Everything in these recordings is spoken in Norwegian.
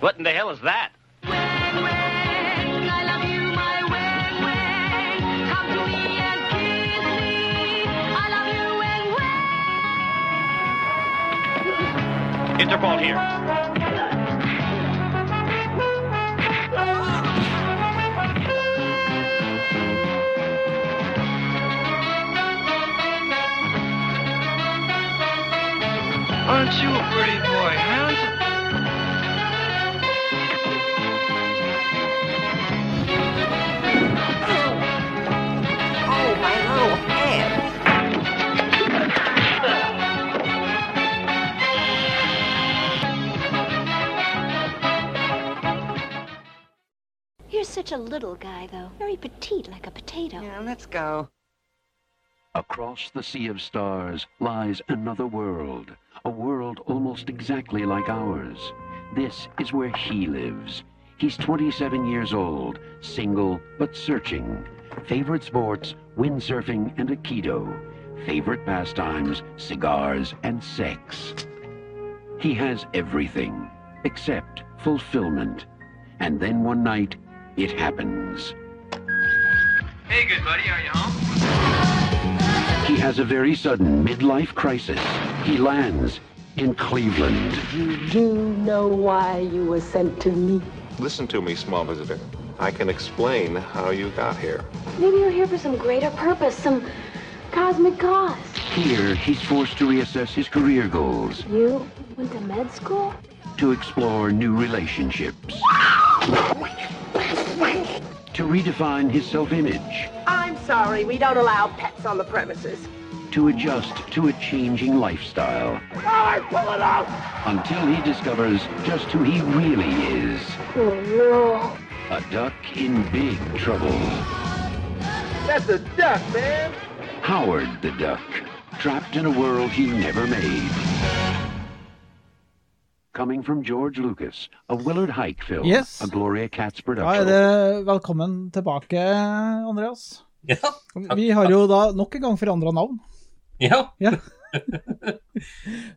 What in the hell is that? Interpol here. Aren't you a pretty boy, little hand. You're such a little guy, though. Very petite, like a potato. Yeah, let's go. Across the sea of stars lies another world, a world almost exactly like ours. This is where he lives. He's 27 years old, single but searching. Favorite sports, windsurfing and Aikido. Favorite pastimes, cigars and sex. He has everything except fulfillment. And then one night, it happens. Hey, good buddy, are you home? He has a very sudden midlife crisis. He lands in Cleveland. You do know why you were sent to me. Listen to me, small visitor. I can explain how you got here. Maybe you're here for some greater purpose, some cosmic cause. Here, he's forced to reassess his career goals, You went to med school? to explore new relationships, to redefine his self-image, I'm sorry, we don't allow pets on the premises. to adjust to a changing lifestyle. Until he discovers just who he really is. Oh, A duck in big trouble. That's a duck, man. Howard the Duck, trapped in a world he never made. Coming from George Lucas, a Willard Hike film, Yes. a Gloria Katz Da er production. det velkommen tilbake, Andreas. Ja. Vi har jo da nok en gang forandra navn. ja. Ja.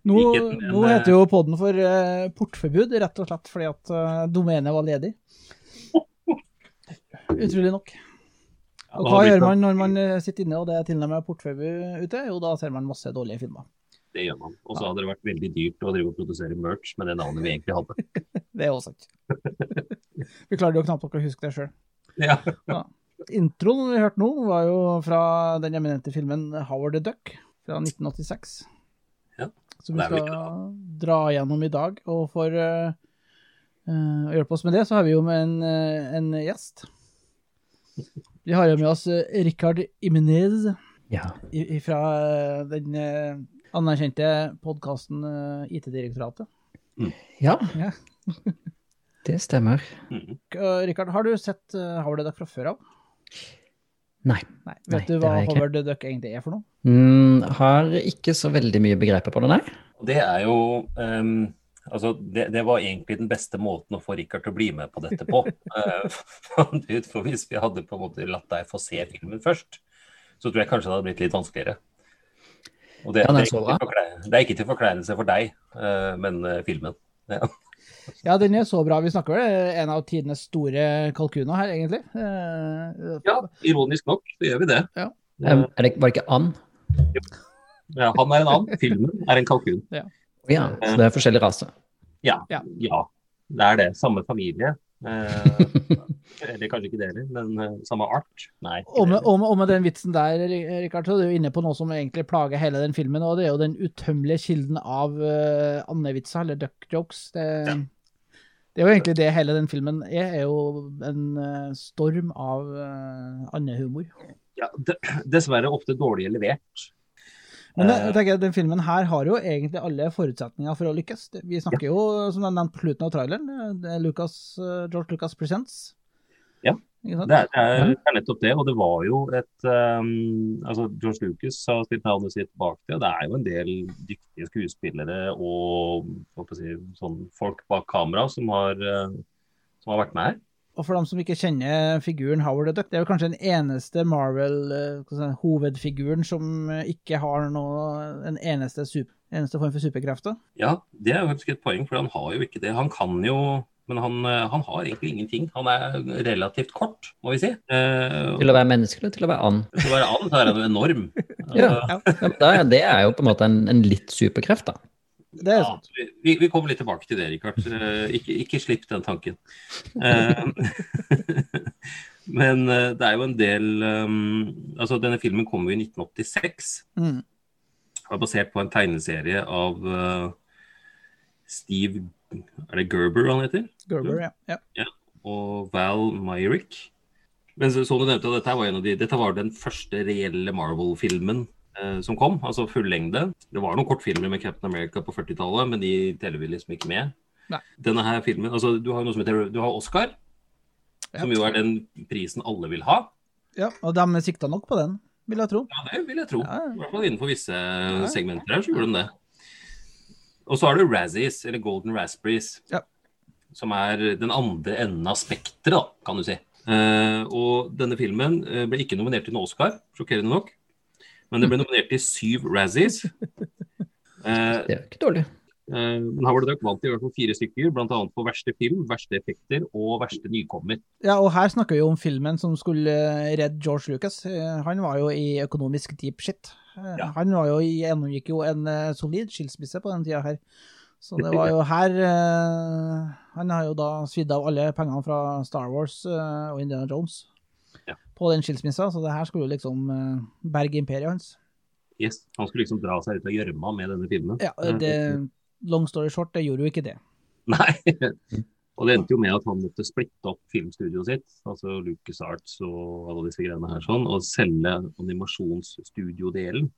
Nå, nå heter jo podden for uh, portforbud, rett og slett fordi at uh, domenet var ledig. Utrolig nok. Og hva gjør man når man eh, sitter inne og det er tilnærmet portfølje ute? Jo, da ser man masse dårlige filmer. Det gjør man. Og så hadde det vært veldig dyrt å drive og produsere merch med det navnet vi egentlig hadde. Det er også sant. Vi klarer jo knapt nok å huske det sjøl. Ja. Introen vi hørte nå, var jo fra den eminente filmen Howard the Duck fra 1986. Ja, Som vi skal dra gjennom i dag. Og for eh, å hjelpe oss med det, så har vi jo med en, en gjest. Vi har jo med oss eh, Rikard Imenez Ja. fra eh, den eh, anerkjente podkasten IT-direktoratet. ja, Ja. det stemmer. Mm. Rikard, har du sett Howard the Duck fra før av? Nei. Nei. Nei, du hva har jeg ikke. Howard the Duck egentlig er for noe? Mm, har ikke så veldig mye begreper på det, nei. Det er jo ehm, Altså, det, det var egentlig den beste måten å få Rikard til å bli med på dette på. Eh, for hvis vi hadde på en måte latt deg få se filmen først, så tror jeg kanskje det hadde blitt litt vanskeligere. Og det, Ja, det, er ikke til forkle- det er ikke til forkleinelse for deg, eh, men eh, filmen. Ja. Ja, den er så bra. Vi snakker vel en av tidenes store kalkuner her, egentlig. Ja, ironisk nok, så gjør vi det. Ja. Um, er det, var det ikke and? Ja, han er en and. filmen er en kalkun. Å Ja, så det er forskjellig rase. Ja, Ja. ja. det er det. Samme familie. Eh, eller kanskje ikke det heller, men eh, samme art. Nei. og, med, og, med, og med den vitsen der, Rikard, så er du inne på noe som egentlig plager hele den filmen, og det er jo den utømmelige kilden av uh, andevitser, eller duck jokes. Det, det er jo egentlig det hele den filmen er, er jo en uh, storm av uh, andehumor. Ja, dessverre ofte dårlig levert. Men det, Eh, jeg tenker, den filmen her har jo egentlig alle forutsetninger for å lykkes. Vi snakker jo, som jeg nevnte på slutten av traileren, det er Lucas, eh, George Lucas Presents. Ja, Det er, det, er, nettopp det, og det var jo et um, altså George Lucas har stilt navnet sitt bak det, og det er jo en del dyktige skuespillere og si, sånn folk bak kamera som har, eh, som har vært med her. Og for dem som ikke kjenner figuren Howard the Duck, det er jo kanskje den eneste Marvel-hovedfiguren som eh, ikke har noe, en eneste, super, eneste form for superkrefter. Ja, det er jo faktisk et poeng, for han har jo ikke det. Han kan jo Men han, eh, han har egentlig ingenting. Han er relativt kort, må vi si. Eh, Til å være menneske eller til å være and? til å være and så er han jo enorm. Ja, ja men er- det er jo på en måte en, en litt superkreft, da. Det er Ja, sant. vi- vi, vi kommer litt tilbake til det, Rikard. Eh, Ikke, ikke slipp den tanken. Eh, Men eh, det er jo en del um, Altså, denne filmen kom jo i 1986. Mm. var basert på en tegneserie av Steve Er det Gerber han heter? Gerber, ja. ja. Og Val Myrick. Men som du nevnte, dette, var en av de, dette var den første reelle Marvel-filmen eh, som kom. Altså fullengde. Det var noen kortfilmer med Captain America på 40-tallet, men de teller vi liksom ikke med. Nei. Denne her filmen, altså Du har noe som heter du har Oscar, som jo er den prisen alle vil ha. ja. Og de sikta nok på den, vil jeg tro. Ja, det vil jeg tro. Ja, ja. I hvert fall innenfor visse segmenter her, så gjorde de det. Og så har du Razzies, eller Golden Raspberries, Ja. som er den andre enden av spekteret, kan du si. Uh, og denne filmen eh, ble ikke nominert til noen Oscar, sjokkerende nok. Men det ble nominert til syv Razzies. Eh, Det er jo ikke dårlig. eh, men det Duck vant i hvert fall fire stykker, bl.a. for verste film, verste effekter og verste nykommer. Ja, og her snakker vi jo om filmen som skulle eh, redde George Lucas. Eh, Han var jo i økonomisk deep shit. Eh, Ja. Han var jo i, gjennomgikk jo en solid skilsmisse på den tida her. Så det var jo her uh, Han har jo da svidd av alle pengene fra Star Wars uh, og Indiana Jones Ja. På den skilsmissa, så det her skulle jo liksom eh, berge imperiet hans. Yes, Han skulle liksom dra seg ut av gjørma med denne filmen. Ja, Eh, det, Long story short, det gjorde jo ikke det. Nei. Og det endte jo med at han måtte splitte opp filmstudioet sitt, altså LucasArts og alle disse greiene her, sånn, og selge animasjonsstudiodelen,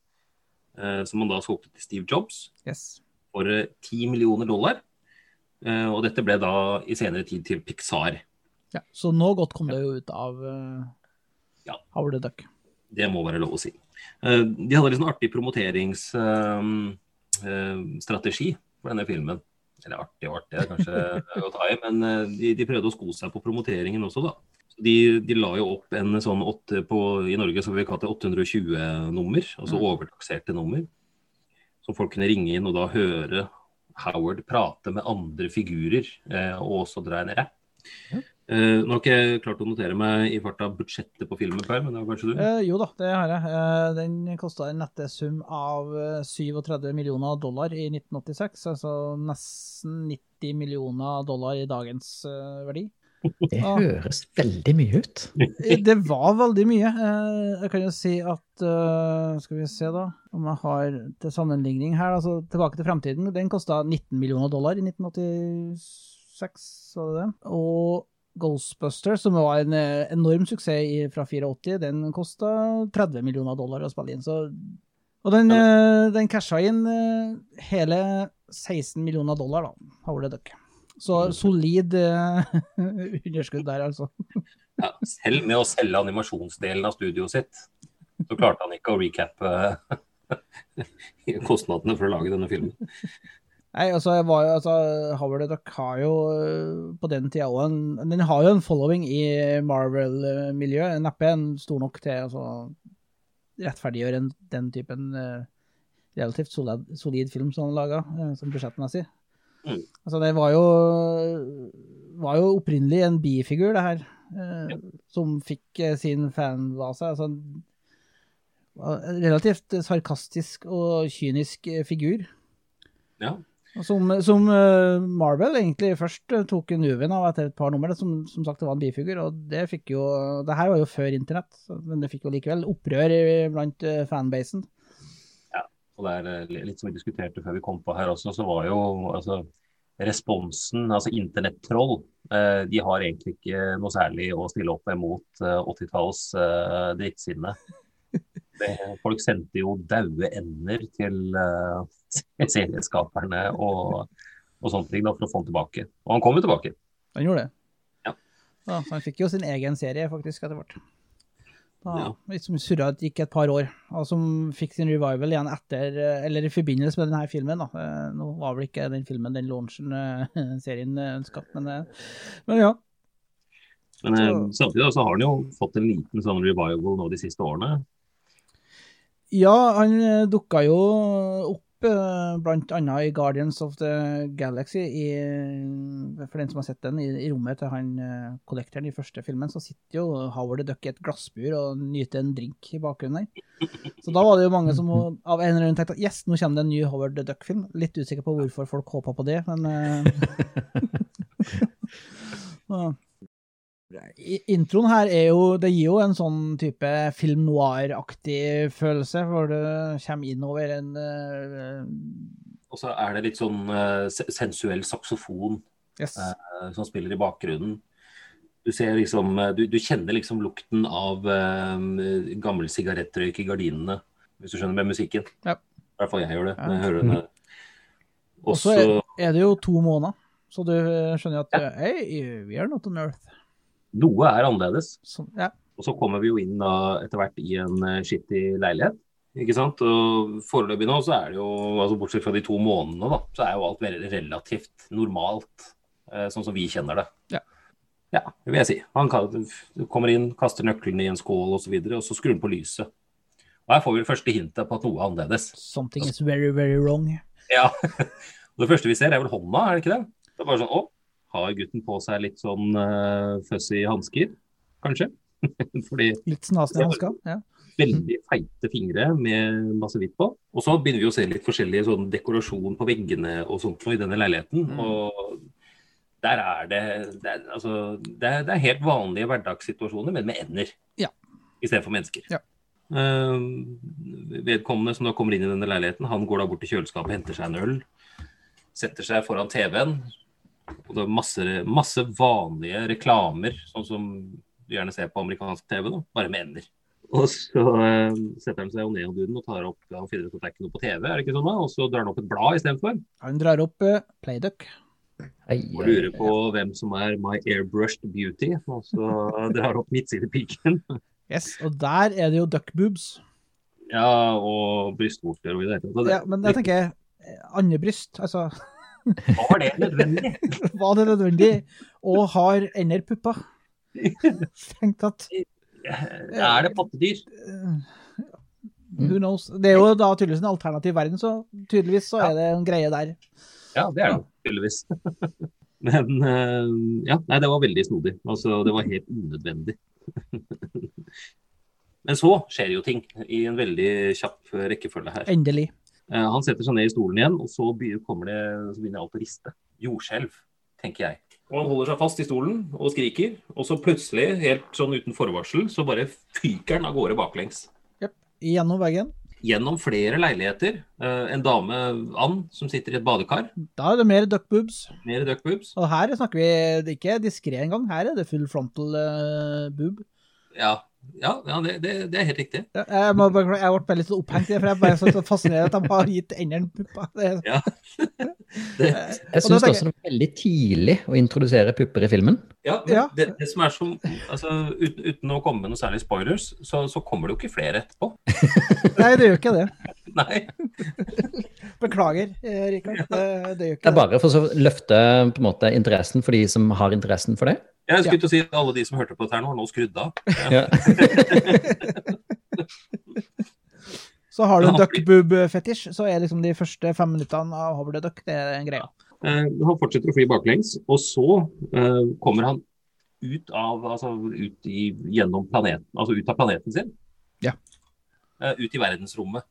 eh, som han da solgte til Steve Jobs Yes. for eh, 10 millioner dollar. Eh, og dette ble da i senere tid til Pixar. Ja, så nå godt kom det jo ut av uh, Ja. Howard the Duck. Det må være lov å si. Eh, de hadde litt sånn artig promoteringsstrategi for denne filmen. Eller artig og artig er kanskje å ta i, men eh, de, de prøvde å sko seg på promoteringen også, da. De, de la jo opp en sånn åtte på, I Norge så vil vi kalle det 820-nummer, altså overtakserte nummer. Som folk kunne ringe inn og da høre Howard prate med andre figurer, eh, og også dra en rapp. Eh, nå har ikke jeg klart å notere meg i farta budsjettet på filmen, Per, men det var kanskje du? Uh, jo da, det har jeg. Uh, den kosta en nette sum av eh, 37 millioner dollar i 1986, altså nesten 90 millioner dollar i dagens verdi. Det høres veldig mye ut. Det var veldig mye. Jeg kan jo si at Skal vi se, da. Om jeg har til sammenligning her. altså Tilbake til fremtiden. Den kosta 19 millioner dollar i 1986, sa du det? Og Ghostbusters, som var en eh, enorm suksess fra 84, den kosta 30 millioner dollar å spille inn. Så, og den, eh, den casha inn eh, hele 16 millioner dollar, da, Howard det Duck. Så solid uh, underskudd der, altså. Ja, selv med å selge animasjonsdelen av studioet sitt, så klarte han ikke å recappe uh, kostnadene for å lage denne filmen. Nei, altså, jeg var jo, altså Howard Duck har jo øh, på den tida òg en Den har jo en following i Marvel-miljøet. Neppe en stor nok til å altså, rettferdiggjøre en, den typen uh, relativt solid, solid film som han laga, uh, som budsjettmessig. Mm. Altså, det var jo var jo opprinnelig en bifigur, det her, øh, som fikk øh, sin fanbase. Altså, en- relativt sarkastisk og kynisk øh, figur. Ja. Som, som eh, Marvel egentlig først eh, tok nuven av etter et par nummer. Som, som sagt, det var en bifigur, og det fikk jo Det her var jo før internett, men det fikk jo likevel opprør blant fanbasen. Ja, Og det er eh, litt som vi diskuterte før vi kom på her også, så var jo altså responsen, altså internettroll, eh, de har egentlig ikke noe særlig å stille opp med mot eh, 80-talls eh, drittsinne. Det, folk sendte jo daue ender til uh, serieskaperne og, og sånne ting da, for å få han tilbake. Og han kom jo tilbake. Han gjorde det. Ja. Ja, så han fikk jo sin egen serie, faktisk, etter hvert. Da, Ja. Som surra gikk et par år, og som fikk sin revival igjen etter, eh, eller i forbindelse med denne filmen. da. Eh, Nå var vel ikke den filmen den launchen serien ønska, men, men ja. Men Så- samtidig så har han jo fått en liten sånn revival nå de siste årene. Ja, han eh, dukka jo opp eh, blant annet i Guardians of the Galaxy, i, for den som har sett den, i, i rommet til han eh, kollektoren i første filmen, så sitter jo Howard the Duck i et glassbur og nyter en drink i bakgrunnen der. Så da var det jo mange som av en eller annen tenkte at yes, nå kommer det en ny Howard the Duck-film. Litt usikker på hvorfor folk håpa på det, men eh, Introen her er jo Det gir jo en sånn type film noir-aktig følelse, hvor du kommer innover en uh, Og så er det litt sånn uh, sensuell saksofon Yes. uh, som spiller i bakgrunnen. Du ser liksom Du, du kjenner liksom lukten av gammel sigarettrøyk i gardinene, hvis du skjønner med musikken. Ja. I hvert fall jeg gjør det når jeg hører den. Og så er, er det jo to måneder, så du skjønner jo at Hei, we are not on earth. Noe er annerledes. Så, ja. Og så kommer vi jo inn da etter hvert i en uh, skittig leilighet. Ikke sant? Og Foreløpig nå så er det jo, altså bortsett fra de to månedene, da, så er jo alt veldig relativt normalt. eh, sånn som vi kjenner det. Ja. Ja, det vil jeg si. Han kan, kommer inn, kaster nøklene i en skål osv., og, så videre, og så skrur han på lyset. Og Her får vi det første hintet på at noe er annerledes. Something is very, very wrong. Ja. Det første vi ser, er vel hånda, er det ikke det? Det er bare sånn Å, har gutten på seg litt sånn uh, fussy hansker, kanskje? Fordi Litt snasende hansker. Ja. veldig feite fingre med masse hvitt på. Og så begynner vi å se litt forskjellige sånn dekorasjon på veggene og sånt noe i denne leiligheten. Mm. Og der er det det er, altså, det, er, det er helt vanlige hverdagssituasjoner, men med ender Ja. istedenfor mennesker. Ja. Uh, vedkommende som da kommer inn i denne leiligheten, han går da bort til kjøleskapet, henter seg en øl, setter seg foran TV-en. Og det er masse, masse vanlige reklamer, sånn som du gjerne ser på amerikansk TV, da, bare med ender. Og så eh, setter han seg jo ned duden og tar opp Han finner ut at det er ikke noe på TV, er det ikke sånn da? Og så drar han opp et blad istedenfor. Han drar opp uh, Playduck. Og lurer på hvem som er My Airbrushed Beauty. Og så drar han opp midtsidepiken. Yes, og der er det jo duckboobs. Ja, og brystvorter og i det hele tatt. Ja, men jeg tenker Andre bryst, altså Var det nødvendig? Var det nødvendig? Og har ender pupper? Tenkt at Er det pattedyr? Who knows? Det er jo da tydeligvis en alternativ verden, så tydeligvis så er det en greie der. Ja, det er det tydeligvis. Men eh, ja, nei, det var veldig snodig. Altså, det var helt unødvendig. Men så skjer jo ting i en veldig kjapp rekkefølge her. Endelig. Eh, Han setter seg ned i stolen igjen, og så begynner, kommer det, så begynner alt å riste. Jordskjelv, tenker jeg. Og han holder seg fast i stolen og skriker, og så plutselig, helt sånn uten forvarsel, så bare fyker han av gårde baklengs. Gjennom veggen. Gjennom flere leiligheter. Eh, En dame, Ann, som sitter i et badekar. Da er det mer duck boobs. Mer duck boobs. Og her snakker vi ikke diskré engang. Her er det full frontal uh, boob. Ja, ja, ja det, det, det er helt riktig. Ja, Jeg, må, bare- jeg ble litt sånn opphengt i det, for jeg er bare så fascinert at de har gitt enderen pupper. Det, Ja. Jeg Og da syns også det er veldig tidlig å introdusere pupper i filmen. Ja, men Ja. Det, det som er som, altså, uten, uten å komme med noe særlig spoilers, så, så kommer det jo ikke flere etterpå. Nei, det gjør ikke det. Nei. Beklager, eh, Rikard. Det, det gjør Det Det er bare for å løfte på en måte interessen for de som har interessen for det. Jeg skulle til å si at alle de som hørte på dette her nå, har nå skrudd av. Ja. Så har du en Ja. duck boob-fetisj, så er liksom de første fem minuttene av Hover the Duck det er en greie. Eh, han fortsetter å fly baklengs, og så eh, kommer han ut av, altså ut i, planeten, altså ut av planeten sin. Ja. Eh, ut i verdensrommet.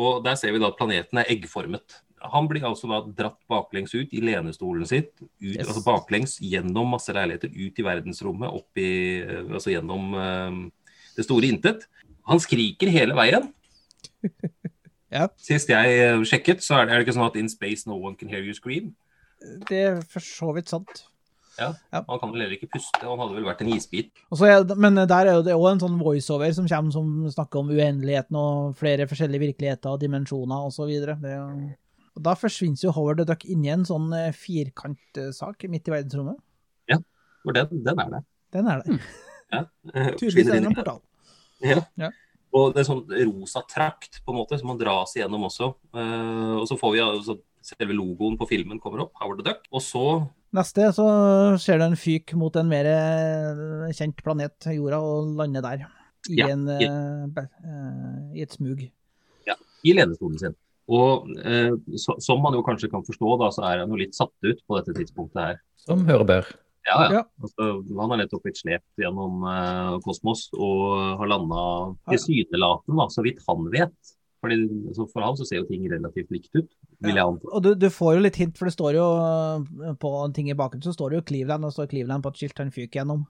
Og der ser vi da at planeten er eggformet. Han blir altså da dratt baklengs ut i lenestolen sitt, ut, Yes. altså baklengs gjennom masse leiligheter, ut i verdensrommet, opp i, eh, altså gjennom uh, det store intet. Han skriker hele veien. Ja. Sist jeg eh, sjekket, så er det, er det ikke sånn at in space no one can hear you scream. Det er for så vidt sant. Ja, Ja. Han kan vel heller ikke puste, han hadde vel vært en isbit. Er, men der er jo det òg en sånn voiceover som kommer som snakker om uendeligheten og flere forskjellige virkeligheter og dimensjoner osv. Og da forsvinner jo Howard the Duck inn i en sånn eh, firkantsak midt i verdensrommet. Ja, For den, den er der. Den er der. Ja. Turvis Tydeligvis er det en portal. Ja. Ja. Og det er sånn rosa trakt på en måte, som man dras igjennom også. Eh, og så får vi altså selve logoen på filmen kommer opp, Howard the Duck. Og så Neste så skjer det en fyk mot en mer eh, kjent planet, jorda, og lander der. I, Ja, en, i- uh, eh, i et smug. Ja. i ledestolen sin. Og eh, så, som man jo kanskje kan forstå, da, så er han jo litt satt ut på dette tidspunktet her. Som hører bør. Ja, ja. Ja. Altså, han har nettopp blitt slept gjennom eh, kosmos og har landa tilsynelatende, så vidt han vet. Fordi, altså, for ham så ser jo ting relativt likt ut, vil jeg anta. Og du, du får jo litt hint, for det står jo eh, på en ting i bakgrunnen, så står det jo Cleveland, og så står Cleveland på et skilt han fyker gjennom.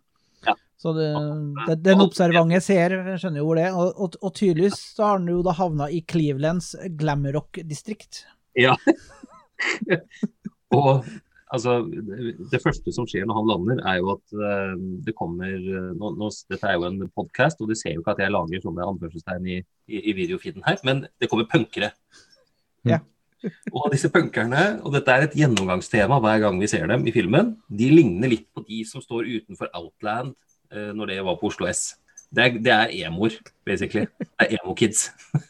Ja. Så det, det, den observante seer skjønner jo hvor det er. Og, og, og tydeligvis så har han jo da havna i Clevelands glamrock-distrikt. Ja. og altså, det, det første som skjer når han lander, er jo at uh, det kommer eh, nå, nå, Dette er jo en podkast, og du ser jo ikke at jeg lager sånne anførselstegn i, i, i videofeeden her, men det kommer punkere. Ja. Og disse punkerne, og dette er et gjennomgangstema hver gang vi ser dem i filmen, de ligner litt på de som står utenfor Outland eh, når det var på Oslo S. Det er, det er emoer, basically. Det er emo-kids.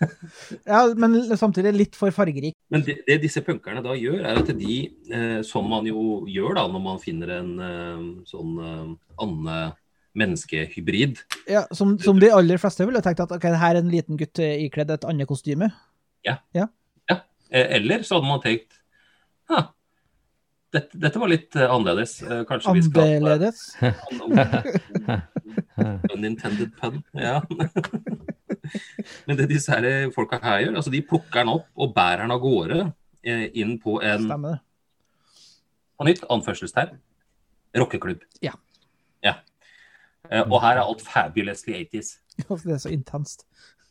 Ja, men samtidig litt for fargerik. Men det, det disse punkerne da gjør, er at de, eh, som man jo gjør da når man finner en eh, sånn eh, ande-menneskehybrid Ja, som, som de aller fleste ville tenkt at ok, her er en liten gutt ikledd et annet kostyme. Ja. Ja. Eh, Eller så hadde man tenkt ja, dette, dette var litt eh, annerledes. Eh, Kanskje Annerledes. Unintended pun. Ja. Men det disse her folka her gjør, altså de plukker den opp og bærer den av gårde inn på en Stemmer på nytt anførselstegn rockeklubb. Ja. ja. Og her er alt fabulously 80s. Det er så intenst.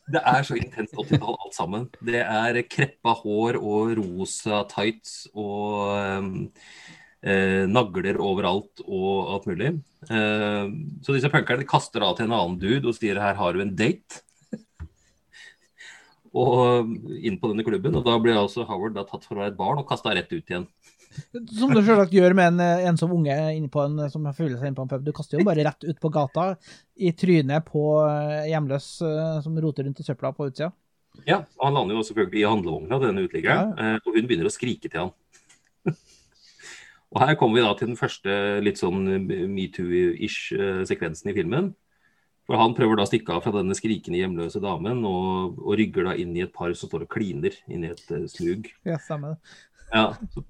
Det er så intenst 80-tall alt sammen. Det er kreppa hår og rosa tights og um, eh, nagler overalt og alt mulig. Eh, så disse punkerne kaster av til en annen dude og sier her har du en date. og inn på denne klubben, og da blir altså Howard da tatt for å være et barn og kasta rett ut igjen. Som du selvsagt gjør med en, ensom unge en, som føler seg inne på en pub. Du kaster jo bare rett ut på gata i trynet på eh, hjemløs eh, som roter rundt i søpla på utsida. Ja, og Han lander jo selvfølgelig i handlevogna, denne uteliggeren, ja. og hun begynner å skrike til han. og Her kommer vi da til den første litt sånn metoo-ish eh, sekvensen i filmen. For Han prøver da å stikke av fra denne skrikende hjemløse damen, og, og rygger da inn i et par som står og kliner inni et uh, slug. Ja, det. Ja, så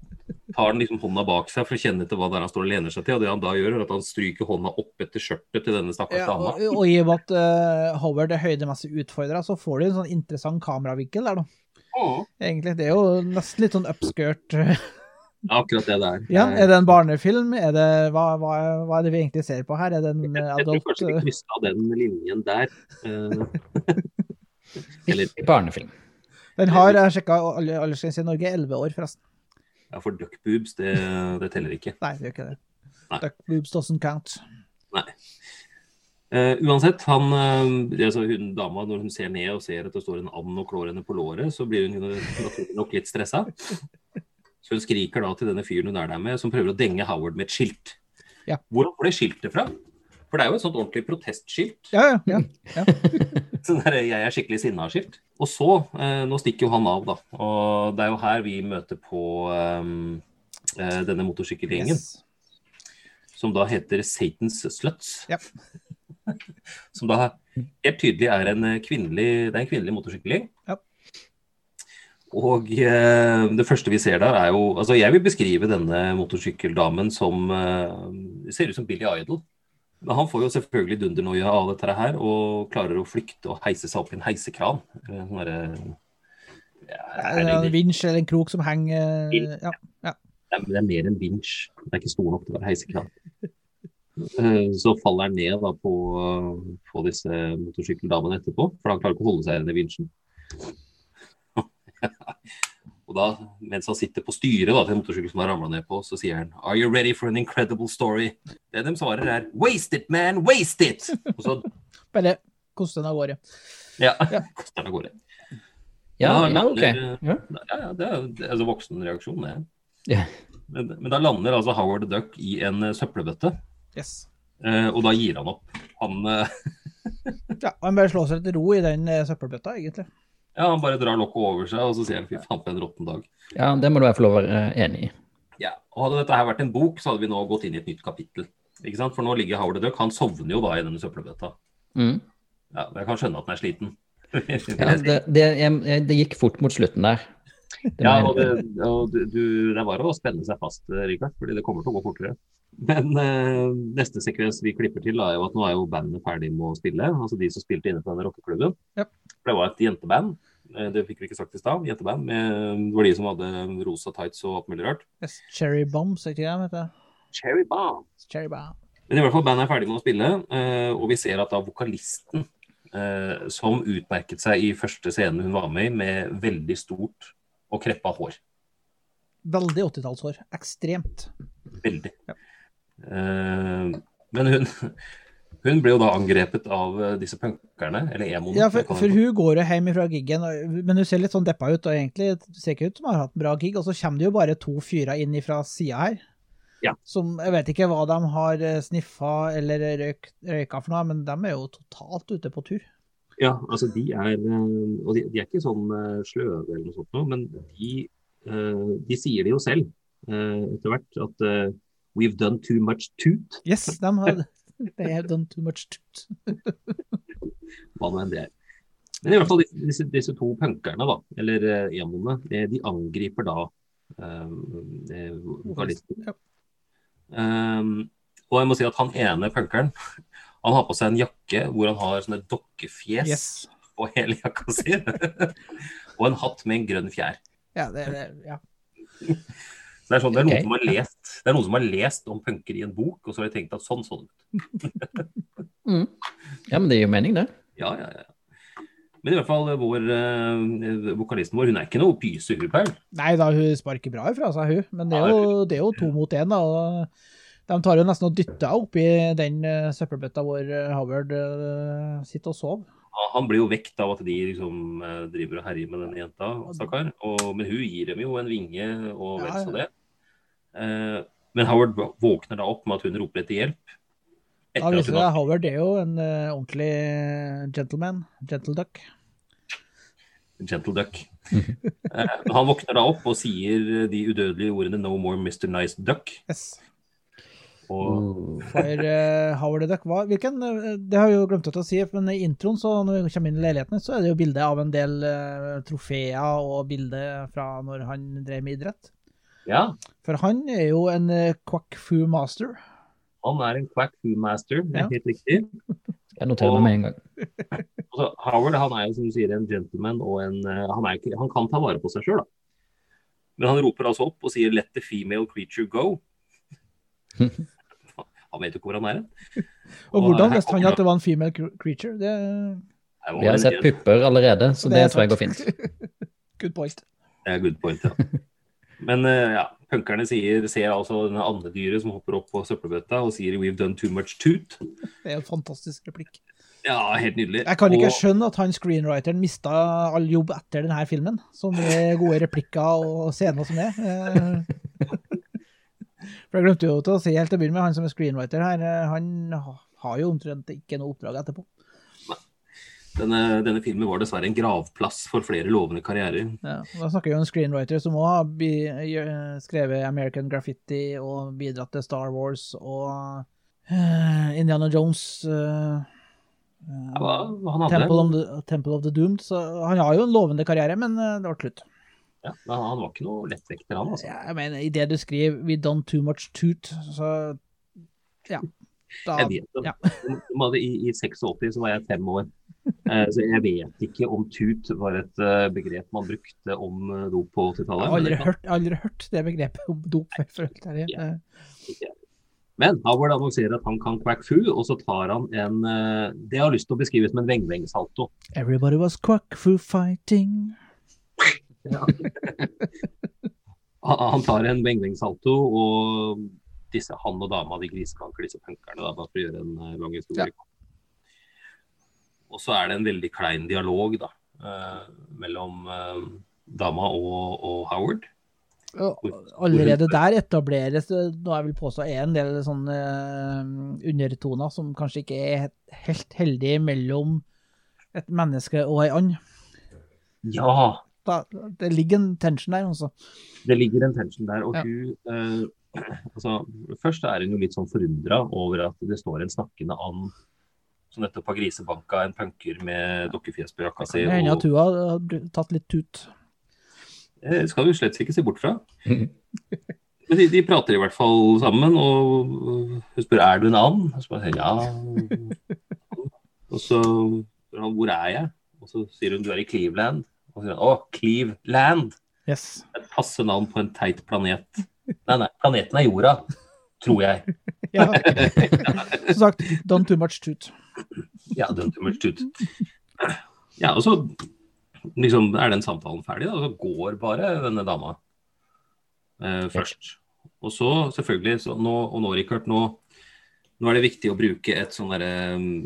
tar han liksom hånda bak seg for å kjenne etter hva det er han står og lener seg til. Og det han da gjør, er at han stryker hånda opp etter skjørtet til denne stakkars Ja, dama. og, og i og med at uh, Howard er høydemessig utfordra, så får du en sånn interessant kameravinkel der, da. Egentlig. Det er jo nesten litt sånn upskirt. eh. Ja, akkurat det det er. Ja, er det en barnefilm? Er det, hva, hva, hva er det vi egentlig ser på her? Er det en eh, Jeg tror kanskje vi kryssa den linjen der. Eh, Eller Barnefilm. Den har jeg sjekka aldersgrense i Norge, 11 år, forresten. Ja, for duck boobs, det, det teller ikke. Nei, det gjør ikke det. Nei. Duck boobs doesn't count. Nei. Uh, uansett, han, uh, altså hun dama, når hun ser ned og ser at det står en and og klår henne på låret, så blir hun naturlig nok litt stressa. Så hun skriker da til denne fyren hun er der med, som prøver å denge Howard med et skilt. Ja. Hvor får det skiltet fra? For det er jo et sånt ordentlig protestskilt. Ja, ja. ja. så der, jeg er skikkelig sinna-skilt. Og så, eh, nå stikker jo han av, da. Og det er jo her vi møter på um, eh, denne motorsykkelgjengen, Yes. som da heter Satans Sluts. Ja. som da helt tydelig er en kvinnelig, det er en kvinnelig motorsykkelgjeng. Ja. Og eh, det første vi ser der, er jo Altså, jeg vil beskrive denne motorsykkeldamen som eh, Ser ut som Billy Idol. Men han får jo selvfølgelig dundernoia av dette her, og klarer å flykte og heise seg opp i en heisekran. Eller en sånn ja, En vinsj eller en krok som henger ja, ja. det er, er mer en vinsj. Det er ikke stor nok til å være heisekran. Eh, Så faller han ned da på, på disse motorsykkeldamene etterpå, for han klarer ikke å holde seg i denne vinsjen. Og da, mens han sitter på styret da, til en motorsykkel som han ramla ned på, så sier han Are you ready for an incredible story? Det de svarer er Waste it, man! Waste it! Og så Bare koste den av gårde. ja, koster den av gårde. Ja, ja, ok. Ja. Ja, ja, det er altså voksenreaksjon, det. Ja. Men, men da lander altså Howard the Duck i en eh, søppelbøtte, Yes. eh, og da gir han opp. Han, eh, Ja, Han bare slår seg til ro i den eh, søppelbøtta, egentlig. Ja, han bare drar lokket over seg, og så sier han fy faen for en råtten dag. ja, det må du i hvert fall være enig i. Ja, og Hadde dette her vært en bok, så hadde vi nå gått inn i et nytt kapittel. Ikke sant? For nå ligger Howard the Duck, han sovner jo da i denne søppelbøtta. Mm. Ja, Jeg kan skjønne at han er sliten. Ja, det, det, jeg, det gikk fort mot slutten der. Det Ja, og, det, og du, du, det var å spenne seg fast, eh, Rikard, fordi det kommer til å gå fortere. Men eh, neste sekvens vi klipper til, er jo at nå er jo bandet ferdig med å spille. Altså de som spilte inne på denne rockeklubben. Yep. Det var et jenteband. Eh, Det fikk vi ikke sagt i stad. Jenteband. Det var de som hadde rosa tights og alt mulig rart. Yes, Cherry Bombs, ikke det de heter? Cherry Bomb. Cherry Bomb. Men i hvert fall bandet er ferdig med å spille, eh, og vi ser at da vokalisten, eh, som utmerket seg i første scene hun var med i, med veldig stort og kreppa hår. Veldig 80-tallshår. Ekstremt. Veldig. Ja. men hun, hun ble jo da angrepet av eh, disse punkerne, eller emoene. Ja, for, for hun går jo hjem fra giggen, men hun ser litt sånn deppa ut, og egentlig ser ikke ut som hun har hatt en bra gig, og så kommer det jo bare to fyrer inn fra sida her. Ja. Som, jeg vet ikke hva de har eh, sniffa eller røyk, røyka for noe, men de er jo totalt ute på tur. Ja, altså de er eh, Og de, de er ikke sånn sløve eller noe sånt, noe, men de, de sier det jo selv etter hvert at We've done too much toot. Yes, de har They have done too much toot. hva nå enn det er. Men i hvert fall disse, disse, to punkerne, da, eller eh, de, de angriper da eh, eh, vokalisten. Ja. Um, og jeg må si at han ene punkeren, han har på seg en jakke hvor han har sånne dokkefjes Yes. på hele jakka si. og en hatt med en grønn fjær. Ja, det, det, ja. Så det er, sånn, det, er Ok. noen som har lest, det er noen som har lest om punker i en bok, og så har de tenkt at sånn sånn ut. Mm. Ja, men det gir jo mening, det. Ja, ja, ja. Men i hvert fall vår eh, vokalisten vår, hun er ikke noe pyse, hun, Paul. Nei da, hun sparker bra ifra seg, hun. Men det er jo, det er jo to mot én, da. og De tar jo nesten og dytter henne oppi den uh, søppelbøtta hvor eh, Howard uh, sitter og sover. Han- Han blir jo vekt av at de liksom eh, driver og herjer med denne jenta, stakkar. Men hun gir dem jo en vinge og vel Ja, så ja. det. Eh, Men Howard våkner da opp med at hun roper etter hjelp. Etter ja, viser hun det Howard er jo en eh, ordentlig gentleman. Gentle duck. Gentle duck. Eh, han våkner da opp og sier de udødelige ordene 'No more Mr. Nice Duck'. Yes. Og For uh, Howard the Duck var Hvilken eh, Det har vi jo glemt å si, men i introen, så når vi kommer inn i leiligheten, så er det jo bilde av en del uh, trofeer og bilde fra når han drev med idrett. Ja, For han er jo en uh, quack fu master. han er en quack fu master, det er Ja. helt riktig. Jeg noterer meg med en gang. Altså, Howard han er jo som du sier en gentleman og en eh, han, er ikke, han kan ta vare på seg sjøl, da. Men han roper altså opp og sier 'let the female creature go'. han vet jo ikke hvor han er hen. Og hvordan visste han at det var en female creature? Det Vi har sett pupper allerede, så Det det er tror jeg går fint. Good point. Det er good point, ja. Men eh, ja, punkerne sier, ser altså denne andedyret som hopper opp på søppelbøtta og sier 'we've done too much toot'. Det er en fantastisk replikk. Ja, helt nydelig. Jeg kan ikke Og- skjønne at han screenwriteren mista all jobb etter denne filmen. som mye gode replikker og scener som det. Eh, For jeg glemte jo til å si helt til å begynne med, han som er screenwriter her, eh, han har jo omtrent ikke noe oppdrag etterpå. Denne, denne filmen var dessverre en gravplass for flere lovende karrierer. Ja, da snakker vi om en screenwriter som òg har skrevet American Graffiti og bidratt til Star Wars og uh, Indiana Jones. Uh, ja, Temple, of the, Temple of the Doomed. Så han har jo en lovende karriere, men det ble slutt. Ja, men han var ikke noe lettvekter, han altså. Ja, jeg mener, i det du skriver 'We done too much toot', så ja. Da, Jeg vet ja. I, I 86 så var jeg fem år. Eh, Så jeg vet ikke om tut var et eh, begrep man brukte om eh, dop på 80-tallet. Jeg har aldri hørt, aldri hørt det begrepet om dop før. Eh, ikke. Men Howard annonserer at han kan quack fu, og så tar han en Det jeg har lyst til å beskrive som en veng-veng-salto. Everybody was quack fu fighting. Han han tar en veng-veng-salto, og disse, han og dama de grisekanker, disse punkerne, da, bare for å gjøre en eh, lang historie. Og så er det en veldig klein dialog da, eh, mellom eh, dama og, og Howard. Allerede der etableres nå jeg vil påstå er en del sånne undertoner som kanskje ikke er helt heldige mellom et menneske og ei and. Ja, Da, det ligger en tension der, altså. det ligger en tension der. Og Ja. hun altså, Først er hun jo litt sånn forundra over at det står en snakkende and som nettopp har grisebanka en punker med dokkefjes på jakka si. Det kan hende at hun har tatt litt tut. Det skal du slett ikke se bort fra. Men de, de prater i hvert fall sammen, og hun spør er du en and. Og så bare ja. Og så spør han hvor er jeg? Og så sier hun du er i Cleveland. Og så sier han å, Cleveland. Yes. Et passe navn på en teit planet. Nei, nei, planeten er jorda, tror jeg. Ja. Som sagt, don't too much toot. Ja, don't too much toot. Ja, og så liksom er den samtalen ferdig, da, og så går bare denne dama eh, først. Og så selvfølgelig, så nå, og nå Richard, nå, nå er det viktig å bruke et sånn derre,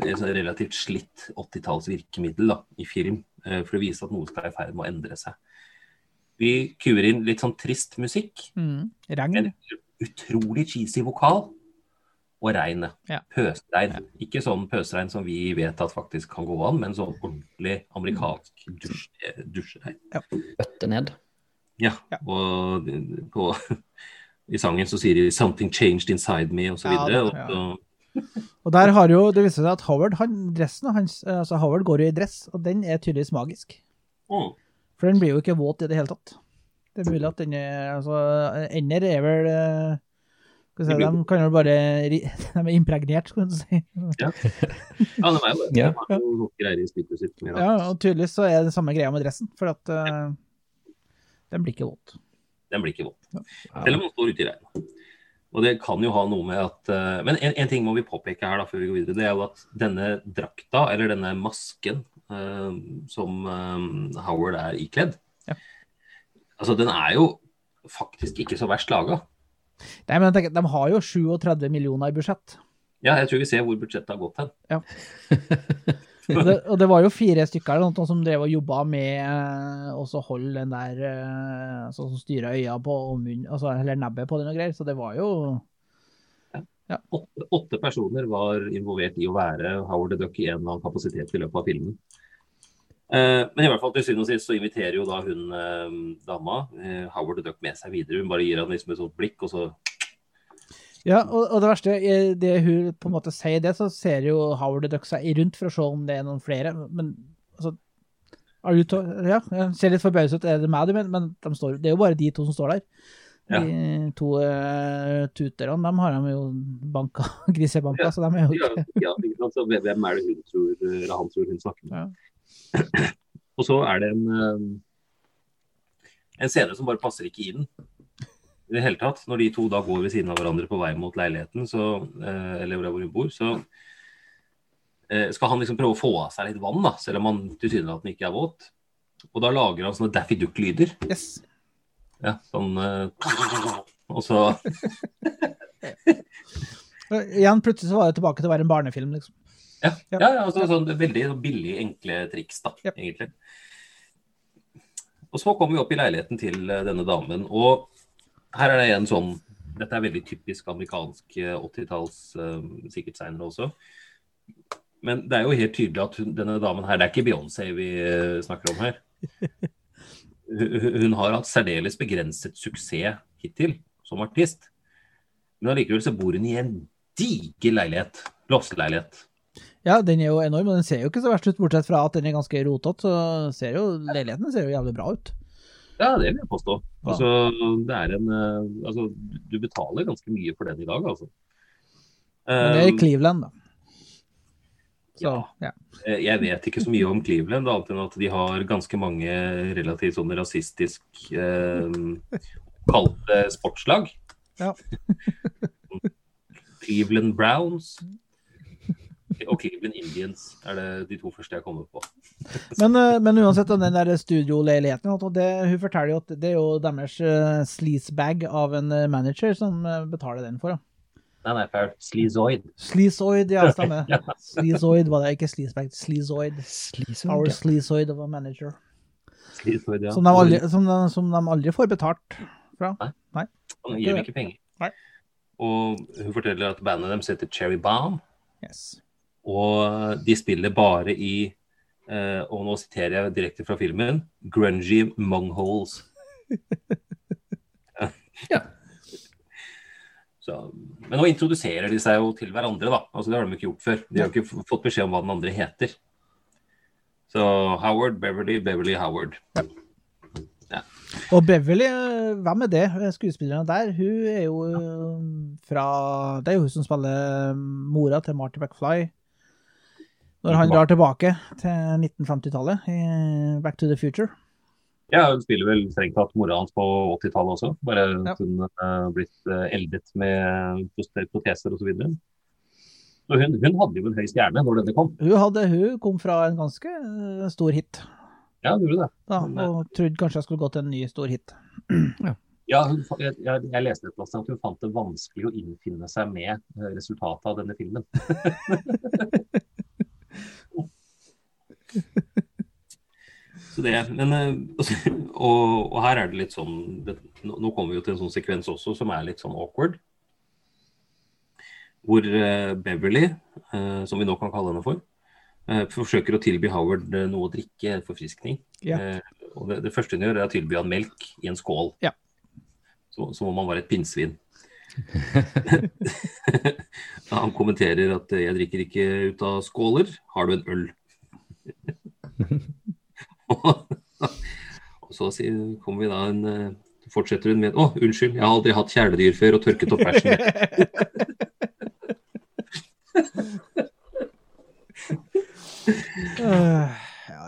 et sånn relativt slitt 80-talls virkemiddel da, i film, eh, for å vise at noe skal i ferd med å endre seg. Vi kuer inn litt sånn trist musikk. Mm. Regn. En utrolig cheesy vokal. Og regnet. Ja. Pøsregn. Ikke sånn pøsregn som vi vet at faktisk kan gå an, men sånn ordentlig amerikansk dusj, dusjregn. Bøtte ned. Ja. Og på, i sangen så sier de 'something changed inside me', og så Ja, videre. det- og ja. så, Og der har jo, det viser seg at Howard, han, dressen hans, altså Howard går jo i dress, og den er tydeligvis magisk. mm. For den blir jo ikke våt i det hele tatt. Det er mulig at den er, altså, ender er vel, eh, skal vi si, de kan jo bare, de er impregnert, skal du si. Ja. ja, det er jo det. Ja. De har jo noe greier i spyttet sitt. Ja, og tydeligvis så er det samme greia med dressen, for at eh, den blir ikke våt. Den blir ikke våt. Selv om den står ute i regnet. Og det kan jo ha noe med at eh, Men en, en ting må vi påpeke her da, før vi går videre. Det er jo at denne drakta, eller denne masken som eh, Howard er ikledd, Ja. altså den er jo faktisk ikke så verst laga. Nei, men jeg tenker, de har jo 37 millioner i budsjett. Ja, jeg tror vi ser hvor budsjettet har gått hen. Og det, og det var jo fire stykker noe som drev og jobba med eh, og holde den der eh, altså, Som styra øya på og munn, altså, eller nebbet på den og greier. Så det var jo Åtte, åtte personer var involvert i å være Howard the Duck i en eller annen kapasitet i løpet av filmen. Eh, men i hvert fall til syvende og sist så inviterer jo da hun eh, dama eh, Howard the Duck med seg videre. Hun bare gir han liksom et sånt blikk, og så Ja, og, og det verste, i det hun på en måte sier det, så ser jo Howard the Duck seg rundt for å se om det er noen flere. Men altså Ja, jeg ser litt forbauset ut, er det meg du mener? Men de står, det er jo bare de to som står der. Ja. De to uh, tuterne, dem har de jo banka, grisebanka, Ja. så de er jo ikke ja, ikke så hvem er det hun tror, eller han tror hun snakker med? Ja. Og så er det en, eh, en scene som bare passer ikke inn. I det hele tatt. Når de to da går ved siden av hverandre på vei mot leiligheten, så, eh, eller hvor hun bor, så eh, skal han liksom prøve å få av seg litt vann, da, selv om han tilsynelatende ikke er våt. Og da lager han sånne Daffy Duck-lyder. Yes. Ja, sånn eh, Og så Igjen, plutselig så var det tilbake til å være en barnefilm, liksom. Ja, Ja. ja, altså, sånn veldig billige, billig, enkle triks, da, Ja. egentlig. Og så kommer vi opp i leiligheten til eh, denne damen, og her er det en sånn Dette er veldig typisk amerikansk eh, 80-talls, eh, sikkert seinere også. Men det er jo helt tydelig at denne damen her, det er ikke Beyoncé vi snakker om her. Hun, har hatt særdeles begrenset suksess hittil som artist. Men allikevel så bor hun i en diger leilighet. Losseleilighet. Ja, den er jo enorm, og den ser jo ikke så verst ut, bortsett fra at den er ganske rotete, så ser jo leiligheten ser jo jævlig bra ut. Ja, det vil jeg påstå. Altså, det er en eh, Altså, du betaler ganske mye for den i dag, altså. Men det er i Um, Cleveland, da. Så, ja. ja. eh, Jeg vet ikke så mye om Cleveland, annet enn at de har ganske mange relativt sånn rasistisk eh, kalte sportslag. Ja. Cleveland Browns og Cleveland Indians er det de to første jeg kommer på. Men, eh, men uansett, den der studioleiligheten, hun forteller jo at det er jo deres uh, sleazebag av en eh, manager som eh, betaler den for. Da. Nei, nei, feil. Sleazoid. Sleazoid, ja, stemmer. Ja. Sleazoid var det, ikke sleazebag. sleezoid Our sleezoid of a manager. Sleezoid, ja. Som, de aldri, som, de, som de aldri får betalt fra. Han gir dem ikke penger. Nei. Og hun forteller at bandet deres heter Cherry Bomb. Yes. Og de spiller bare i eh, Og nå siterer jeg direkte fra filmen Grungy Mungholes. Ja. Så, men nå introduserer de seg jo til hverandre, da. Altså, det har de ikke gjort før. De har ikke fått beskjed om hva den andre heter. Så Howard, Beverly, Beverly, Howard. Ja. Og Beverly, eh, hvem er det? Skuespilleren der, hun er jo eh, fra Det er jo hun som spiller eh, mora til Marty McFly. Når han drar tilbake til 1950-tallet i Back to the Future. Ja, hun spiller vel strengt tatt mora hans på 80-tallet også. Bare Ja. at hun er blitt eh, eldet med prote- proteser osv. Så hun, hun hadde jo en høy stjerne når denne kom. Hun, hadde, hun kom fra en ganske eh, stor hit, Ja, hun gjorde det. da, eh, og trodde kanskje jeg skulle gå til en ny stor hit. Ja, hun, jeg, jeg, jeg leste et plass at hun fant det vanskelig å innfinne seg med eh, resultatet av denne filmen. Så det, men, eh, og, og her er det litt sånn det, Nå kommer vi jo til en sånn sekvens også som er litt sånn awkward. Hvor eh, Beverly, eh, som vi nå kan kalle henne for, forsøker å tilby Howard noe å drikke, forfriskning. Ja. Og det, det første hun gjør, er å tilby han melk i en skål. Ja. Så, som om han var et pinnsvin. han kommenterer at 'jeg drikker ikke ut av skåler, har du en øl'? og så kommer vi da en eh, Fortsetter hun med 'Å, unnskyld, jeg har aldri hatt kjæledyr før og tørket opp bæsjen'.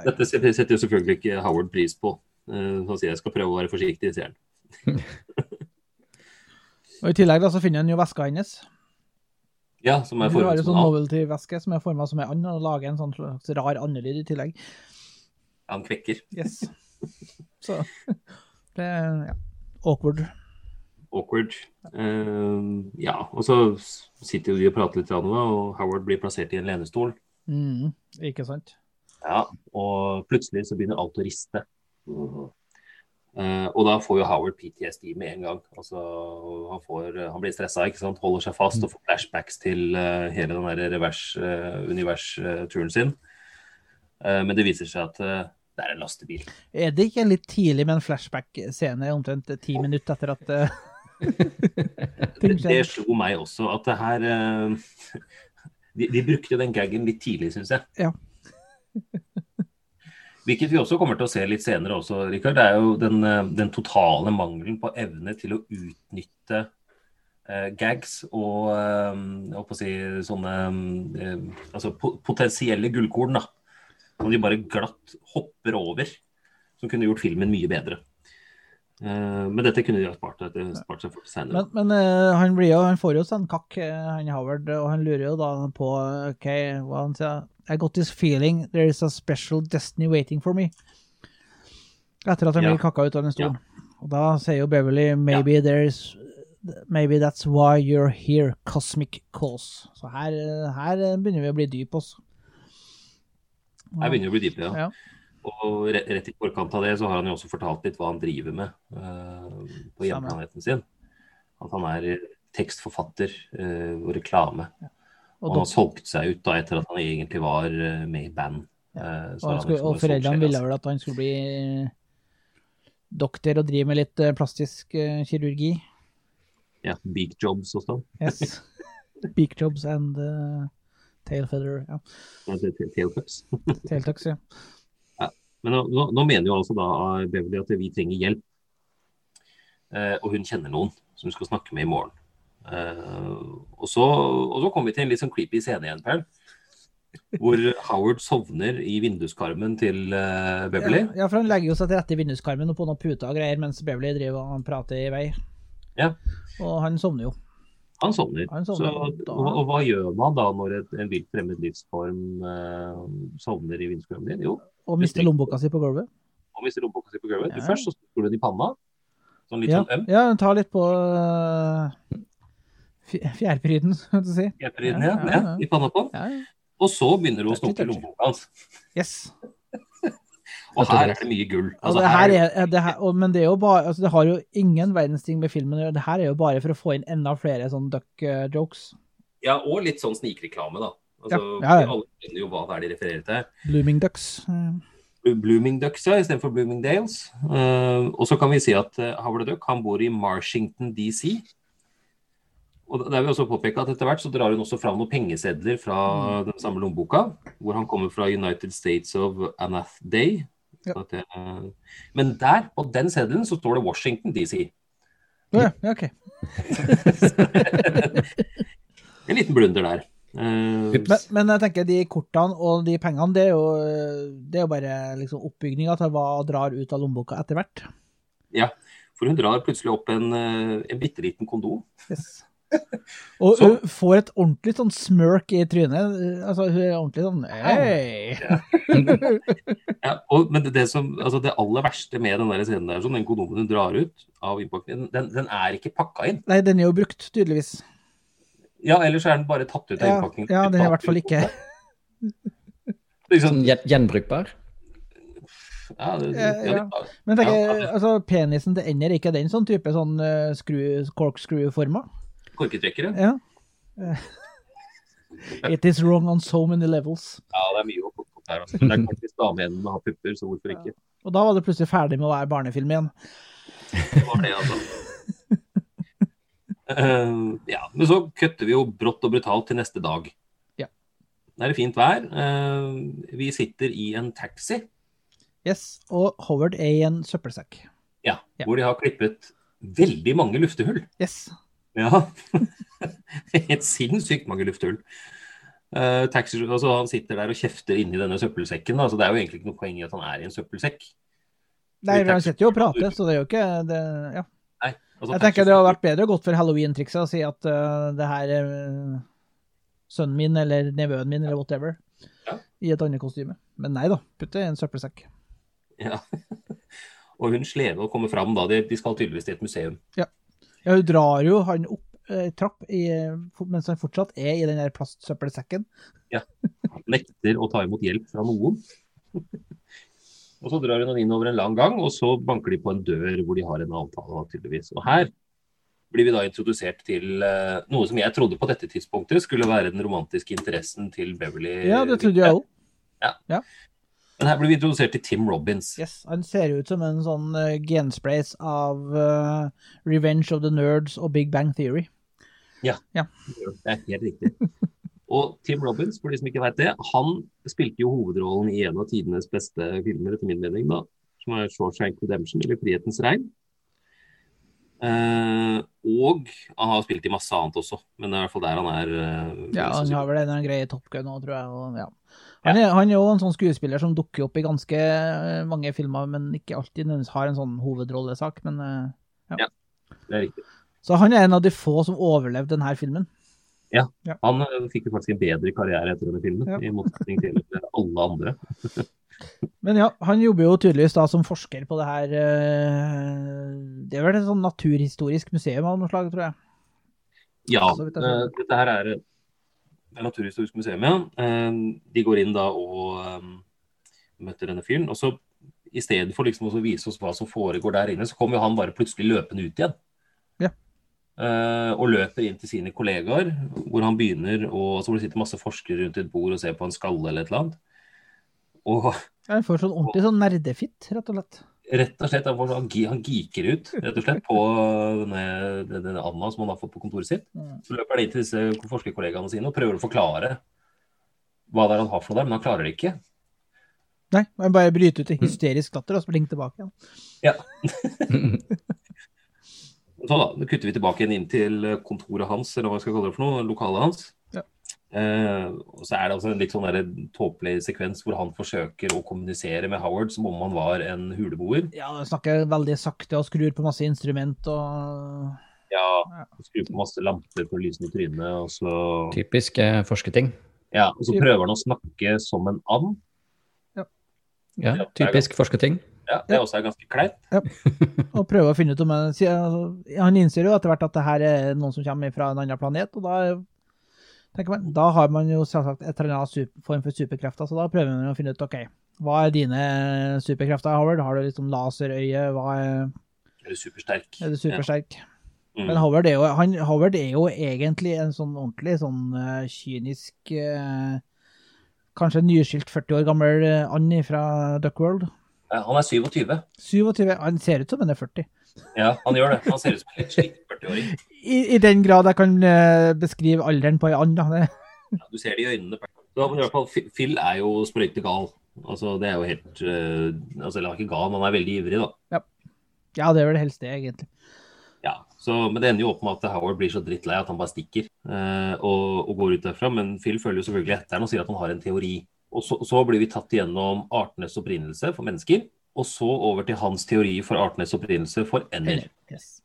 Dette setter jo selvfølgelig ikke Howard pris på. Så Han sier jeg skal prøve å være forsiktig, sier han. Og I tillegg da, så finner han jo veska hennes. Ja, som er formet som sånn en sånn novelty-veske som er forma som en and, og lager en sånn rar andelyd i tillegg. Han kvekker. Yes. Så det ja, awkward. Awkward. Uh, ja, og så sitter jo de og prater litt, og Howard blir plassert i en lenestol. Mm, ikke sant? Ja, og plutselig så begynner alt å riste. Uh, og da får jo Howard PTSD med en gang. Altså, han, får, han blir stressa, ikke sant? holder seg fast og får flashbacks til uh, hele den der revers-univers-turen sin. Eh, men det viser seg at det er en lastebil. Er det ikke litt tidlig med en flashback-scene, omtrent ti minutter etter at uh, det, Det slo meg også at det her uh, de, de brukte den gaggen litt tidlig, syns jeg. Ja. Hvilket vi også kommer til å se litt senere også, Rikard. Det er jo den, eh, den totale mangelen på evne til å utnytte eh, gags og eh, si sånne eh, altså po potensielle gullkorn, da. Som de bare glatt hopper over. Som kunne gjort filmen mye bedre. Eh, men dette kunne de ha spart, spart seg for senere. Men, men eh, han, blir jo, han får jo seg en kakk, eh, han Howard, og han lurer jo da på OK, hva han sier I got this feeling there is a special destiny waiting for me. Etter at han Ja. blir kakka ut av den stolen. Og da sier jo Beverly maybe there's Maybe that's why you're here, cosmic cause. Så her, her begynner vi å bli dype, også. Her begynner å bli dypere, ja. Ja. Og rett i forkant av det så har han jo også fortalt litt hva han driver med uh, på hjemplaneten sin. At han er tekstforfatter uh, og reklame. Og Og han har solgt seg ut da etter at han egentlig var uh, med i band. Så Og, skulle, liksom og foreldrene ville vel at han skulle bli doktor og drive med litt plastisk kirurgi. Ja, Beak Jobs og sånn. Yes. Beak jobs and uh, tail feather. Ja. Ja, det- det- Tail cups. Tail tucks, ja. Men nå, nå, nå mener jo altså da Beverly at vi trenger hjelp. Eh, og hun kjenner noen som hun skal snakke med i morgen. Eh, og, så, og så kommer vi til en litt sånn creepy scene igjen, Perl. Hvor Howard sovner i vinduskarmen til eh, Beverly. Ja, ja, for han legger jo seg til rette i vinduskarmen og på noen puter og greier mens Beverly driver og prater i vei. Ja. Og han sovner jo. Han sovner. Han sovner, Så, og og, hva gjør man da når et, en vilt fremmed livsform eh, sovner i vinduskarmen din? Jo, Og mister lommeboka si på gulvet. og mister lommeboka si på gulvet. Ja. Først så stikker du den i panna, sånn litt Ja, sånn øm. ja den tar litt på uh, fjærpryden, skal du si. Fjærpryden, Ja, ja, i panna på. Ja, ja. Og så begynner du å snoke lommeboka hans. Yes. Og her er det mye gull. Altså, det her er, det her, og, men det er jo bare altså Det har jo ingen verdens ting med filmen å gjøre. Det her er jo bare for å få inn enda flere sånn duck-jokes. ja, og litt sånn snikreklame, da. Altså, Ja, ja. Alle skjønner jo hva det er de refererer til. Blooming ducks. Eh, Blooming Ducks ja, istedenfor Bloomingdales. Uh, og så kan vi si at uh, Howard Duck han bor i Marshington DC. Og der vil vi også påpeke at Etter hvert så drar hun også fram noen pengesedler fra Mm. den samme lommeboka, hvor han kommer fra United States of Anath Day. At det, men der, på den seddelen, så står det Washington DC. Ja, ja, OK. En liten blunder der. Uh, Men, men jeg tenker de kortene og de pengene, det er jo, det er jo bare liksom oppbygninga til hva drar ut av lommeboka etter hvert. ja, for hun drar plutselig opp en, eh, en bitte liten kondom. Yes. Og Så- hun får et ordentlig sånn smirk i trynet. Altså, hun er ordentlig sånn Hei! Ja, og, men det, det, som, altså det aller verste med den der scenen der, sånn, den kondomen hun drar ut av innpakningen, den, den er ikke pakka inn. Nei, den er jo brukt, tydeligvis. Ja, ellers er den bare tatt ut av Ja, innpakningen. ja den er i hvert fall ikke Liksom, Sånn gjenbrukbar. ja, det, Ja, ja. Men tenker, Ja, ja. altså, penisen til ender, er ikke den sånn type sånn uh, corkscrew-forma? Korketrekkere. Ja. It is wrong on so many levels. Ja, det er mye å plukke opp her. Altså. Det er klart hvis damehendene har pupper, så hvorfor ikke? Og da var det plutselig ferdig med å være barnefilm igjen. Det var det, altså. uh, ja, men så kutter vi jo brått og brutalt til neste dag. Ja. Det er det fint vær. Uh, vi sitter i en taxi, Yes, Og Howard er i en søppelsekk. ja, Ja. hvor de har klippet veldig mange luftehull. Yes. Ja. Helt sinnssykt mange lufthull. Uh, taxi, altså han sitter der og kjefter inni denne søppelsekken. Da, så Det er jo egentlig ikke noe poeng i at han er i en søppelsekk. Nei, han sitter jo og prater, så det er jo ikke det, ja. Nei, altså, Jeg tenker det hadde vært bedre å gått for halloween-trikset og si at uh, det her er uh, sønnen min eller nevøen min eller whatever Ja. i et annet kostyme. Men nei da, putt det i en søppelsekk. Ja. og hun slever og kommer fram da. De, de skal tydeligvis til et museum. Ja, hun drar jo han opp eh, trapp i, mens han fortsatt er i den der plastsøppelsekken. Nekter å ta imot hjelp fra noen. og så drar hun han inn over en lang gang, og så banker de på en dør hvor de har en avtale, naturligvis. tydeligvis. Og her blir vi da introdusert til uh, noe som jeg trodde på dette tidspunktet skulle være den romantiske interessen til Beverly. Ja, det trodde jeg òg. Men her blir vi introdusert til Tim Robins. Yes, han ser ut som en sånn uh, gensprays av uh, Revenge of the Nerds og Big Bang Theory. Ja, Det er helt riktig. Og Tim Robbins, for de som ikke vet det, han spilte jo hovedrollen i en av tidenes beste filmer, etter min mening, da, som er Shawshank Redemption, eller Frihetens regn. Uh, og han har spilt i masse annet også, men det er i hvert fall der han er. Uh, Ja, han har vel en greie i Top Gun òg, tror jeg. Og, ja. Han, er, han er jo en sånn skuespiller som dukker opp i ganske eh, mange filmer, men ikke alltid har en sånn hovedrollesak. Men, ja, Det er riktig. så han er en av de få som overlevde denne filmen. Ja, Han eh, fikk jo faktisk en bedre karriere etter denne filmen, Ja. i motsetning til alle andre. Men ja, han jobber jo tydeligvis da som forsker på det her eh, Det er vel et sånn naturhistorisk museum av noe slag, tror jeg. Ja, eh, dette her er eh, det Naturhistorisk museum. Eh, De går inn da og eh, møter denne fyren. Og så i stedet for liksom å vise oss hva som foregår der inne, så kommer jo han bare plutselig løpende ut igjen. Ja. Eh, og løper inn til sine kollegaer, hvor han begynner å Så hvor det sitter masse forskere rundt et bord og ser på en skalle eller et eller annet. Og Han får sånn ordentlig sånn nerdefitt, rett og slett. Rett og slett, han, han, geeker ut rett og slett på denne, denne Anna som han har fått på kontoret sitt. Mm. Så løper han inn til disse forskerkollegaene sine og prøver å forklare hva det er han har for noe der, men han klarer det ikke. Nei, han bare bryter ut i hysterisk latter og springer tilbake igjen. Ja. Så da, da kutter vi tilbake igjen inn til kontoret hans, eller hva vi skal kalle det for noe, lokalet hans. Ja. Eh, og så er det altså en litt sånn der tåpelig sekvens hvor han forsøker å kommunisere med Howard som om han var en huleboer. Ja, han snakker veldig sakte og skrur på masse instrument og Ja, skrur på masse lamper for å lyse i trynet, og så Typisk eh, forskerting. Ja, og så prøver han å snakke som en and. Ja, typisk forskerting. Ja, det også er ganske kleint. og prøver å finne ut om han altså, Han innser jo etter hvert at det her er noen som kommer fra en annen planet, og da man, da har man jo selvsagt et eller annet super, form for superkrefter, så da prøver man å finne ut ok, hva er dine superkrefter, Howard? Har du liksom laserøye? Hva er, du supersterk. er du supersterk? Mm. Men Howard er, jo, han, Howard er jo egentlig en sånn ordentlig sånn uh, kynisk uh, Kanskje nyskilt 40 år gammel uh, and fra Duckworld. Ja, Han er 27. 27. Han ser ut som han er 40. Ja, han gjør det. Han ser ut som en litt slik 40-åring. I, I den grad jeg kan eh, beskrive alderen på ei and. da. Ja, du ser det i øynene. Så, i hvert fall, Phil- er jo sprøytegal. Altså, det er jo helt uh, Altså, han er ikke gal, men han er veldig ivrig, da. Ja, det er vel helst det, egentlig. Ja, så, Men det ender jo opp med at Howard blir så drittlei at han bare stikker uh, og, og går ut derfra. Men Phil følger jo selvfølgelig etter han og sier at han har en teori. Og så, så blir vi tatt igjennom artenes opprinnelse for mennesker. Og så over til hans teori for artenes opprinnelse for ender. Yes.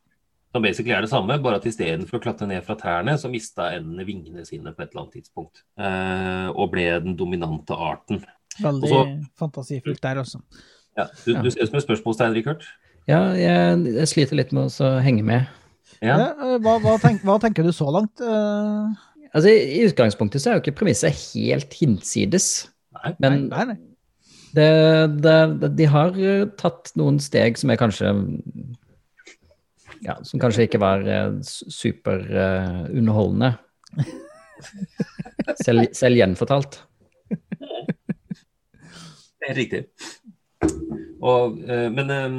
Som basically er det samme, bare at istedenfor å klatre ned fra trærne, så mista endene vingene sine på et eller annet tidspunkt. Eh, og ble den dominante arten. Veldig Også, fantasifullt der også. Ja, du, du ser ut som et spørsmålstegn, Rikard. Ja, jeg, jeg sliter litt med å henge med. Ja. Ja, eh, hva, hva, tenk, hva tenker du så langt? Eh, Altså, I i utgangspunktet så er jo ikke premisset helt hinsides. Nei. Men nei, nei. Det, det, de har eh, tatt noen steg som er kanskje Ja, som kanskje ikke var uh, superunderholdende. selv, selv gjenfortalt. Er helt riktig. Og, eh, men eh,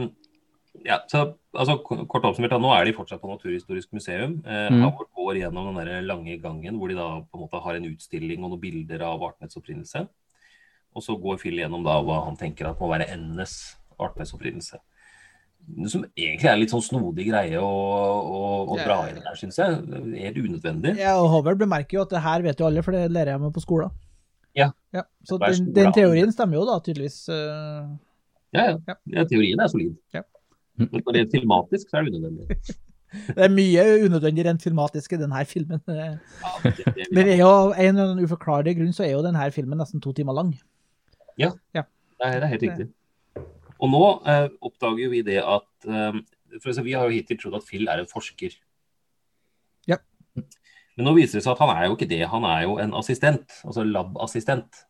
ja, så altså, kort oppsummert, da, nå er de fortsatt på Naturhistorisk museum. Eh, Mm. Howard går gjennom den der lange gangen hvor de da på en måte har en utstilling og noen bilder av artenes opprinnelse. Og så går Phil gjennom da hva han tenker at må være endenes arbeidsopprinnelse. Som egentlig er litt sånn snodig greie å, å, å dra inn her, syns jeg. Helt unødvendig. Ja, og Howard bemerker jo at det her vet jo alle, for det lærer jeg meg på skolen. Ja. Så er den, den teorien stemmer jo da tydeligvis. eh, Ja, ja. ja teorien er solid. Ja. Men når det er filmatisk, så er det unødvendig. Det er mye unødvendig rent filmatisk i denne filmen. Ja, Det, det, Men det er jo av en uforklarlig grunn så er jo denne filmen nesten to timer lang. Ja, Ja. Det, er, det er helt riktig. Og nå eh, oppdager vi det at eh, for Vi har jo hittil trodd at Phil er en forsker. Ja. Men nå viser det seg at han er jo ikke det. Han er jo en assistent, altså lab-assistent.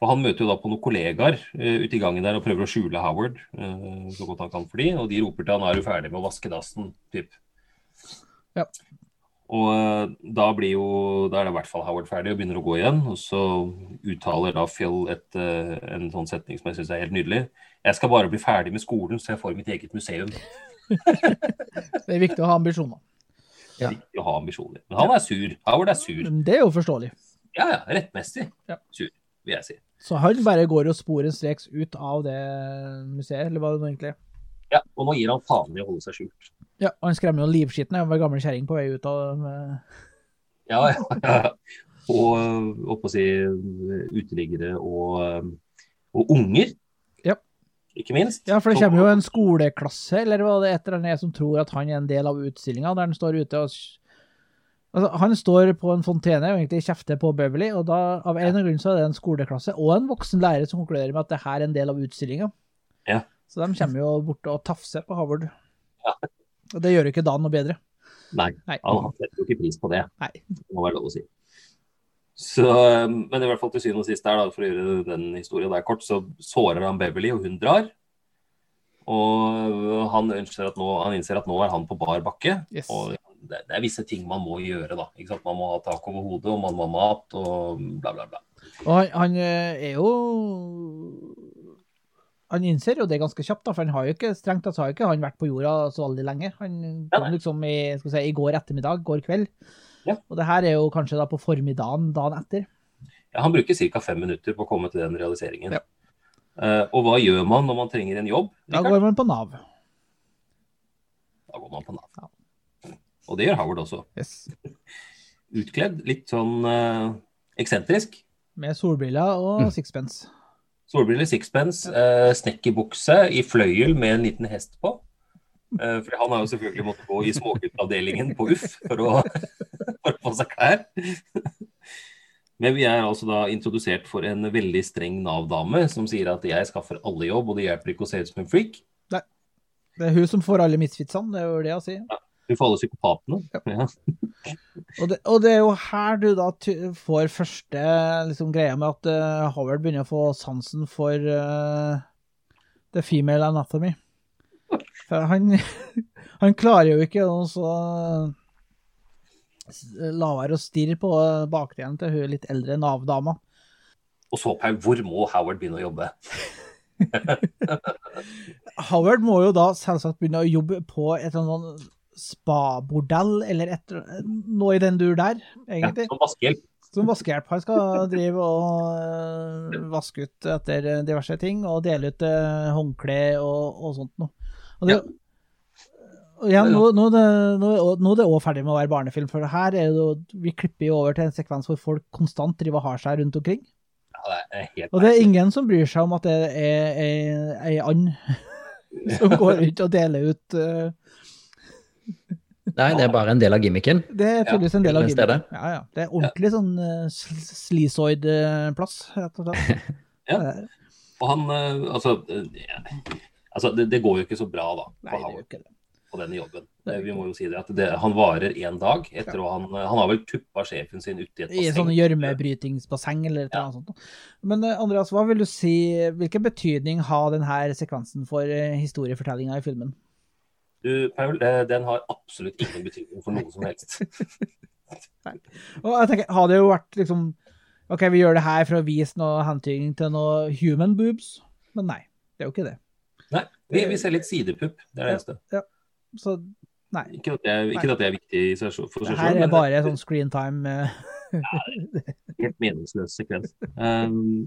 For Han møter jo da på noen kollegaer uh, ute i gangen der og prøver å skjule Howard uh, så godt han kan for de, og de roper til han er du ferdig med å vaske dassen. Typ. Ja. Og eh, da blir jo, da er det i hvert fall Howard ferdig og begynner å gå igjen. Og så uttaler da Phil et, eh, en sånn setning som jeg syns er helt nydelig. Jeg skal bare bli ferdig med skolen, så jeg får mitt eget museum. Det er viktig å ha ambisjoner. Ja. Viktig å ha ambisjoner. Men han er sur. Howard er sur. Det er jo forståelig. Ja, ja, rettmessig Ja. sur, vil jeg si. Så han bare går og sporenstreks ut av det museet, eller hva det nå egentlig er. Ja, Og nå gir han faen i å holde seg skjult. Ja, han skremmer jo livskitten av ei gammel kjerring på vei ut av eh, Ja, ja, ja. Og oppå å si uteliggere og, øh, og unger. Ja. Ikke minst. Ja, for det kommer jo en skoleklasse, eller hva det et eller annet, som tror at han er en del av utstillinga, der han står ute og Altså, han står på en fontene og egentlig kjefter på Beverly, og da, av en eller annen grunn så er det en skoleklasse og en voksen lærer som konkluderer med at det her er en del av utstillinga. Ja. Så de kommer jo bort og tafser på Howard. Ja. Og det gjør jo ikke Dan noe bedre. Nei, Nei. han setter jo ikke pris på det. Nei. Det må være lov å si. Så, men i hvert fall til syvende og sist der, da, for å gjøre den historien der kort, så sårer han Beverly, og hun drar. Og han, at nå, han innser at nå er han på bar bakke. Yes. Og det, det er visse ting man må gjøre, da. Man må ha tak over hodet, og man må ha mat, og bla, bla, bla. Og han, han eh, er jo Han innser jo det ganske kjapt, da, for han har jo ikke strengt tatt har ikke han vært på jorda så veldig lenge. Han kom liksom i, skal si, i går ettermiddag, går kveld. Ja. Og det her er jo kanskje da på formiddagen dagen etter. Ja, han bruker ca. fem minutter på å komme til den realiseringen. Ja. Uh, og hva gjør man når man trenger en jobb? Da går man på Nav. Da går man på Nav. Ja. Og det gjør Howard også. Yes. Utkledd, litt sånn uh, eksentrisk. Med solbriller og sixpence. Solbriller, sixpence, eh, snekkerbukse i fløyel med en liten hest på. Eh, for han har jo selvfølgelig måttet gå i småguttavdelingen på Uff for å, for å få seg klær. Men vi er altså da introdusert for en veldig streng Nav-dame som sier at jeg skaffer alle jobb, og det hjelper ikke å se ut som en freak. Det er hun som får alle misfitsene, det er jo det jeg sier. Hun får alle psykopatene. Ja. Og det, og det er jo her du da får første liksom, greia med at uh, Howard begynner å få sansen for uh, the female anatomy. For han, han klarer jo ikke å så la være å stirre på bakdelen til hun litt eldre Nav-dama. Og så, på hvor må Howard begynne å jobbe? Howard må jo da selvsagt begynne å jobbe på et eller annet spa-bordell, eller et, noe i den dur der, Ja, egentlig. som vaskehjelp. Som vaskehjelp. Han skal drive og øh, vaske ut etter diverse ting, og dele ut øh, håndkle og, og sånt noe. Og det, ja, nå, nå, det, nå, nå er det også ferdig med å være barnefilm, for her er det vi klipper jo over til en sekvens hvor folk konstant driver og har seg rundt omkring. Ja, det er helt Og det er ingen som bryr seg om at det er ei, and som går rundt og deler ut øh, Nei, det er bare en del av gimmicken. Det er tydeligvis en del av gimmicken. Ja, ja. Det er ordentlig sånn uh, sleazoid-plass, rett og slett. Ja. Og han eh, Altså, eh, ja. altså det, det går jo ikke så bra, da. Nei, det gjør ikke det. på denne jobben. Vi må jo si det at det, han varer én dag etter å han, han har vel tuppa sjefen sin uti et I en sånn gjørmebrytingsbasseng eller et eller annet sånt. Men eh, Andreas, hva vil du si, hvilken betydning har denne sekvensen for eh, historiefortellinga i filmen? Du, Paul, eh, den har absolutt ingen betydning for noe som helst. Og jeg tenker, Har det jo vært liksom OK, vi gjør det her for å vise noe hentydning til noe human boobs, men nei. Det er jo ikke det. Nei, vi, vi ser litt sidepupp, det er det eneste. Ja, så nei. Ikke at det ikke at det er viktig for seg, sjøl. Det her er bare sånn screen time. ja, helt meningsløs sekvens. Um,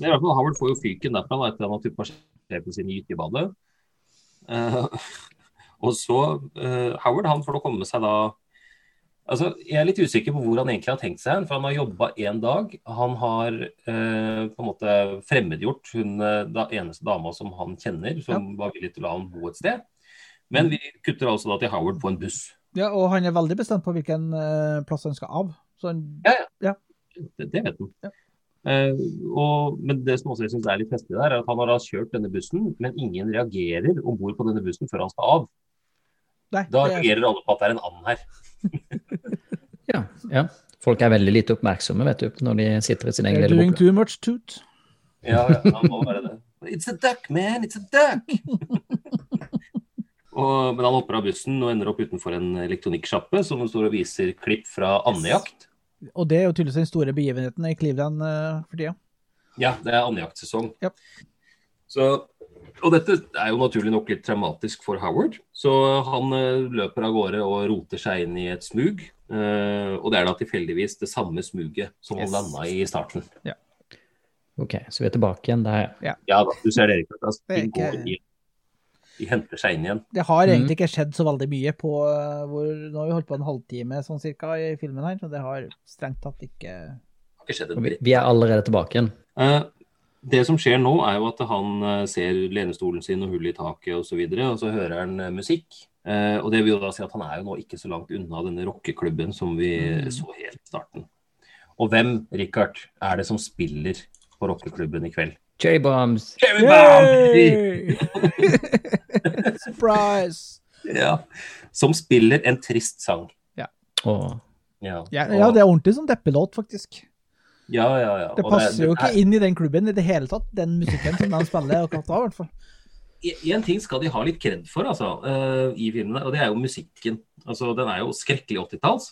det er i hvert fall Howard får jo fyken derfra da, etter at han har tuppa skjebnen sin i gytebadet. Uh, og så uh, Howard han får da komme seg da Altså, Jeg er litt usikker på hvor han egentlig har tenkt seg. For han har jobba én dag. Han har uh, på en måte fremmedgjort hun eh, da, eneste dama som han kjenner, som var villig til å la ham bo et sted. Men vi kutter altså da til Howard på en buss. Ja, og han er veldig bestemt på hvilken uh, plass han skal av. Så han, Ja, ja. Det, det vet han. Eh, og, men det som også jeg synes er litt festlig der, er at han har kjørt denne bussen, men ingen reagerer om bord på denne bussen før han skal av. Nei, Da er- reagerer alle på at det er en and her. Ja, ja. Folk er veldig lite oppmerksomme, vet du, når de sitter i sin egen lille doing boble. too much toot. Ja, ja, han må være det. It's a duck, man! It's a duck! og, men han hopper av bussen og ender opp utenfor en elektronikksjappe som står og viser klipp fra andejakt. Og det er jo tydeligvis den store begivenheten i Cleveland uh, for tida. Ja, det er andejaktsesong. Ja. Så, og dette er jo naturlig nok litt traumatisk for Howard. Så han eh, løper av gårde og roter seg inn i et smug. Eh, og det er da tilfeldigvis det samme smuget som Yes. han landa i i starten. Ok, så vi er tilbake igjen der. Ja da, du ser det, Erik. Altså, Det er de, går i, de henter seg inn igjen. Det har egentlig ikke skjedd så veldig mye på eh, hvor, Nå har vi holdt på en halvtime sånn cirka i filmen her, så det har strengt tatt ikke Det har ikke skjedd en vi, dritt. vi er allerede tilbake igjen. Eh, det som skjer nå, er jo at han eh, ser lenestolen sin og hullet i taket osv., og, så videre, og så hører han eh, musikk. Eh, og det vil jo da si at han er jo nå ikke så langt unna denne rockeklubben som vi Mm. så helt i starten. Og hvem, Richard, er det som spiller på rockeklubben i kveld? Cherry bombs! Cherry Bomb! Surprise! Ja. Som spiller en trist sang. Ja. Ja, Ja, og- ja, det er ordentlig sånn deppelåt, faktisk. Ja, ja, ja. Det passer jo det ikke er- inn i den klubben i det hele tatt, den musikken som de spiller akkurat da, i hvert fall. En ting skal de ha litt kred for altså, uh, i filmene, og det er jo musikken. Altså, Den er jo skrekkelig 80-talls.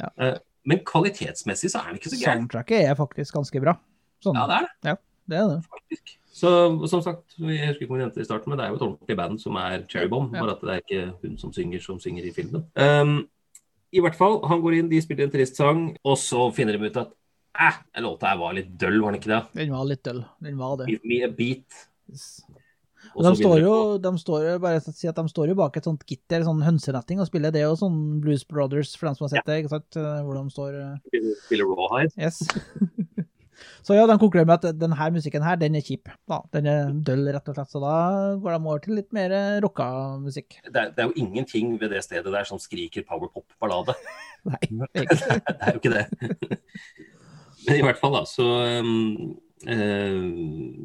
Ja. Uh, men kvalitetsmessig så er den ikke så gæren. Soundtracket er faktisk ganske bra. Sånn, Ja, det er det. det er det. faktisk. Så som sagt, jeg husker ikke om vi nevnte det i starten, men det er jo et ordentlig band som er Cherry Bomb, Ja. bare at det er ikke hun som synger, som synger i filmen. Um, I hvert fall, han går inn, de spiller en trist sang, og så finner de ut at eh, den låta her var litt døll, var den ikke det? Den var litt døll. Den var det. Give me a beat. Og de står jo, de står jo, bare si at de står jo bak et sånt gitter, sånn hønsenetting, og spiller det jo sånn Blues Brothers, for dem som har sett det, ikke sant? Eh, Hvor de står eh, Spiller Rawhide. Yes. Så ja, de konkluderer med at denne musikken her, den er kjip. Da, den er døll, rett og slett. Så da går de over til litt mer eh, rocka musikk. Det er, det er jo ingenting ved det stedet der som skriker power pop-ballade. Nei, det er jo ikke det. Men i hvert fall, da, så eh,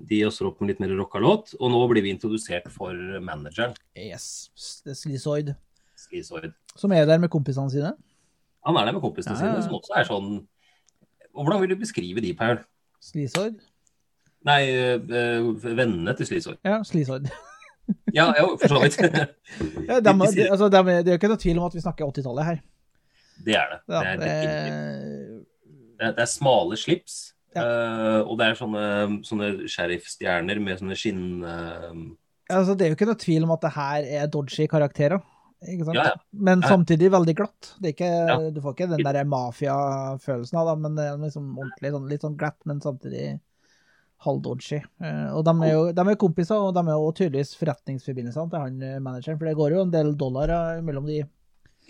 De også opp med litt mer rocka låt, og nå blir vi introdusert for manageren, Yes. Det er Slizoid. Som er der med kompisene sine. Han er der med kompisene Ja, sine, som også er sånn Hvordan vil du beskrive de, Paul? Slizoid? Nei, uh, vennene til Slisoid. Ja, Slizoid. Ja, jo, for så vidt. Ja, de, de, altså, er- det er jo ikke noe tvil om at vi snakker 80-tallet her. Det er det. Det er, det, definitivt. Det er, det er smale slips, Ja. Uh, og det er sånne, sånne sheriffstjerner med sånne skinn... Uh... altså, det er jo ikke noe tvil om at det her er dodgy karakterer. Ja, ja. Men samtidig veldig glatt. Det er ikke. Du får ikke den der mafiafølelsen av det, men det er liksom ordentlig sånn, litt sånn glatt, men samtidig halvdodgy. Eh, og de er jo de er kompiser, og de er jo tydeligvis forretningsforbindelsene til han manageren, for det går jo en del dollar mellom de.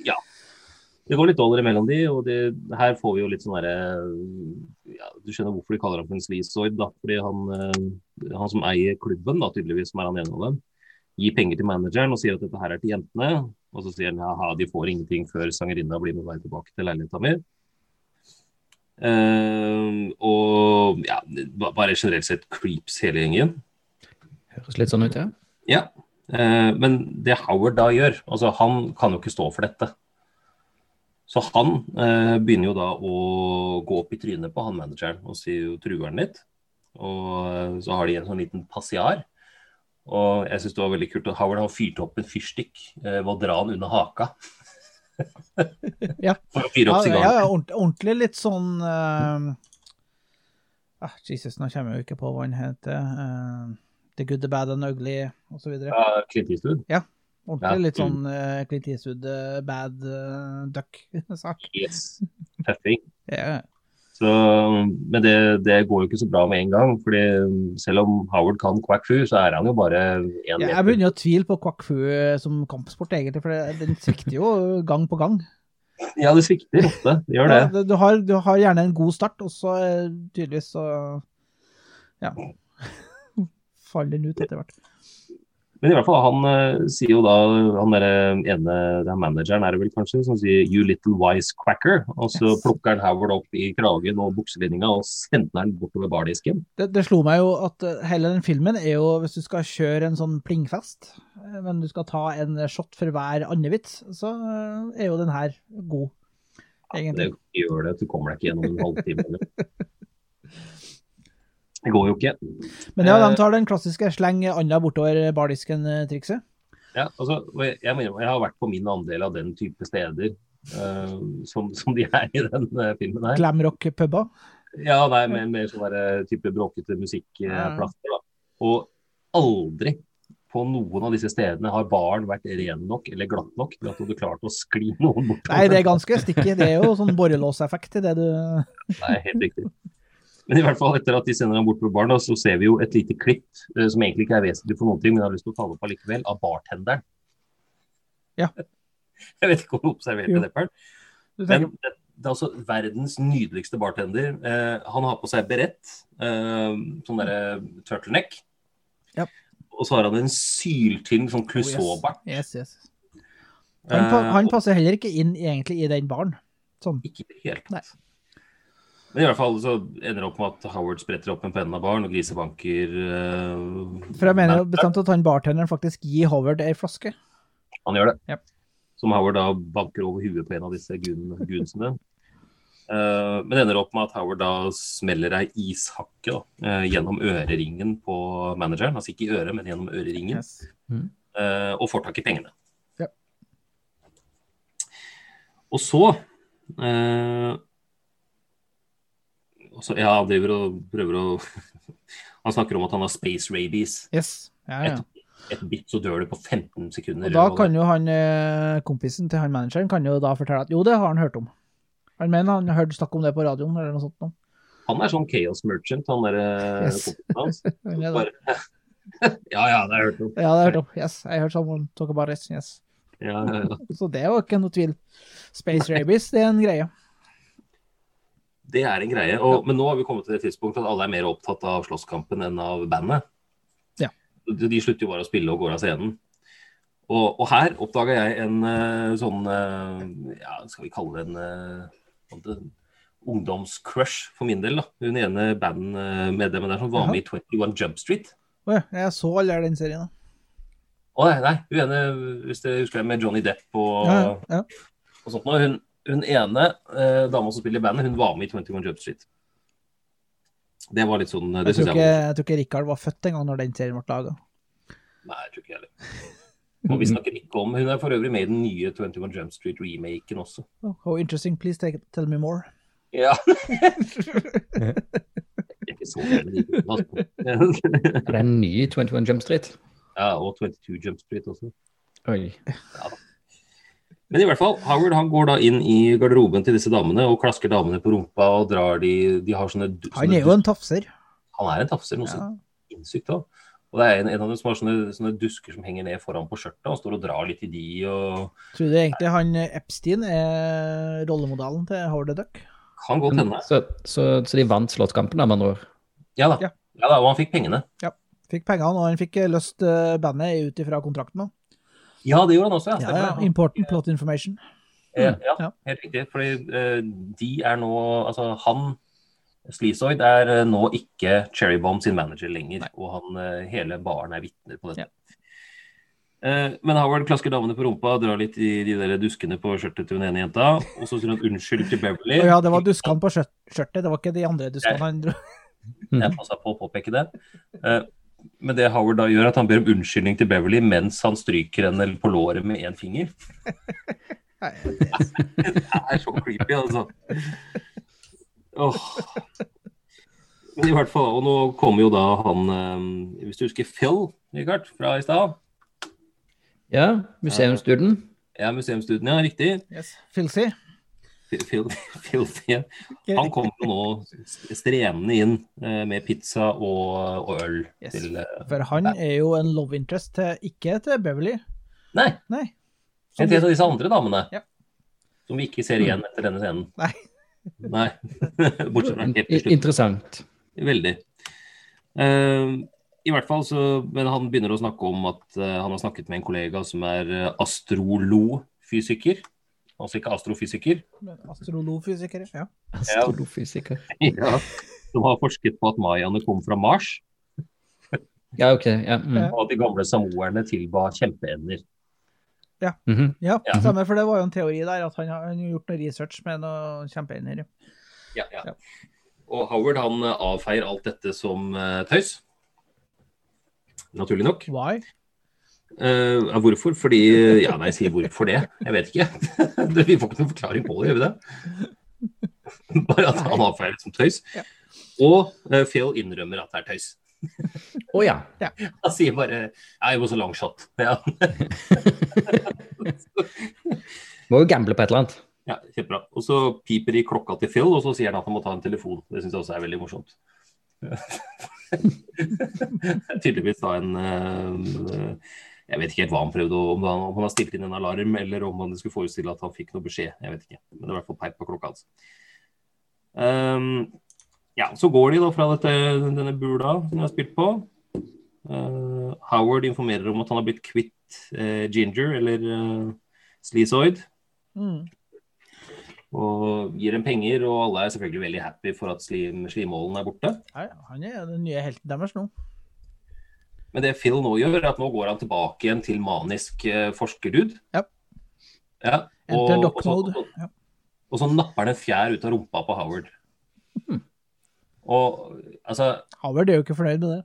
Ja. Det går litt dollar imellom de, og det, her får vi jo litt sånn derre ja, Du skjønner hvorfor de kaller ham for en sleazoid, da. Fordi han, eh, han som eier klubben, da tydeligvis, som er han ene av dem, gir penger til manageren og sier at dette her er til jentene. Og så sier han ja, de får ingenting før sangerinna blir med vei tilbake til leiligheta mi. Uh, og ja, bare generelt sett creeps hele gjengen. Høres litt sånn ut, ja. Ja, Uh, men det Howard da gjør, altså han kan jo ikke stå for dette. Så han eh, begynner jo da å gå opp i trynet på han manageren og sier jo truer han litt. Og eh, så har de en sånn liten passiar. Og jeg syns det var veldig kult at Howard har fyrt opp en fyrstikk eh, ved å dra han under haka. Ja. For å fyre Ja, opp ja, sigaren. ja, ordentlig, ordentlig litt sånn uh... ah, Jesus, nå kommer jeg jo ikke på hva han heter. Uh... the Good, The Bad and Ugly, osv. Ja, Clint Eastwood. Ja. Ordentlig Ja. litt sånn uh, Clint Eastwood, uh, bad uh, duck-sak. Yes. Tøffing. Ja. Så, men det, det går jo ikke så bra med en gang. fordi selv om Howard kan quack fu, så er han jo bare én Ja, meter. jeg begynner å tvile på Quack Fu eh, som kampsport, egentlig, for det, den svikter jo gang på gang. Ja, det svikter ofte. Det gjør det. Ja, du, har, du har gjerne en god start, og så eh, tydeligvis så Ja. Faller den ut etter hvert. Men i hvert fall, han eh, sier jo da, han der ene den manageren er det vel kanskje, som sier 'you little wise cracker'. Og så Yes. plukker han Howard opp i kragen og bukselinninga og sender han bortover bardisken. Det, det slo meg jo at eh, hele den filmen er jo, hvis du skal kjøre en sånn plingfest, eh, men du skal ta en shot for hver andre vits, så er jo den her god, Det gjør det, du kommer deg ikke gjennom en halvtime. Det går jo ikke. Men ja, Eh, de tar den klassiske sleng anda bortover bardisken-trikset. Ja, altså, jeg, jeg, har vært på min andel av den type steder uh, som, som de er i den uh, filmen her. Glamrock-puber. Ja, nei, med, med sånn der type bråkete musikkplasser. da. Og aldri på noen av disse stedene har baren vært ren nok eller glatt nok til at du hadde klart å skli noen bort. Nei, det er ganske stikkig. Det er jo sånn borrelåseffekt i det du Nei, helt riktig. Men i hvert fall etter at de sender ham bort på baren, så ser vi jo et lite klipp eh, som egentlig ikke er vesentlig for noen ting, men jeg har lyst til å ta det opp allikevel, av bartenderen. Ja. Jeg vet ikke om du observerte det, Perl. Men det, det er altså verdens nydeligste bartender. Eh, han har på seg berett, eh, sånn derre turtleneck. Ja. Og så har han en syltynn sånn klusåbart. Oh, yes, yes. Han, pa Eh, han passer heller ikke inn egentlig i den baren. Sånn. Ikke i det hele tatt. Men i hvert fall så ender det opp med at Howard spretter opp en penn av baren og grisebanker uh, For jeg mener bestemt at han bartenderen faktisk gir Howard ei flaske. Han gjør det. Ja. Som Howard da banker over huet på en av disse gun, gunsene. uh, men det ender opp med at Howard da smeller ei ishakke da, uh, gjennom øreringen på manageren. Altså ikke i øret, men gjennom øreringen. Yes. eh, og får tak i pengene. Ja. Og så eh, og så, Ja, han driver og prøver å Han snakker om at han har space rabies. yes. Ja, ja. Et, et bit, så dør du på 15 sekunder. Og da kan jo han, eh, kompisen til han manageren kan jo da fortelle at jo, det har han hørt om. Han mener han har hørt snakk om det på radioen eller noe sånt. Noe. Han er sånn chaos merchant, han derre Yes. kompisen hans. Ja, ja, det har jeg hørt om. Ja, det har jeg hørt om. Yes, har hørt someone talk about it. Yes. Ja, ja, ja. Så det er jo ikke noe tvil. Space rabies, det er en greie. Det er en greie. Og, men nå har vi kommet til det tidspunktet at alle er mer opptatt av slåsskampen enn av bandet. Ja. De, de slutter jo bare å spille og går av scenen. Og, og her oppdaga jeg en eh, sånn eh, ja, Skal vi kalle det en uh, ungdomscrush for min del. da. Hun ene bandmedlemmet der som var med i 21 Jump Street. Å ja, jeg så alle den serien. da. Å nei, nei, hun ene, hvis du husker det, med Johnny Depp og, Ja, ja, ja. og sånt. nå, Hun, hun ene eh, dama som spiller i bandet, hun var med i 21 Jump Street. Det var litt sånn Det Jeg tror jeg ikke, var jeg tror ikke Rikard var født engang når den serien ble laga. Nei, jeg tror ikke jeg heller. Og vi snakker ikke om Hun er for øvrig med i den nye 21 Jump Street-remaken også. Oh, how interesting, please take, tell me more. Ja. ikke så på. Er det en ny 21 Jump Street? Ja, og 22 Jump Street også. Oi. Men i hvert fall, Howard han går da inn i garderoben til disse damene og klasker damene på rumpa og drar de De har sånne, sånne Han er jo en tafser. Han er en tafser, noe Ja. sinnssykt òg. Og det er en, en av dem som har sånne, sånne dusker som henger ned foran på skjørtet og står og drar litt i de og Tror du egentlig han eh, Epstein er rollemodellen til Howard the Duck? Kan godt hende. Så, så, så de vant slåsskampen, da, med andre ord? Ja da. Ja. Ja da, og han fikk pengene. Ja. Fikk pengene, og han fikk eh, løst eh, bandet ut ifra kontrakten òg. Ja, det gjorde han også, ja. Ja. Important plot information. Ja, ja, Ja. helt riktig. Fordi eh, de er nå Altså, han Sleazoid er eh, nå ikke Cherrybomb sin manager lenger, og han, eh, hele baren er vitner på dette. Ja. men Howard klasker damene på rumpa, drar litt i de der duskene på skjørtet til den ene jenta, og så sier han unnskyld til Beverly. Oh, ja, det var duskene på skjørtet, det var ikke de andre duskene han dro. Jeg passa på å påpeke det. Men det Howard da gjør, at han ber om unnskyldning til Beverly mens han stryker henne på låret med én finger. Det er så creepy, altså. Oh. Men i hvert fall, og nå kommer jo da han eh, Hvis du husker Phil, Richard, fra i stad? Ja, museumsduden. Ja, museumsstudien, ja, riktig. Yes. Filthy. Phil, Phil, Filthy. Han kommer jo nå strenende inn eh, med pizza og, og øl. Yes. Til, eh, For han er jo en love interest til, ikke til Beverly. Nei. Nei. Som til disse andre damene. Ja. Som vi ikke ser igjen etter denne scenen. Nei. Nei. Bortsett fra helt til slutt. Interessant. Veldig. Eh, I hvert fall så Men han begynner å snakke om at uh, han har snakket med en kollega som er uh, astrolofysiker. Altså ikke astrofysiker. Astrolofysiker, ja. Astrolofysiker. Ja. Som har forsket på at mayaene kom fra Mars, Ja, OK. Ja. Mm. og at de gamle samoerne tilba kjempeender. Mhm. Ja, Ja. stemmer, for det var jo en teori der, at han har gjort noe research med noen kjempeender. Ja, ja. Og Howard han avfeier alt dette som eh, tøys. Naturlig nok. Why? Eh, ja, hvorfor? Fordi Ja, nei, jeg sier hvorfor det. Jeg vet ikke. Vi får ikke noen forklaring på det, gjør vi det? Bare at han avfeier det som tøys. Ja. Og uh, Phil innrømmer at det er tøys. Å ja. Han sier bare I was a long shot. Ja, Må jo gamble på et eller annet. ja Kjempebra. Og så piper de klokka til Phil, og så sier han at han må ta en telefon. Det syns jeg også er veldig morsomt. Tydeligvis da en eh, Jeg vet ikke helt hva han prøvde, om han, om han har stilt inn en alarm, eller om han skulle forestille at han fikk noe beskjed. Jeg vet ikke. Men det er i hvert fall peip på klokka hans. Um, ja, så går de da fra dette, denne bula som de har spilt på. Uh, Howard informerer om at han har blitt kvitt uh, Ginger, eller uh, Sleazoid, Mm. og gir dem penger. Og alle er selvfølgelig veldig happy for at slim, slimålen er borte. Nei, han er den nye helten deres nå. Men det Phil nå gjør, er at nå går han tilbake igjen til manisk forskerdud forskerdude. Ja. Ja, Enter og, mode. og, så, og, og så napper han en fjær ut av rumpa på Howard. Og altså Howard er jo ikke fornøyd med det.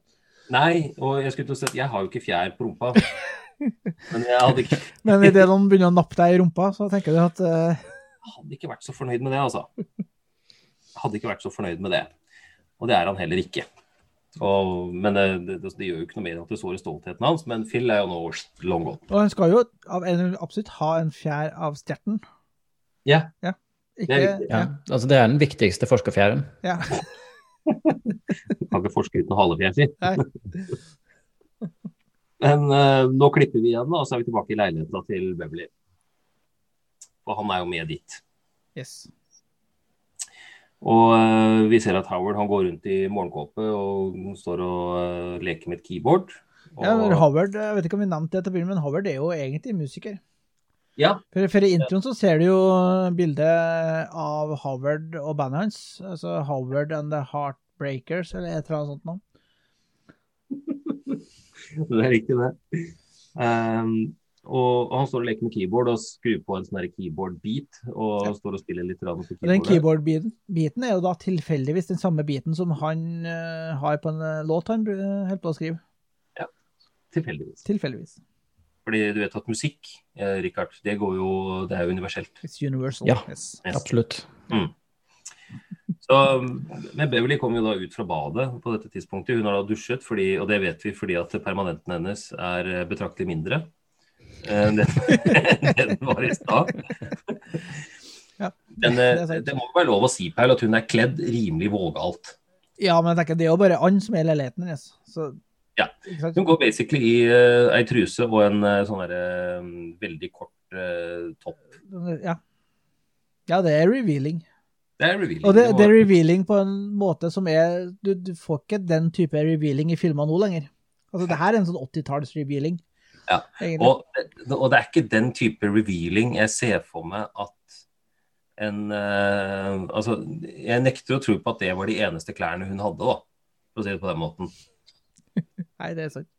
Nei, og jeg skulle til å si at jeg har jo ikke fjær på rumpa. Men jeg hadde ikke, Men idet de begynner å nappe deg i rumpa, så tenker du at eh, hadde ikke vært så fornøyd med det, altså. Hadde ikke vært så fornøyd med det. Og det er han heller ikke. Og, men det, det, det gjør jo ikke noe mer at det sår i stoltheten hans, men Phil er jo nå long gone. Og han skal jo av en, absolutt ha en fjær av stjerten. Ja. Ikke, Det er riktig. Ja. Altså, det er den viktigste forskerfjæren. ja. Kan ikke forske uten halefjær, si. Men uh, nå klipper vi igjen, da, og så er vi tilbake i leiligheta til Beverly. Og han er jo med dit. Yes. Og eh, vi ser at Howard han går rundt i morgenkåpe og står og eh, leker med et keyboard. Og, Ja, Howard, jeg vet ikke om vi nevnte det til å begynne men Howard er jo egentlig musiker. Ja. For, for I introen så ser du jo bildet av Howard og bandet hans. Altså Howard and the Heartbreakers, eller et eller annet sånt noe. det er riktig, det. Um, og, og han står og leker med keyboard og skrur på en sånn keyboard-beat og står og spiller litt rann. på Og Den keyboard-biten er jo da tilfeldigvis den samme biten som han uh, har på en eh, låt han uh, holder på å skrive. Tilfeldigvis. Tilfeldigvis. Fordi du vet at musikk, eh, Richard, det går jo Det er jo universelt. It's universal. Ja. Yes. Yes. Absolutt. Så, men Beverly kom jo da ut fra badet på dette tidspunktet. Hun har da dusjet, fordi, og det vet vi fordi at permanenten hennes er eh, betraktelig mindre. Eh, det den var i stad. Ja, Men det eh, det må være lov å si, Paul, at hun er kledd rimelig vågalt. Ja, men jeg tenker, det er jo bare han som er leiligheten hennes. Så, Ja. Hun går basically i uh, ei truse og en uh, sånn derre veldig kort uh, topp. Ja. ja, det er revealing. Det er revealing. Og det, det er revealing på en måte som er Du, du får ikke den type revealing i filmer nå lenger. Altså, det her er en sånn 80-talls revealing. Ja, og, og det er ikke den type revealing jeg ser for meg at en uh, Altså, jeg nekter å tro på at det var de eneste klærne hun hadde, da, for å si det på den måten. Nei, det er sant.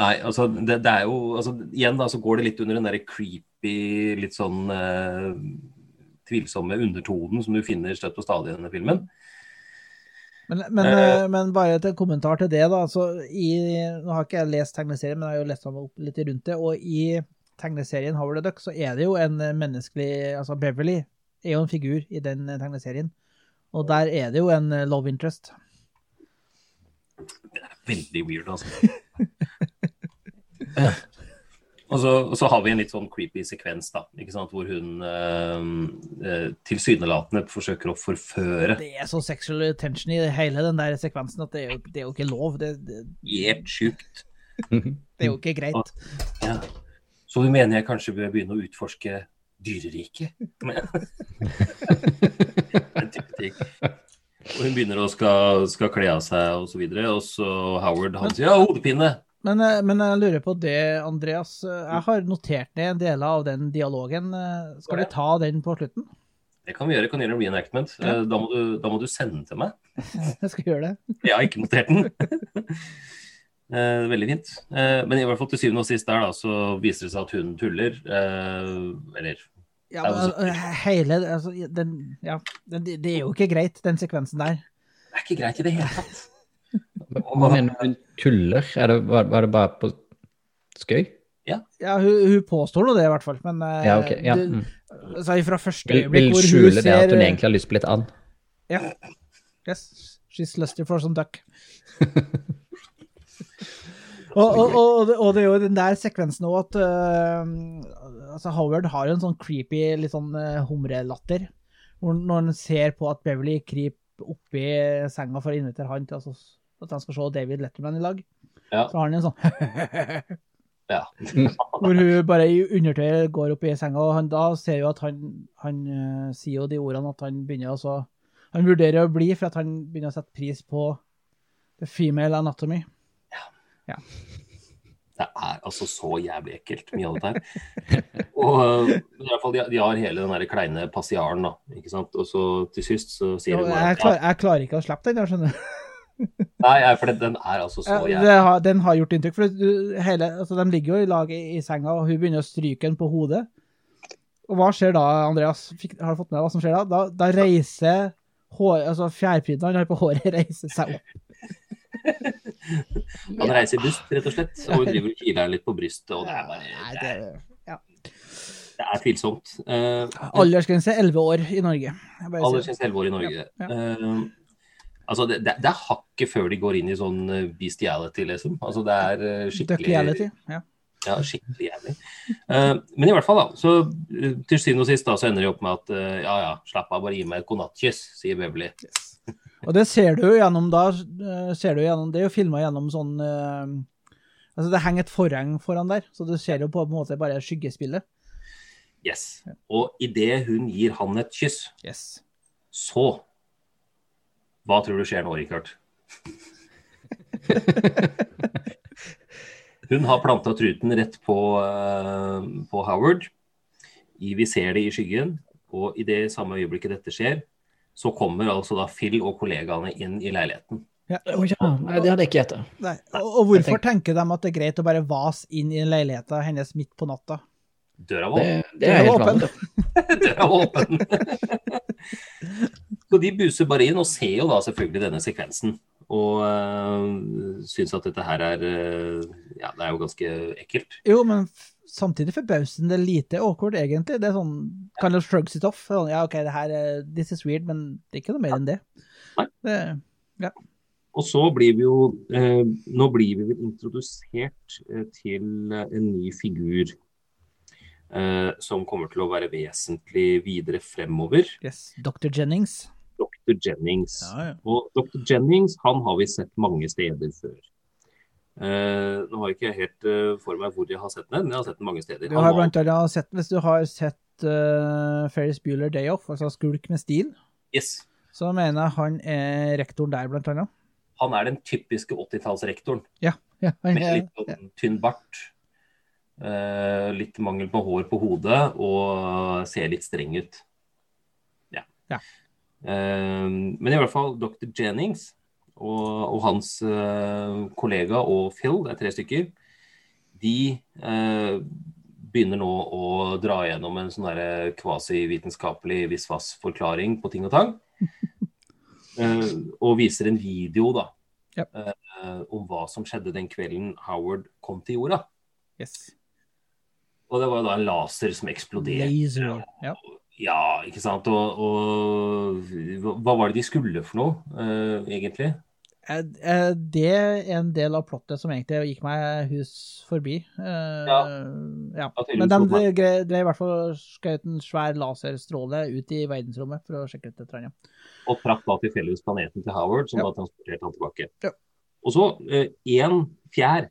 Nei, altså, det, det er jo altså, Igjen da, så går det litt under den der creepy, litt sånn uh, tvilsomme undertonen som du finner støtt og stadig i denne filmen. Men, men, Eh. eh, men bare til en kommentar til det, da. Så i, nå har ikke jeg lest tegneserien, men jeg har jo lest meg opp litt rundt det. Og i tegneserien Howard the Duck så er det jo en eh, menneskelig Altså Beverly er jo en figur i den eh, tegneserien. Og der er det jo en eh, love interest. Det er Veldig weird, altså. Og så, og så har vi en litt sånn creepy sekvens, da, ikke sant? hvor hun eh, eh, tilsynelatende forsøker å forføre Det er så sexual tension i hele den der sekvensen at det er jo, det er jo ikke lov. Det, det, helt sjukt. det er jo ikke greit. Ja. Så du mener jeg kanskje bør begynne å utforske dyreriket? Den type ting. Og hun begynner å skal, skal kle av seg og så videre, og så Howard han sier ja, hodepine. Men, eh, men jeg lurer på det, Andreas. Jeg har notert ned deler av den dialogen. Eh, Skal du ta den på slutten? Det kan vi gjøre, kan gjøre en reenactment. Ja. Eh, Da, må du, da må du sende den til meg. Jeg skal gjøre det. Jeg har ikke notert den. Eh, veldig fint. Eh, men i hvert fall til syvende og sist der, da, så viser det seg at hun tuller. Eh, eller Ja, men, eh, hele altså, den, ja, den, det det er jo ikke greit, den sekvensen der. Det er ikke greit i det hele tatt. Hva mener du hun tuller? Er det, var, var det bare på skøy? Ja, hun, hun påstår nå det, i hvert fall. Men eh, Ja, ok. Ja. Mm. altså, fra første Vil, øyeblikk hvor hun skjule det at hun egentlig har lyst på litt and. Ja. Yes. She's lusty for some duck. og, og, og, og, det, er jo den der sekvensen òg at uh, altså Howard har jo en sånn creepy, litt sånn uh, humrelatter. Når han ser på at Beverly kryper oppi senga for å invitere han til altså, at han skal se David Letterman i lag, Ja. så har han en sånn Ja. Hvor hun bare i undertøy går opp i senga, og han, da ser jo at han, han uh, sier jo de ordene at han begynner å Han vurderer å bli for at han begynner å sette pris på the female anatomy. ja Det er altså så jævlig ekkelt, mye av dette her. Og uh, i hvert fall, de, de har hele den der kleine passiaren, da. ikke sant? Og så til sist så sier Jo, hun bare jeg, klar, jeg klarer ikke å slippe den, jeg skjønner du. Nei, for den, er altså så jævlig. har- Den har gjort inntrykk. for hele, altså, De ligger jo i lag i, i senga, og hun begynner å stryke den på hodet. Og hva skjer da, Andreas? Fikk, har du fått med hva som skjer da? Da, da reiser hår, altså fjærpryden han har på håret, reiser seg opp. Han reiser i bust, rett og slett. Og hun driver og kiler litt på brystet, og det er bare Det er, ja. det er tvilsomt. Uh, Aldersgrense 11 år i Norge. Aldersgrense 11 år i Norge. Ja, Eh, altså, det, det, er hakket før de går inn i sånn eh, bestiality, liksom. Altså, det er eh, skikkelig Duck-reality. Ja. Ja, skikkelig jævlig. Uh, men i hvert fall, da. Så til syvende og sist da, så ender de opp med at uh, ja ja, slapp av, bare gi meg et godnattkyss, sier Beverly. Og det ser du jo gjennom da, ser du gjennom, det er jo filma gjennom sånn uh, Altså det henger et forheng foran der, så du ser jo på en måte bare skyggespillet. Yes. Og idet hun gir han et kyss, Yes. så Hva tror du skjer nå, Richard? Hun har planta truten rett på, uh, på Howard. I, vi ser det i skyggen. Og i det samme øyeblikket dette skjer, så kommer altså da Phil og kollegaene inn i leiligheten. Ja. Ja, nei, det hadde jeg ikke gjetta. Og, og hvorfor tenker de at det er greit å bare vase inn i leiligheten hennes midt på natta? Døra var åpen. det er helt åpen. vanlig. Døra var åpen. så de buser bare inn og ser jo da selvfølgelig denne sekvensen. Og øh, syns at dette her er øh, Ja, det er jo ganske ekkelt. Jo, men samtidig forbausende lite awkward, egentlig. Det er sånn Kind of shrugs it off. Sånn, ja, OK, det her er- This is weird, men det er ikke noe mer enn det. Nei. det Og så blir vi jo øh, Nå blir vi vel introdusert eh, til eh, en ny figur eh, som kommer til å være vesentlig videre fremover. Yes. Dr. Jennings. Dr. Jennings. Ja, ja. Og Dr. Jennings han har vi sett mange steder før. Eh, nå har ikke jeg helt uh, for meg hvor jeg har sett den, men jeg har sett den mange steder. Du har blant annet sett, hvis du har sett uh, Ferris Bueller Day Off, altså Skulk med stil, yes, så mener jeg han er rektoren der, blant annet. han er den typiske 80-tallsrektoren. Ja, ja, han Med litt sånn tynn bart. Eh, litt mangel på hår på hodet og ser litt streng ut. Ja. Ja. Eh, men i hvert fall Dr. Jennings og, og hans eh, kollega og Phil, det er tre stykker, de begynner nå å dra gjennom en sånn kvasivitenskapelig visvas-forklaring på ting og tang. Og viser en video da, Ja. eh, om hva som skjedde den kvelden Howard kom til jorda. yes. Og det var da en laser som eksploderte. Laser. Ja. Ja, ikke sant. Og, og hva var det de skulle for noe, uh, egentlig? Eh, eh, Det er en del av plottet som egentlig gikk meg hus forbi. Ja. ja. Men de for drev i hvert fall skjøt en svær laserstråle ut i verdensrommet for å sjekke ut et eller annet. Og traff da tilfeldigvis planeten til Howard, som Ja. da transporterte han tilbake. Ja. Og så én fjær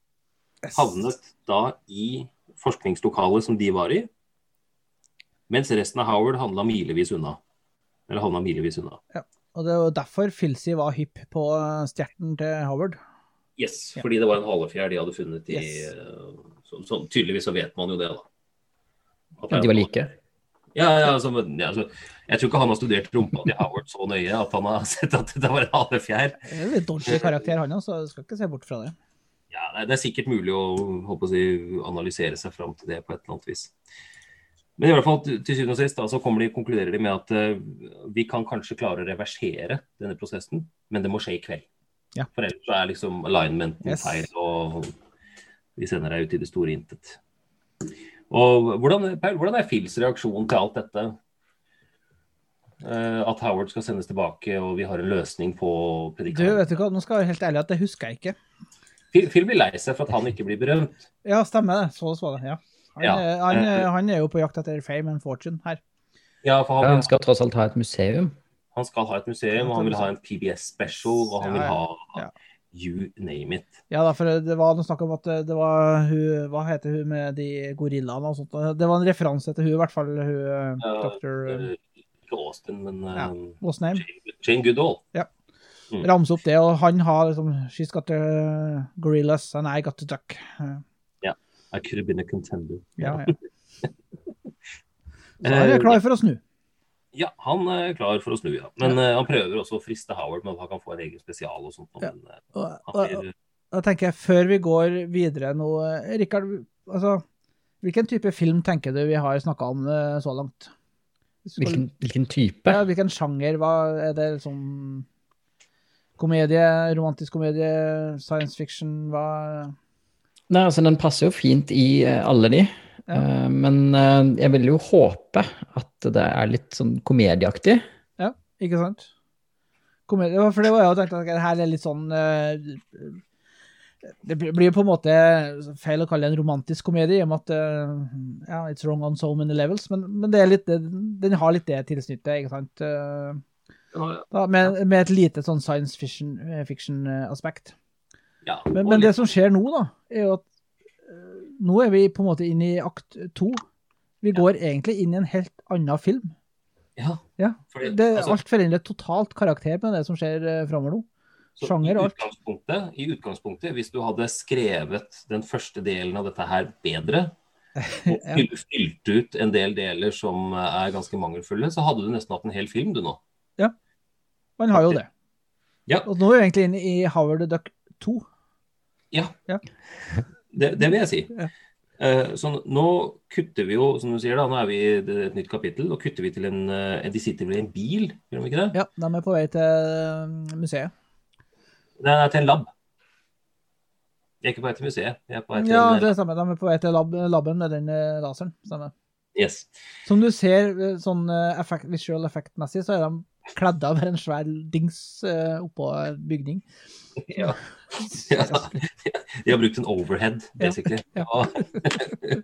havnet da i forskningslokalet som de var i, mens resten av Howard handla milevis unna. Eller havna milevis unna. Og det er jo derfor Filsi var hypp på stjerten til Howard. Yes, Ja. fordi det var en halefjær de hadde funnet i Yes. eh, så, så, Tydeligvis så vet man jo det, da. At Ja, de var like. Ja, ja, altså, ja, altså, jeg tror ikke han har studert rumpa til Howard så nøye at han har sett at det var en halefjær. Det er en dårlig karakter, han òg, så skal ikke se bort fra det. Ja, det er sikkert mulig å, håpe å si, analysere seg fram til det på et eller annet vis. Men i hvert fall til syvende og sist da, så kommer de, konkluderer de med at uh, vi kan kanskje klare å reversere denne prosessen, men det må skje i kveld. Ja. For ellers så er liksom alignmenten Yes. feil, og vi sender deg ut i det store intet. Og hvordan, Paul, hvordan er Phils reaksjon til alt dette? Uh, at Howard skal sendes tilbake, og vi har en løsning på Du, vet du hva, nå skal jeg være helt ærlig at det husker jeg ikke. Phil, blir lei seg for at han ikke blir berømt. Ja, stemmer det. Så så det, ja. Han, Ja. han, er- han er jo på jakt etter fame and fortune her. Ja, for han, Ja, han skal tross alt ha et museum. Han skal ha et museum, og han vil ha en PBS special, og han vil Ja, ja. ha you name it. Ja, da, for det var noe snakk om at det var hun Hva heter hun med de gorillaene og sånt? Det var en referanse til hun, i hvert fall. Hun Ja, dr. eh, Ikke Austin, men eh, Ja. Jane, Jane Goodall. Mm. Ramse opp det, og han har liksom She's got the gorillas, and I got the duck. Eh, I could have been a contender. Ja, ja. Så han er klar for å snu. Ja, han er klar for å snu, ja. Men eh, han prøver også å friste Howard med at han kan få en egen spesial og sånt. Ja. Men uh, Og, blir, Da tenker jeg, før vi går videre nå, eh, Rikard, altså, hvilken type film tenker du vi har snakka om eh, så langt? Hvilken, hvilken type? Ja, hvilken sjanger? Hva er det liksom Komedie, romantisk komedie, science fiction, hva Nei, altså Den passer jo fint i eh, alle de. Ja. Eh, men eh, jeg vil jo håpe at det er litt sånn komedieaktig. Ja, ikke sant? Komedie, for det var jeg jo tenkt at det her er litt sånn Det blir på en måte feil å kalle det en romantisk komedie, i og med at ja, it's wrong on so many levels, men, men det litt, den har litt det tilsnittet, ikke sant? Eh, Da, med, med et lite sånn science fiction- fiction-aspekt. ja, Men, men det som skjer nå, da, er jo at eh, nå er vi på en måte inne i akt to. Vi går egentlig inn i en helt annen film. ja, Ja, fordi, det, altså, alt forandrer totalt karakter med det som skjer uh, framover nå. sjanger og i alt. I utgangspunktet, hvis du hadde skrevet den første delen av dette her bedre, og Ja. fylt, ut en del deler som eh, er ganske mangelfulle, så hadde du nesten hatt en hel film, du nå. Man har jo det. Ja. Og nå er vi egentlig inne i Howard the Duck 2. Ja. Ja. Det, det vil jeg si. Ja. Eh, så nå kutter vi jo, som du sier, da, nå er vi i et nytt kapittel. Nå kutter vi til en eh, De sitter vel i en bil, gjør de ikke det? Ja, de er på vei til eh, museet. Det er til en lab. De er ikke på vei til museet. De er på vei til Ja, en, det stemmer. De er på vei til lab, laben med den laseren. Stemmer. Yes. Som du ser sånn effect, visual effect-messig, så er de kledd av en svær dings uh, oppå bygning. Ja. ja. De har brukt en overhead, basically. Ja. Ja.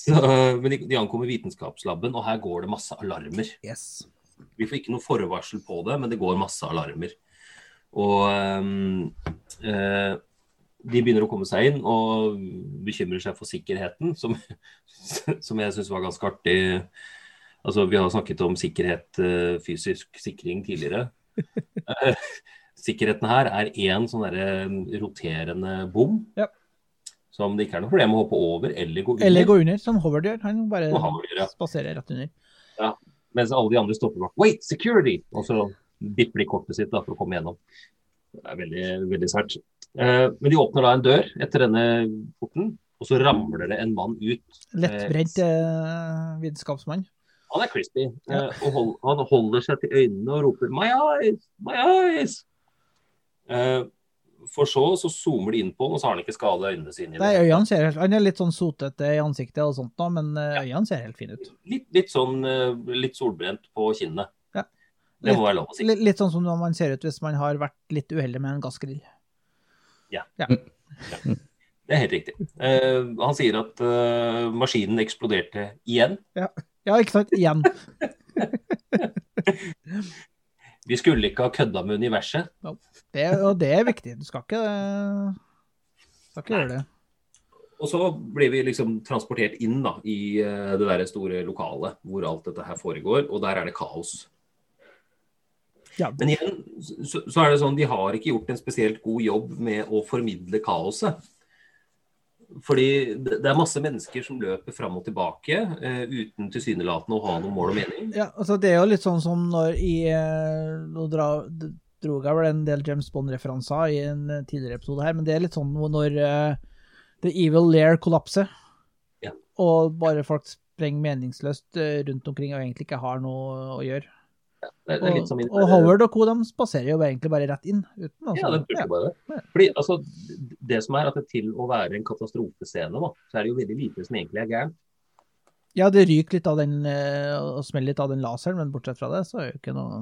Så, men de, ankommer vitenskapslaben, og her går det masse alarmer. Yes. Vi får ikke noe forvarsel på det, men det går masse alarmer. Og eh, de begynner å komme seg inn og bekymrer seg for sikkerheten, som, som jeg syns var ganske artig. Altså, vi har snakket om sikkerhet, eh, fysisk sikring tidligere. Eh, Sikkerheten her er én sånn derre roterende bom. Ja. Som det ikke er noe problem å hoppe over eller gå under. Eller gå under, som Howard gjør. Han bare ja. spaserer rett under. Ja. Mens alle de andre stopper bak. Wait, security! Og så vipper de kortet sitt da, for å komme gjennom. Det er veldig, veldig sært. Eh, men de åpner da en dør etter denne porten, og så ramler det en mann ut. Lettbrent eh, vitenskapsmann. Han er crispy. Ja. og hold, han holder seg til øynene og roper 'my eyes', 'my eyes'. Eh, for så så zoomer de inn på han, og så har han ikke skada øynene sine. Nei, øynene ser helt, Han er litt sånn sotete i ansiktet og sånt da, men eh, øynene ser helt fine ut. Litt, litt sånn eh, litt solbrent på kinnet. Ja. Det må være lov å si. Litt, litt sånn som man ser ut hvis man har vært litt uheldig med en gassgrill. Ja. Ja. Det er helt riktig. Uh, han sier at uh, maskinen eksploderte igjen. Ja, ja ikke sant? Igjen. Vi skulle ikke ha kødda med universet. Det, og det er viktig. Du skal ikke, skal ikke gjøre det. Og så blir vi liksom transportert inn da, i eh, det der store lokalet hvor alt dette her foregår, og der er det kaos. Ja. Men igjen så, så er det sånn, de har ikke gjort en spesielt god jobb med å formidle kaoset. Fordi det, er masse mennesker som løper fram og tilbake uh, uten tilsynelatende å ha noe mål og mening. Ja, altså Det er jo litt sånn som når i eh, Nå dra, dro jeg vel en del James Bond-referanser i en eh, tidligere episode her, men det er litt sånn når uh, The Evil Lair kollapser, Ja. og bare folk sprenger meningsløst rundt omkring og egentlig ikke har noe å gjøre. Det, det Og, som og Howard og co. de spaserer jo egentlig bare rett inn. Uten, altså, Ja, det burde bare det. Fordi, altså, det som er at det til å være en katastrofescene, da, så er det jo veldig lite som egentlig er gærent. Ja, det ryker litt av den eh, og smeller litt av den laseren, men bortsett fra det, så er det jo ikke noe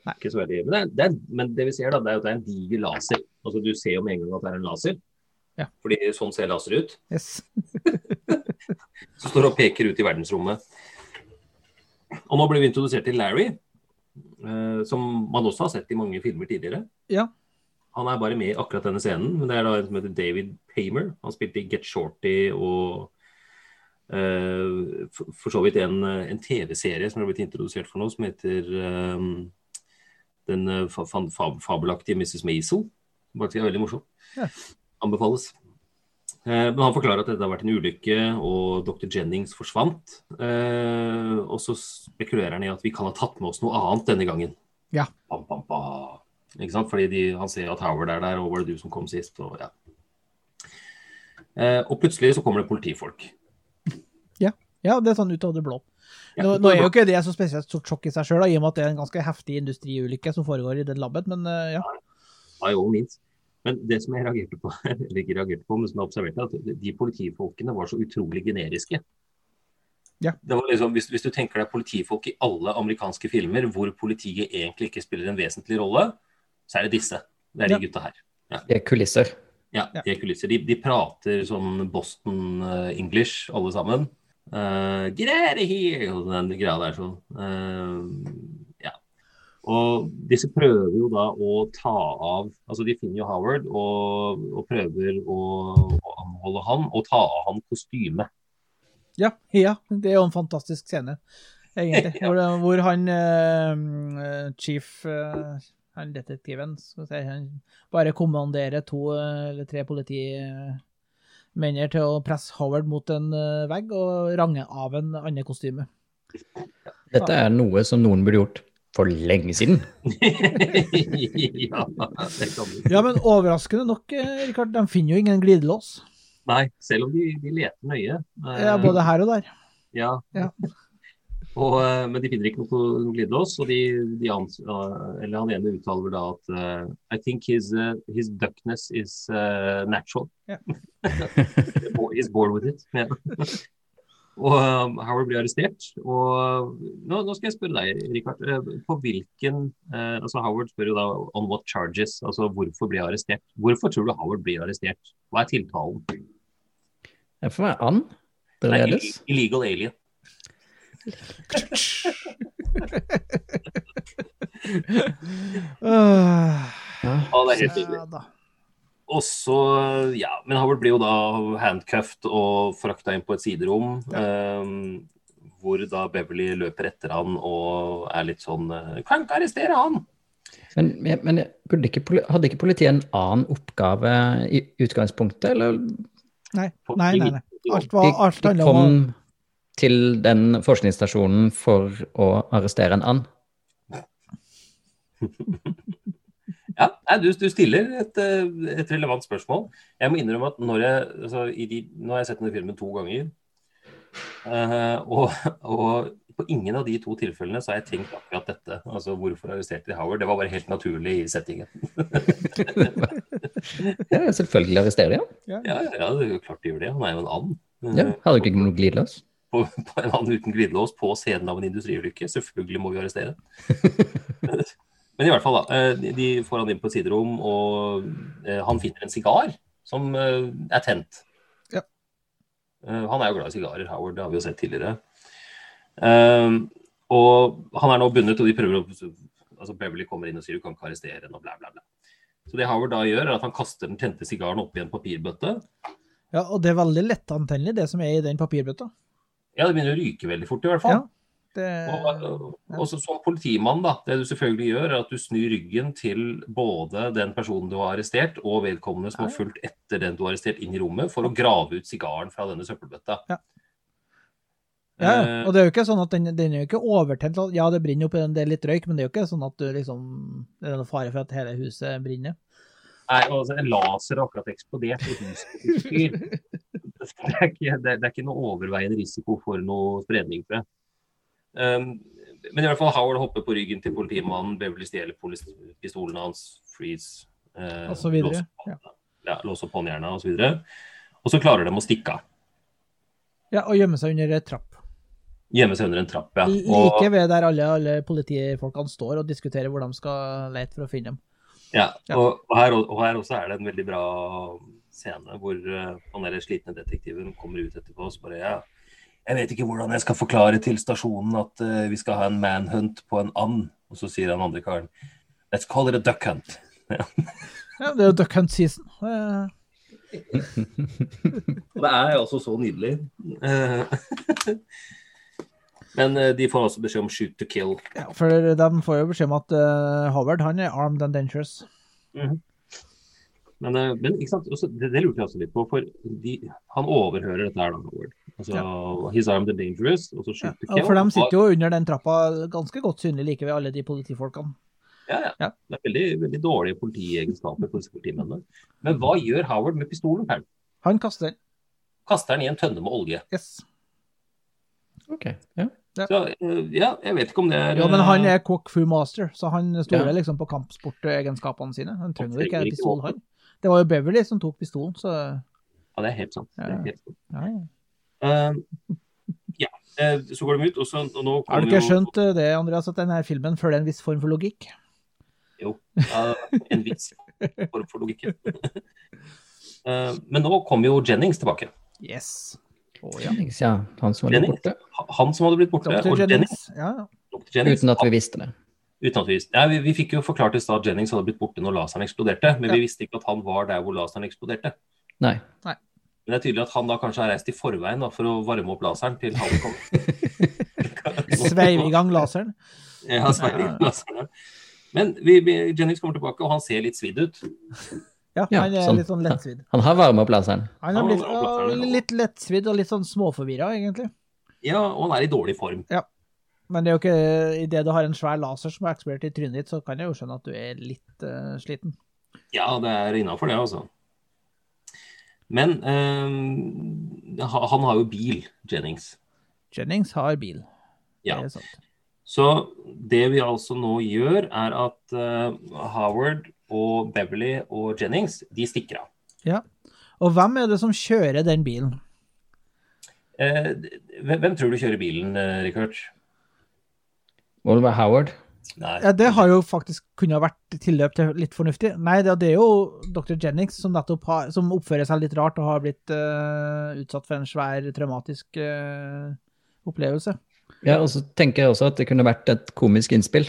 Nei, Ikke så veldig, men, det det men det vi ser, da, det er jo at det er en diger laser. Altså, Du ser jo med en gang at det er en laser. Ja. Fordi sånn ser laser ut. Yes. så står og peker ut i verdensrommet. Og nå ble vi introdusert til Larry, eh, som man også har sett i mange filmer tidligere. Ja. Han er bare med i akkurat denne scenen, men det er da en som heter David Paymer. Han spilte i Get Shorty og eh, for, for så vidt en, en TV-serie som har blitt introdusert for nå, som heter eh, den eh, fa fa fab fabelaktige Mrs. Maisel. Faktisk er veldig morsom. Ja. Anbefales. Eh, Men han forklarer at dette har vært en ulykke, og dr. Jennings forsvant. Eh, og så spekulerer han i at vi kan ha tatt med oss noe annet denne gangen. Ja. Bam, bam, bam. Ikke sant? Fordi de, han ser at Howard er der, og var det du som kom sist? Og, ja. eh, og plutselig så kommer det politifolk. Ja, ja det er sånn ut av det blå. Ja, Nå, nå er jo ikke det så spesielt stort sjokk i seg sjøl, i og med at det er en ganske heftig industriulykke som foregår i den labbet, men ja. Ja, jo, minst. Men det som jeg reagerte på, eller ikke reagerte på, men som jeg observerte, at de politifolkene var så utrolig generiske. Ja. Det var liksom, hvis, hvis du tenker deg politifolk i alle amerikanske filmer hvor politiet egentlig ikke spiller en vesentlig rolle, så er det disse. Det er de Ja. gutta her. Det er kulisser. Ja, de er kulisser. De, de prater sånn Boston eh, English, alle sammen. Uh, get out of here! Og den greia der sånn. Eh, ja. Og disse prøver jo da å ta av Altså, de finner jo Howard og, og prøver å, å anholde han og ta av han kostymet. Ja, ja, det er jo en fantastisk scene, egentlig. Ja. Hvor, hvor han uh, chief, uh, han detektiven, skal si, han bare kommanderer to eh, eller tre politimenner til å presse Howard mot en vegg og range av en annen kostyme. Dette er noe som noen burde gjort for lenge siden. ja, det kan du. Ja, men overraskende nok, eh, Rikard, de finner jo ingen glidelås. Nei, selv om de, de leter nøye. Eh, Ja, både her og der. Ja. Ja. Og, eh, men de finner ikke noe noe glidelås, og de, de ans, eller han ene uttaler da at uh, I think his, uh, his duckness is uh, natural. Yeah. He's born with it. Ja. Og um, Howard blir arrestert. Og nå, nå skal jeg spørre deg, Rikard. eh, På hvilken eh, altså Howard spør jo da on what charges, altså hvorfor blir jeg arrestert? Hvorfor tror du Howard blir arrestert? Hva er tiltalen? Jeg får være and. Berledes? illegal alien. Ja. Ja, det er helt nydelig. Ja. Og så, ja, Men Howard blir jo da handcuffed og frakta inn på et siderom. ehm, hvor da Beverly løper etter han og er litt sånn eh, Kan ikke arrestere han! Men, men ikke, hadde ikke politiet en annen oppgave i utgangspunktet, eller Nei, nei, nei. nei. Alt de, var alt de om kom til den forskningsstasjonen for å arrestere en and? Ja, du, du stiller et, eh, et relevant spørsmål. Jeg må innrømme at når jeg, altså, i de, Nå har jeg sett denne filmen to ganger. Uh, og, og på ingen av de to tilfellene så har jeg tenkt akkurat dette. Altså hvorfor arresterte de Howard? Det var bare helt naturlig i settingen. Ja, selvfølgelig arresterer de ham. Ja, ja, ja, det er jo klart de gjør det. Han er jo en and. Ja, hadde ikke noe glidelås. på, på en and uten glidelås på scenen av en industriulykke. Selvfølgelig må vi arrestere. Men i hvert fall, da. eh, de- får han inn på et siderom, og eh, han finner en sigar som eh, er tent. Ja. Han er jo glad i sigarer, Howard, det har vi jo sett tidligere. Og han er nå bundet, og de prøver å altså Beverly kommer inn og sier du kan ikke arrestere henne, og bla, bla, bla. Så det Howard da gjør, er at han kaster den tente sigaren oppi en papirbøtte. Ja, og det er veldig lettantennelig, det som er i den papirbøtta. Ja, det begynner å ryke veldig fort, i hvert fall. Ja. Det, Og, og så som politimann, da, det du selvfølgelig gjør, er at du snur ryggen til både den personen du har arrestert, og vedkommende som har fulgt etter den du har arrestert, inn i rommet, for å grave ut sigaren fra denne søppelbøtta. Ja. ja. Eh, og det er jo ikke sånn at den, den er jo ikke overtent. Ja, det brenner opp en del litt røyk, men det er jo ikke sånn at du liksom Det er noe fare for at hele huset brenner. Nei, altså, en laser har akkurat eksplodert i huset. Det det, det er ikke noe overveiende risiko for noe spredning, for jeg. Um, men i hvert fall Howard hopper på ryggen til politimannen, Beverly stjeler pistolen hans, freeze eh, Og så videre, låser på- Ja, låser håndjerna og så. Og klarer de å stikke av. Ja, og gjemme seg under en trapp. Gjemme seg under en trapp, ja. Like ved der alle, alle politifolkene står og diskuterer hvor de skal lete for å finne dem. Ja, Ja. og, og, her, og her også er det en veldig bra scene hvor uh, han der slitne detektiven kommer ut etterpå og bare ja, jeg vet ikke hvordan jeg skal forklare til stasjonen at uh, vi skal ha en manhunt på en and. Og så sier han andre karen Let's call it a duck hunt. Ja. Det er jo duck hunt season. Det er også så nydelig. Men eh, de får også beskjed om shoot to kill. Ja, for de får jo beskjed om at eh, Howard han er armed and dangerous. Mm eh, men ikke sant? Også, det, det lurte jeg også litt på, for de, han overhører dette her, da, Howard. Altså, He's armed and dangerous, og så skyter ja, Og kill. for de sitter jo under den trappa ganske godt synlig like ved alle de politifolkene. Ja, ja. Ja. Det er veldig, veldig dårlige politiegenskaper på disse politimennene. Men hva gjør Howard med pistolen? Her? Han kaster den. Kaster den i en tønne med olje. Yes. Ok, ja. Så eh, ja, jeg vet ikke om det er Ja, men han eh, er cock fu master, så han stoler Ja. liksom på kampsportegenskapene sine. Han trenger ikke trenger en ikke pistol, han. Det var jo Beverly som tok pistolen, så Ja, det er helt sant. Er Ja. helt sant. ja, ja. Uh, ja, eh, så går de ut, og, så, og nå Har du ikke jo... skjønt eh, det, Andreas, at denne filmen følger en viss form for logikk? Jo, uh, en viss form for logikken. uh, men nå kommer jo Jennings tilbake. Yes. Å ja. Jennings, ja. Han som hadde blitt Jennings, borte. han som hadde blitt borte. Dr. Jennings. Ja, ja. Jennings Uten at vi visste det. Uten at vi, ja, vi, vi fikk jo forklart i stad at Jennings hadde blitt borte når laseren eksploderte, men Ja. vi visste ikke at han var der hvor laseren eksploderte. Nei. Men det er tydelig at han da kanskje har reist i forveien da, for å varme opp laseren til han kom. Sveiv i gang laseren. Ja, sveiv i gang laseren. Men vi, Jennings kommer tilbake, og han ser litt svidd ut. Ja, Ja, han er sånn. litt sånn lettsvidd. Han har varma opp laseren. Han er blitt, opplateren, å, litt lettsvidd og litt sånn småforvirra, egentlig. Ja, og han er i dårlig form. Men det er jo ikke idet du har en svær laser som er eksplodert i trynet ditt, så kan jeg jo skjønne at du er litt uh, sliten. Ja, det er innafor det, altså. Men eh, han har jo bil, Jennings. Jennings har bil. Ja. Det. Så det vi altså nå gjør, er at uh, Howard og Beverly og Jennings, de stikker av. Ja. Og hvem er det som kjører den bilen? Uh, hvem, tror du kjører bilen, Richard? Må det være Howard? Nei. Ja, Det har jo faktisk kunne ha vært tilløp til litt fornuftig. Nei, det, det er jo dr. Jennings som nettopp har, som oppfører seg litt rart og har blitt uh, utsatt for en svær traumatisk uh, opplevelse. Ja, og så tenker jeg også at det kunne vært et komisk innspill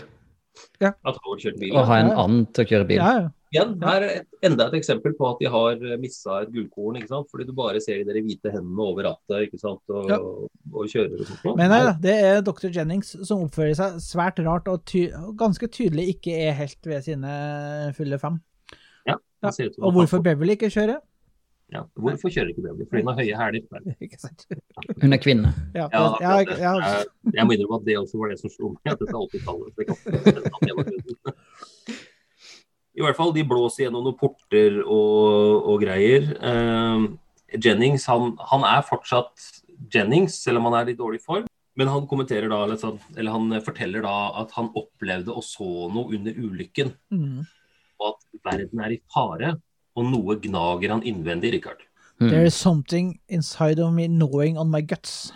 At Howard kjørte bil. å ha en Ja. and til å kjøre bil. Ja, ja. Igjen, her er enda et eksempel på at de har missa et gullkorn. ikke sant? Fordi du bare ser de hvite hendene over rattet ikke sant? Og, Ja. og kjører og sånt. Men nei da, det er dr. Jennings som oppfører seg svært rart og ty og ganske tydelig ikke er helt ved sine fulle fem. Ja, Ja. ser ut som Og hvorfor Beverly ikke kjører? ja. Hvorfor kjører ikke Beverly? Fordi hun har høye hæler. Hun er kvinne. Ja, Ja, ja, ja, Jeg- Jeg må innrømme at det også var det som slo meg. at dette er 80-tallet. så det kan- at det var grunnen. I hvert fall, de blåser gjennom noen porter og, og greier. Eh, Jennings han, han er fortsatt Jennings, selv om han er i dårlig form. Men han kommenterer da, eller, sånn, eller han forteller da at han opplevde og så noe under ulykken. Mm. Og at verden er i fare, og noe gnager han innvendig, Richard. Mm. There is something inside of me knowing on my guts.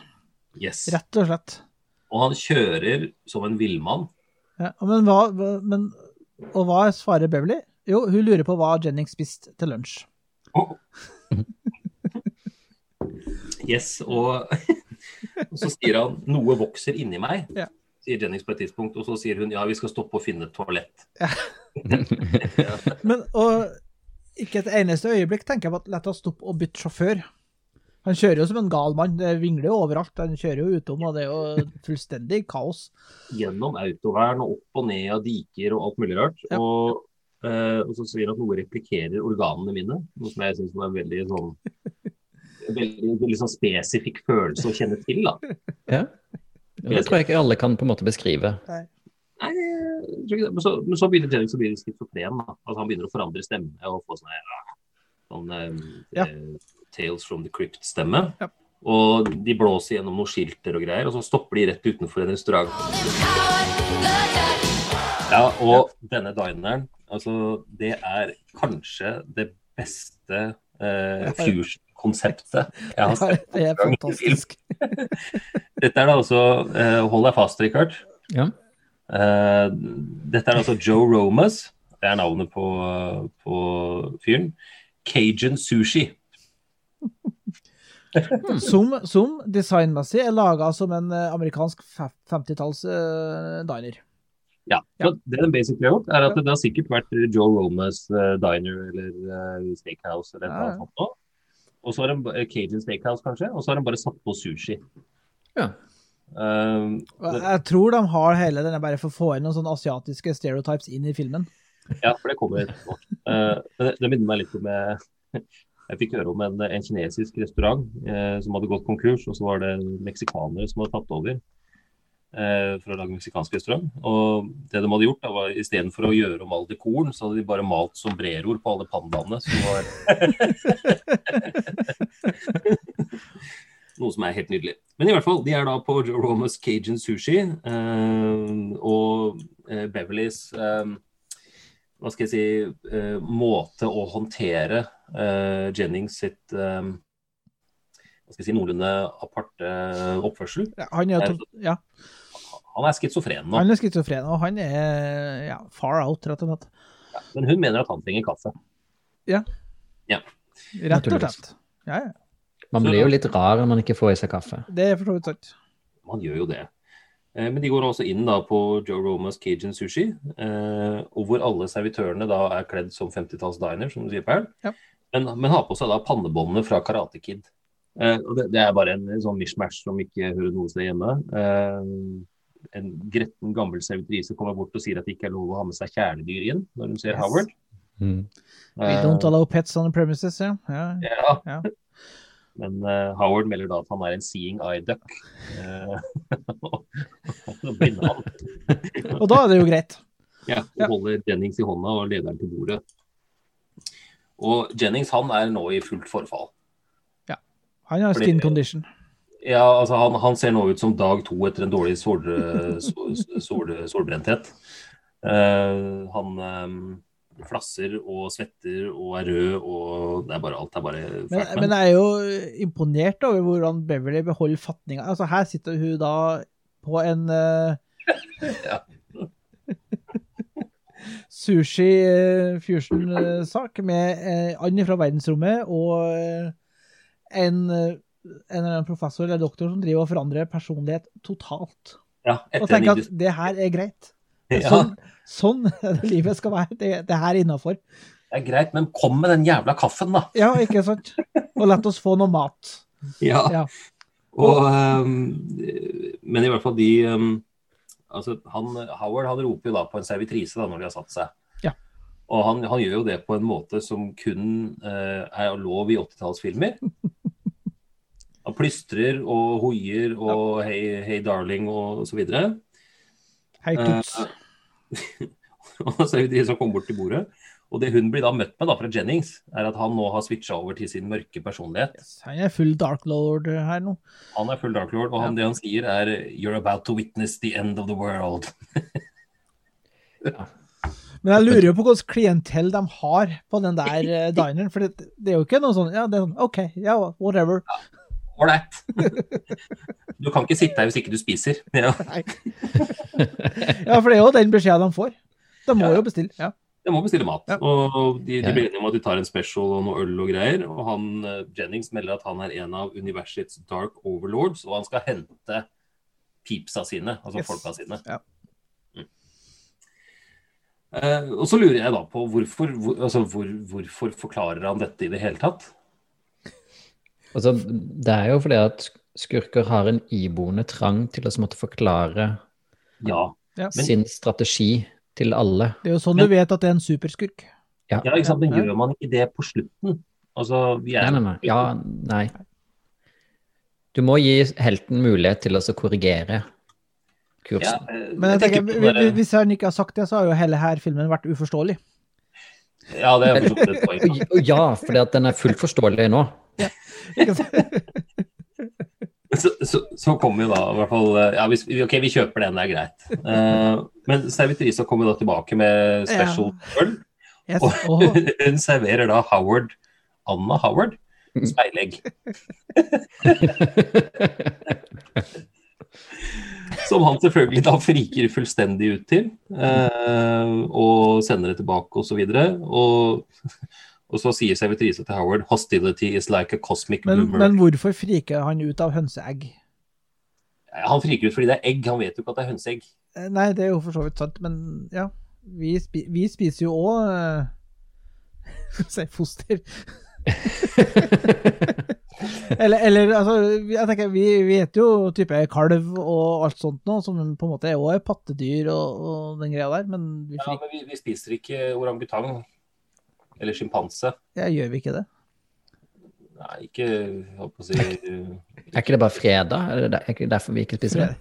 Yes. Rett og slett. Og han kjører som en villmann. Ja, men hva, hva- men, og hva svarer Beverly? Jo, hun lurer på hva Jennings spiste til lunsj. Yes, og, og så sier han 'noe vokser inni meg', Ja. sier Jennings på et tidspunkt. Og så sier hun 'ja, vi skal stoppe og finne et toalett'. Men, og ikke et eneste øyeblikk tenker jeg på at la oss stoppe og bytte sjåfør. Han kjører jo som en gal mann. Det vingler jo overalt. Han kjører jo utom, og det er jo fullstendig kaos. Gjennom autovern og opp og ned av diker og alt mulig rart. Ja. Og, eh, og så sier han at noe replikkerer organene mine, noe som jeg syns var en veldig sånn Veldig, veldig sånn spesifikk følelse å kjenne til. da. Ja. Det tror jeg ikke alle kan på en måte beskrive. Nei, jeg tror ikke det. Men så, men så begynner Jennings å bli schizofren. da. Altså, han begynner å forandre stemme og få sånn her, ah, sånn eh, Ja. eh, Tales from the Crypt-stemme. Ja. Og de blåser gjennom noen skilter og greier, og så stopper de rett utenfor en restaurant. Ja, og denne dineren, altså det er kanskje det beste eh, fusion-konseptet jeg har sett. det er fantastisk. Dette er da altså eh, Hold deg fast, Richard. Ja. Eh, dette er altså Joe Romas. Det er navnet på, på fyren. Cajun sushi. Som, som designmessig er laga som en eh, amerikansk 50-talls uh, diner. Ja, ja. Det den basically har gjort, er at det har sikkert vært Joe Romas uh, diner eller uh, steakhouse eller noe Ja, sånt. Og så har de Cajun steakhouse, kanskje, og så har de bare satt på sushi. Ja. Um, Jeg tror de har hele denne bare for å få inn noen sånne asiatiske stereotypes inn i filmen. Ja, for det kommer etterpå. Eh, det, det minner meg litt om jeg, fikk høre om en, en kinesisk restaurant eh, som hadde gått konkurs, og så var det meksikanere som hadde tatt over eh, for å lage meksikansk restaurant. Og det de hadde gjort, da, var istedenfor å gjøre om all dekoren, så hadde de bare malt sombreroer på alle pandaene. Som var Noe som er helt nydelig. Men i hvert fall, de er da på Joe Romas Cajun Sushi, eh, og eh, Beverlys eh, hva skal jeg si, eh, måte å håndtere eh, Jennings sitt eh, hva skal jeg si, noenlunde aparte oppførsel. Ja, han er, ja, Han er schizofren nå, han er schizofren, og han er ja, far out, rett og slett. men hun mener at han trenger kaffe. Rett og slett. Ja, ja. Man blir jo litt rar når man ikke får i seg kaffe. Det er for så vidt sant. Man gjør jo det. Eh, Men de går også inn da på Joe Romas Cajun Sushi, eh, og hvor alle servitørene da er kledd som 50-talls diner, som du sier, Perl. Ja. Men, men har på seg da pannebåndene fra Karate Kid. Eh, og det, det er bare en, sånn mishmash som ikke hører noe sted hjemme. Eh, en gretten gammel servitrise kommer bort og sier at det ikke er lov å ha med seg kjæledyr inn når hun ser Yes. Howard. Mm. We Eh, don't allow pets on the premises, ja. ja. ja. Ja. Men uh, Howard melder da at han er en seeing eye duck. Uh, og da er det jo greit. Ja, og Ja. holder Jennings i hånda og lederen til bordet. Og Jennings han er nå i fullt forfall. Han har skin condition. Ja, altså han, han ser nå ut som dag to etter en dårlig sol, sol, sol, solbrenthet. Eh, han eh, flasser og svetter og er rød og det er bare alt er bare fælt. Men, men jeg er jo imponert over hvordan Beverly beholder fatninga. Altså, her sitter hun da på en uh, Ja. sushi-fusion-sak med uh, and fra verdensrommet og eh, en, eh, en professor eller doktor som driver og forandrer personlighet totalt. Ja, Og tenker at det her er greit. Ja. Sånn, livet skal være. Det, det her er innafor. Det er greit, men kom med den jævla kaffen, da. Ja, ikke sant? Og la oss få noe mat. Ja. Ja. Og, ehm, men i hvert fall de ehm, altså han, Howard han roper jo da på en servitrise da, når de har satt seg. Ja. Og han, han gjør jo det på en måte som kun uh, er lov i 80-tallsfilmer. Han plystrer og hoier og hei, hei darling og så videre. Hei, tuts. Eh, og så er det de som kommer bort til bordet. Og det hun blir da møtt med da fra Jennings, er at han nå har switcha over til sin mørke personlighet. Han er full Dark Lord her nå. Han er full Dark Lord, og han, det han sier er You're about to witness the end of the world. Men jeg lurer jo på hvilket klientell de har på den der eh, dineren. For det, det er jo ikke noe sånn Ja, det er sånn OK, ja, whatever. Ålreit. Du kan ikke sitte her hvis ikke du spiser. Ja. Ja, for det er jo den beskjeden de får. De må jo bestille. Ja. De må bestille mat. Ja. Og de, de Ja. blir enige om at de tar en special og noe øl og greier. Og han, eh, Jennings melder at han er en av universets dark overlords, og han skal hente peepsa sine, altså Yes. folka sine. Ja. Eh, og så lurer jeg da på hvorfor, hvor, altså, hvor, hvorfor forklarer han dette i det hele tatt? Altså, det er jo fordi at skurker har en iboende trang til å måtte forklare Ja. Ja. Men- sin strategi til alle. Det er jo sånn Men- du vet at det er en superskurk. ja, ikke sant? Men gjør man ikke det på slutten? Altså, vi er Nei, nei, nei. Ja, nei. Du må gi helten mulighet til å så korrigere Ja, kursen. eh, Men jeg tenker, jeg tenker hvis han ikke har sagt det, så har jo hele her filmen vært uforståelig. Ja, det er for så vidt et poeng. Ja, at den er fullt forståelig nå. Sant? Så, så, så kommer jo da i hvert fall eh, ja, hvis, Ok, vi kjøper den, det er greit. Uh, men servitrisa kommer da tilbake med special øl. Yes. Og Åh. hun serverer da Howard Anna Howard speilegg. Som han selvfølgelig da friker fullstendig ut til, eh, og sender det tilbake osv. Og, og så sier servitrisa til Howard 'hostility is like a cosmic Men, boomer'. men hvorfor friker han ut av hønseegg? Han friker ut fordi det er egg, han vet jo ikke at det er hønseegg. Eh, Nei, det er jo for så vidt sant, men ja. Vi, spi vi spiser jo òg Si foster. eller, eller altså, jeg tenker, vi, vi vet jo type kalv og alt sånt nå, som på en måte er er pattedyr og, og den greia der, men vi Ja, men vi, vi spiser ikke orangutang eller sjimpanse. ja, gjør vi ikke det? Nei, ikke holdt på å si Er ikke det bare fredag? Er det ikke derfor vi ikke spiser det?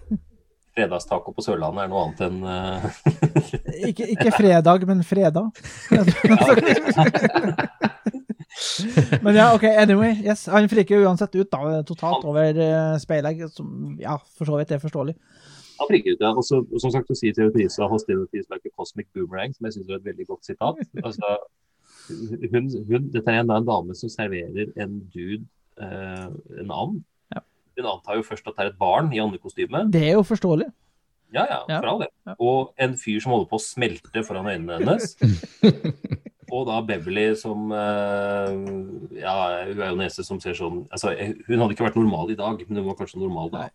Fredagstaco på Sørlandet er noe annet enn uh... Ikke, ikke fredag, men fredag. men ja, OK, anyway. Yes, han friker uansett ut da, totalt over uh, speilegg, som ja, for så vidt er forståelig. Han friker ut, ja. Og så, som sagt, så sier TV Prisa 'hostility is like a cosmic boomerang', som jeg syns er et veldig godt sitat. Altså, hun, hun, dette er en, en dame som serverer en dude eh, en and. Ja. Hun antar jo først at det er et barn i andekostyme. Det er jo forståelig. Ja, ja, for all det. Ja. Og en fyr som holder på å smelte foran øynene hennes. Og da Beverly som eh, Ja, hun er jo nese som ser sånn altså, Hun hadde ikke vært normal i dag, men hun var kanskje normal da.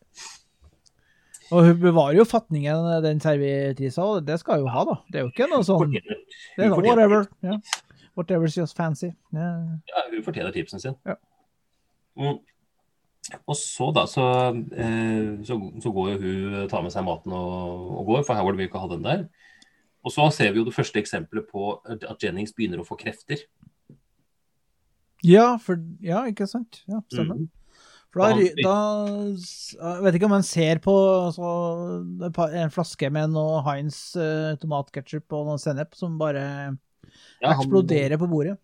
Og hun bevarer jo fatningen, den servitrisa, og det skal hun ha, da. Det er jo ikke noe sånn det er Whatever. Ja. Whatever's just fancy. Ja. Ja, hun fortjener tipsen sin. Ja. Mm. Og så da, så, eh, så, så går jo hun, tar med seg maten og, og går, for Howard vil ikke ha den der. Og så ser vi jo det første eksempelet på at Jennings begynner å få krefter. ja, for Ja, ikke sant? Ja, stemmer. Mm. For da, han- da Jeg vet ikke om man ser på altså, en flaske med noe Heinz eh, tomatketchup og noe sennep som bare Ja, han- eksploderer på bordet.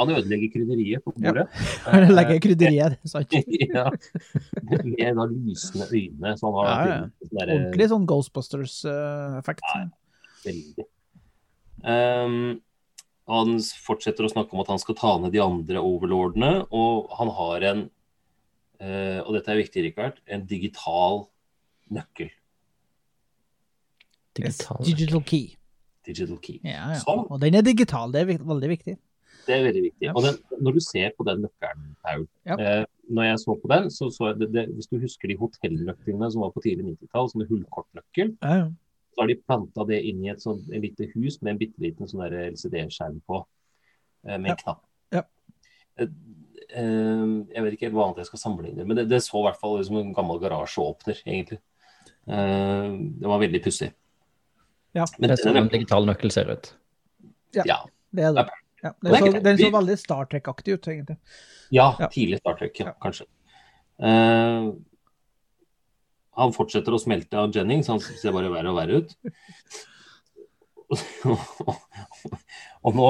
Han ødelegger krydderiet på Ja. bordet. Han legger krydderiet, det er sant? ja. Med da lysende øyne. Så han har Ja, ja. der- Ordentlig sånn Ghostbusters-effekt. Veldig. Um, han fortsetter å snakke om at han skal ta ned de andre overlordene, og han har en Uh, Og dette er viktig, Rikard. En digital nøkkel. Digital. Digital key. Digital key. Ja, ja. Som Og den er digital, det er veldig viktig. Det er veldig viktig. Ja. Og den, når du ser på den nøkkelen, Paul eh, Når jeg så på den, så så jeg det, det, Hvis du husker de hotellnøklene som var på tidlig 90-tall, sånne hullkortnøkkel, Ja, ja. så har de planta det inn i et sånn et lite hus med en bitte liten sånn LCD-skjerm på, eh, med en knapp. Ja. Eh, eh, jeg vet ikke helt hva annet jeg skal sammenligne men det, det så i hvert fall ut som en gammel garasjeåpner, egentlig. Eh, det var veldig pussig. Ja. Men Det er sånn en digital nøkkel ser ut. Ja. ja. Det er det. Ja, den, så, den så veldig Star Trek-aktig ut, egentlig. Ja, Ja. tidlig Star Trek, ja, kanskje. Uh, han fortsetter å smelte av Jennings, han ser bare verre og verre ut. og nå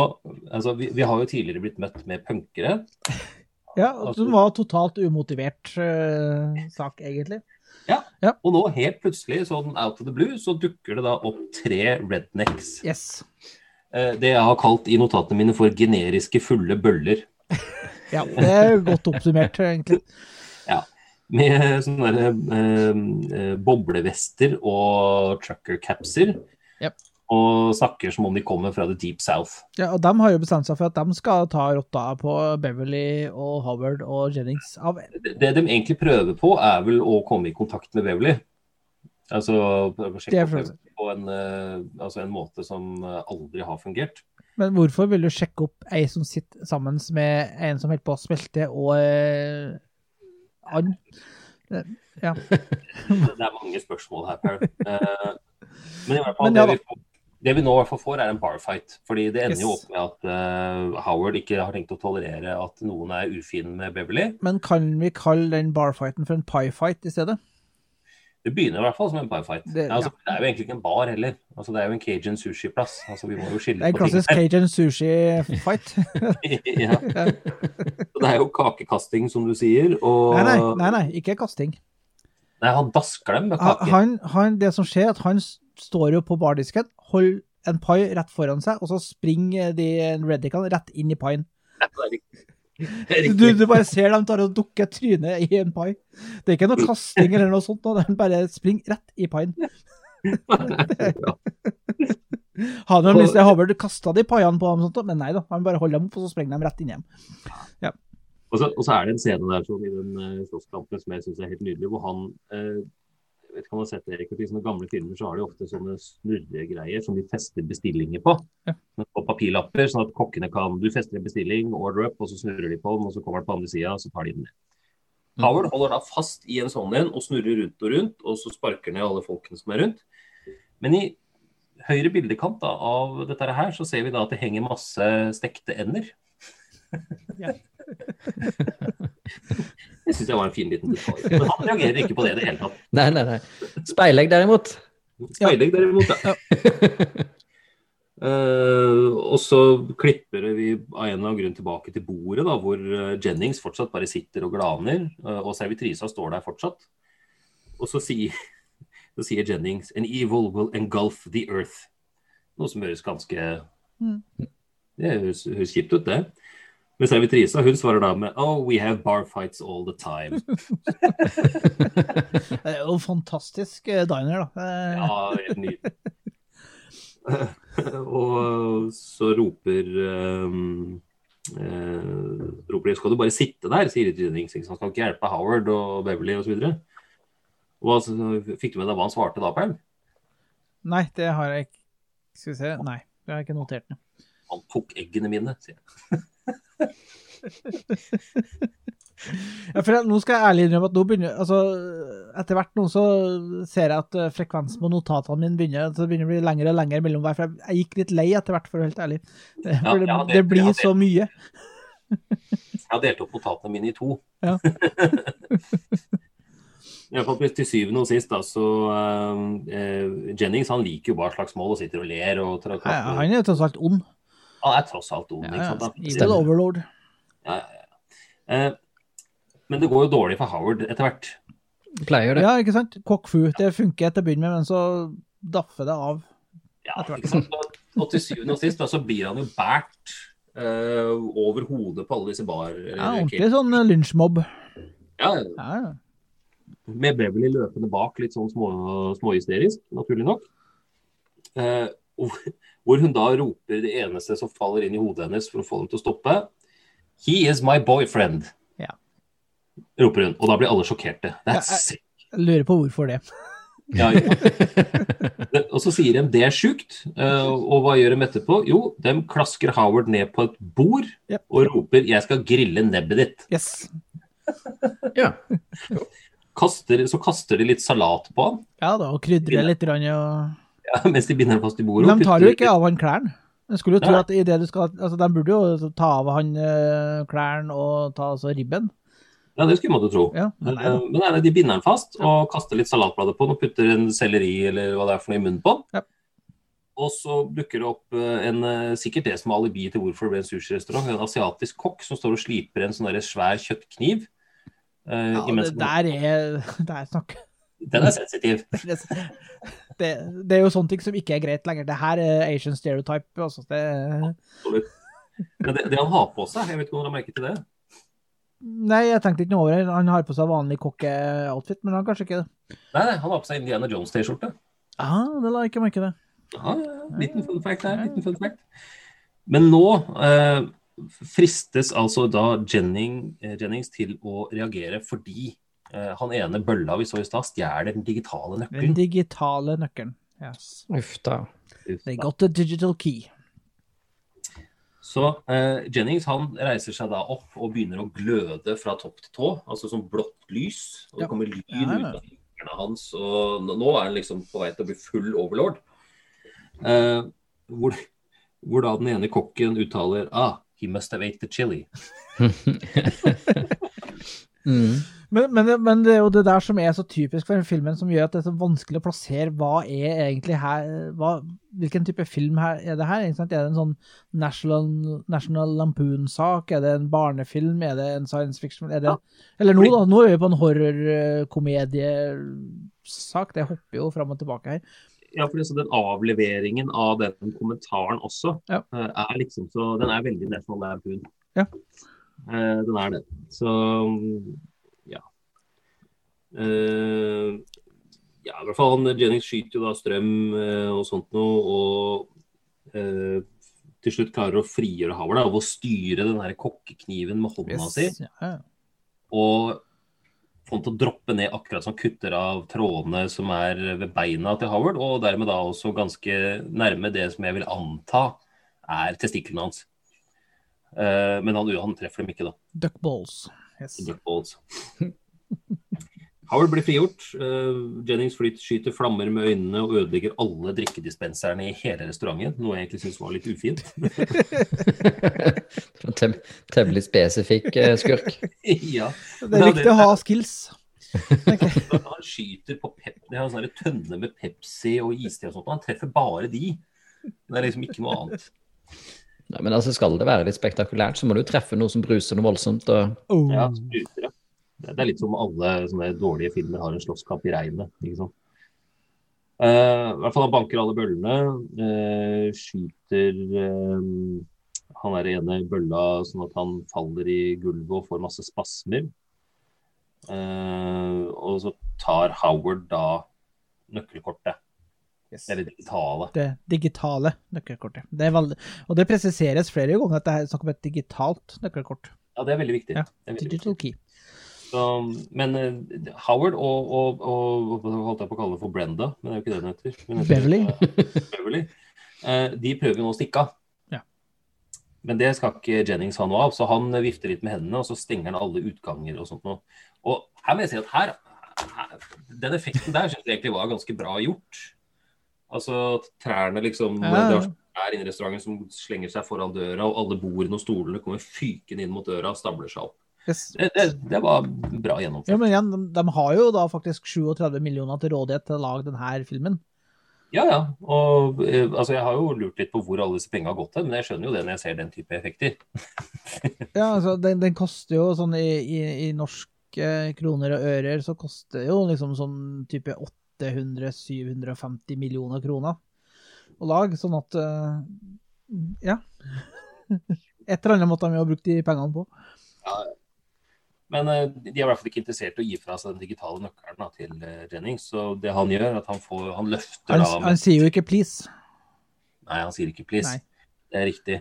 altså, vi, vi har jo tidligere blitt møtt med punkere. Ja, Altså- som var totalt umotivert uh, sak, egentlig. Og nå helt plutselig, sånn out of the blue, så dukker det da opp tre rednecks. Yes. Eh, det jeg har kalt i notatene mine for generiske fulle bøller. Ja, det er godt oppsummert, egentlig. Med sånne der, eh, eh, boblevester og trucker capser. Yep. Og snakker som om de kommer fra the deep south. Ja, og de har jo bestemt seg for at de skal ta rotta på Beverly og Howard og Jennings. Det, de egentlig prøver på, er vel å komme i kontakt med Beverly. Altså sjekke opp Beverly på en, eh, altså en måte som aldri har fungert. men hvorfor vil du sjekke opp ei som sitter sammen med en som holder på å smelte, og eh, and? Ja. Det er mange spørsmål her, Per. Eh, men i hvert fall, det, vi, får- det vi nå i hvert fall får, er en barfight. Fordi det ender jo opp med at uh, Howard ikke har tenkt å tolerere at noen er ufin med Beverly. Men kan vi kalle den barfighten for en pie-fight i stedet? Det begynner i hvert fall som en piefight. Det- altså, det er jo egentlig ikke en bar heller. Altså, det er jo en Cajun sushi-plass. Altså, vi må jo skille Det er en klassisk. Cajun sushi-fight. ja. Så Det er jo kakekasting, som du sier. Og Nei, nei, nei, nei, ikke kasting. Nei, han dasker dem med kake. han, han, det som skjer, er at han s- står jo på bardisken, holder en pai rett foran seg, og så springer de reddicene rett inn i paien. Du, du bare ser dem tar og dukker trynet i en pai. Det er ikke noe kasting eller noe sånt, den bare springer rett i paien. Hadde han lyst til Havard kasta de paiene på ham, men nei da, han bare holder dem opp, og så sprenger de rett inn igjen. Og så, og så er det en scene der som i den uh, slåsskampen som jeg syns er helt nydelig, hvor han eh, vet ikke om du har sett det, Erik, I sånne gamle filmer så har de ofte sånne snurregreier som de fester bestillinger på. På papirlapper, sånn at kokkene kan Du fester en bestilling, order up, og så snurrer de på den, og så kommer den på andre sida, og så tar de den ned. Howard holder da fast i en sånn en og snurrer rundt og rundt, og så sparker ned alle folkene som er rundt. Men i høyre bildekant da, av dette her, så ser vi da at det henger masse stekte ender. Ja. Det syns jeg var en fin liten detalj. Men han reagerer ikke på det i det hele tatt. Nei, nei, nei. Speilegg derimot. Speilegg derimot, ja. Uh, og så klipper vi av en eller annen grunn tilbake til bordet, da, hvor eh, Jennings fortsatt bare sitter og glaner, Uh, og servitrisa står der fortsatt. Og så sier, så sier Jennings An evil will engulf the earth. Noe som høres ganske Mm. Det høres, høres kjipt ut, det. Men servitrisa hun svarer da med Oh, we have bar fights all the time. Det er jo fantastisk eh, diner, da. Eh, Ja, helt nydelig. og så roper um, eh, roper de, Skal du bare sitte der, sier Jennings. Han? Skal ikke hjelpe Howard og Beverly osv. Altså, så- fikk du med deg hva han svarte da, Paul? Nei, det har jeg ikke. Skal vi se. Nei, det har jeg ikke notert. Han tok eggene mine, sier han. Ja, for jeg, nå skal jeg ærlig innrømme at nå begynner altså, Etter hvert nå så ser jeg at eh, frekvensen på notatene mine begynner, så det begynner å bli lengre og lengre mellom hver. For jeg, jeg gikk litt lei etter hvert, for å være helt ærlig. Det, Ja, det, ja, det- det blir så mye. Jeg har delt opp notatene mine i to. Ja. I hvert fall til syvende og sist, da, så uh, Jennings han liker jo bare slagsmål og sitter og ler. og Ja, Han er jo tross alt ond. Han er tross alt ond. Ja, ikke ja. sant? Evil overlord. Ja, ja, ja. Eh, men det går jo dårlig for Howard etter hvert. Pleier det. Ja, ikke sant? Kokfu. Det funker til å begynne med, men så daffer det av. Ja, ikke sant? Og, til syvende og sist da, så blir han jo båret eh, over hodet på alle disse bar... Ja, Ordentlig sånn eh, lynsjmobb. Ja, Ja, ja. med Beverly løpende bak, litt sånn små, småhysterisk, naturlig nok. Eh, og hvor hun da roper det eneste som faller inn i hodet hennes for å få dem til å stoppe. He is my boyfriend. Ja. Roper hun. Og da blir alle sjokkerte. That's Ja, sick. Jeg lurer på hvorfor det. Ja, ja. Og så sier de det er sjukt. eh, Og hva gjør de etterpå? Jo, de klasker Howard ned på et bord Yep. og roper 'jeg skal grille nebbet ditt'. Yes. Ja. Kaster, så kaster de litt salat på han Ja da, og krydrer litt. grann, Og... ja, mens de binder ham fast i bordet. Men de tar jo ikke av han klærne. Jeg skulle jo tro at i det du skal Altså, de burde jo ta av han eh, klærne og ta altså ribben. Ja, det skulle man jo tro. Ja, men nei eh, men nei, de binder den fast og kaster litt salatblader på den og putter en selleri eller hva det er for noe i munnen på den. Ja. Og så dukker det opp eh, en, eh, sikkert det som er alibi til hvorfor det ble en sushirestaurant, en asiatisk kokk som står og sliper en sånn svær kjøttkniv. eh, Ja, det der er Det er snakk Den er sensitiv. det, det, er jo sånne ting som ikke er greit lenger. Det her er Asian stereotype. Også. det, Absolutt. Men det, det han har på seg, jeg vet ikke om du har merket til det? nei, jeg tenkte ikke noe over det. Han har på seg vanlig kokkeoutfit, men han kanskje ikke det. Nei, han har på seg Indiana Jones-T-skjorte. Ja, det la jeg ikke merke til. Ja, ja, liten fun fact der. liten fun fact. Men nå eh, fristes altså da Jennings, eh, Jennings til å reagere fordi han ene bølla vi så i stad, stjeler den digitale Den digitale nøkkelen. Yes. Uff da. They got the digital key. Så eh, Jennings han reiser seg da opp og begynner å gløde fra topp til tå, altså som blått lys. Og det kommer lyn Ja, ut av fingrene hans, og nå, nå er han liksom på vei til å bli full overlord. Eh, hvor, hvor da den ene kokken uttaler ah, he must have ate the chili. Mm. Men, men, men det er jo det der som er så typisk for den filmen, som gjør at det er så vanskelig å plassere hva er egentlig her hva, Hvilken type film her, er det her? Er det en sånn National, National Lampoon-sak? Er det en barnefilm? Er det en science fiction? Det, Eller nå, da. Nå er vi på en horrorkomediesak. Det hopper jo fram og tilbake her. Ja, for liksom den avleveringen av den kommentaren også, Ja. eh, er liksom så Den er veldig National Lampoon. Ja. Eh, den er det. Så ja. Eh, ja, i hvert fall han, Jennings skyter jo da strøm eh, og sånt noe, og eh, til slutt klarer å frigjøre Howard av å styre den der kokkekniven med hånda Yes. si. ja. og få den til å droppe ned akkurat som kutter av trådene som er ved beina til Howard, og dermed da også ganske nærme det som jeg vil anta er testiklene hans. Eh, men han, han treffer dem ikke, da. Duckballs. Yes. Duckballs. Howard blir frigjort. Eh, Jennings flyt, skyter flammer med øynene og ødelegger alle drikkedispenserne i hele restauranten, noe jeg egentlig syns var litt ufint. Tem Temmelig spesifikk eh, skurk. ja. Det er viktig å ha skills. Han skyter på pep Det er en sånn tønne med Pepsi og iste og sånt. og Han treffer bare de. Det er liksom ikke noe annet. Nei, men altså, skal det være litt spektakulært, så må du treffe noe som bruser noe voldsomt. Og... Oh. Ja, spruter, ja. Det er litt som alle sånne dårlige filmer har en slåsskamp i regnet. ikke sant? Uh, I hvert fall han banker alle bøllene. Uh, skyter uh, han er ene bølla sånn at han faller i gulvet og får masse spasmer. Eh, og så tar Howard da nøkkelkortet. Yes. Eller digitale. Det digitale nøkkelkortet. Det er veldig, og det presiseres flere ganger at det er snakk om et digitalt nøkkelkort. Ja, det er veldig viktig. Ja, er veldig viktig. Key. Så, men eh, Howard og, og, og hva holdt jeg på å kalle det for Brenda, men det er jo ikke det hun heter. Men, heter Beverly. eh, Beverly. Eh, de prøver jo nå å stikke av. Ja. Men det skal ikke Jennings ha noe av, så han vifter litt med hendene, og så stenger han alle utganger og sånt noe. Og her må jeg si at her, her Den effekten der syns jeg egentlig var ganske bra gjort. Altså at trærne liksom Ja. Det er inne i restauranten som slenger seg foran døra, og alle bordene og stolene kommer fykende inn mot døra og stabler seg opp. Yes. Det, det, det var bra gjennomført. Ja, men igjen, de, de har jo da faktisk 37 millioner til rådighet til å lage denne filmen. Ja, ja. Og eh, altså, jeg har jo lurt litt på hvor alle disse pengene har gått til, men jeg skjønner jo det når jeg ser den type effekter. Ja, altså, den, den koster jo sånn i, i, i norske kroner og ører, så koster jo liksom sånn type 800-750 millioner kroner å lage, sånn at eh, Ja. Et eller annet måtte de ha brukt de pengene på. Men eh, de er i hvert fall ikke interessert i å gi fra seg den digitale nøkkelen da, til Renning. Jennings. Så det han gjør, at han, får, han løfter Han, da han sier jo ikke 'please'. Nei, han sier ikke 'please'. Nei. Det er riktig.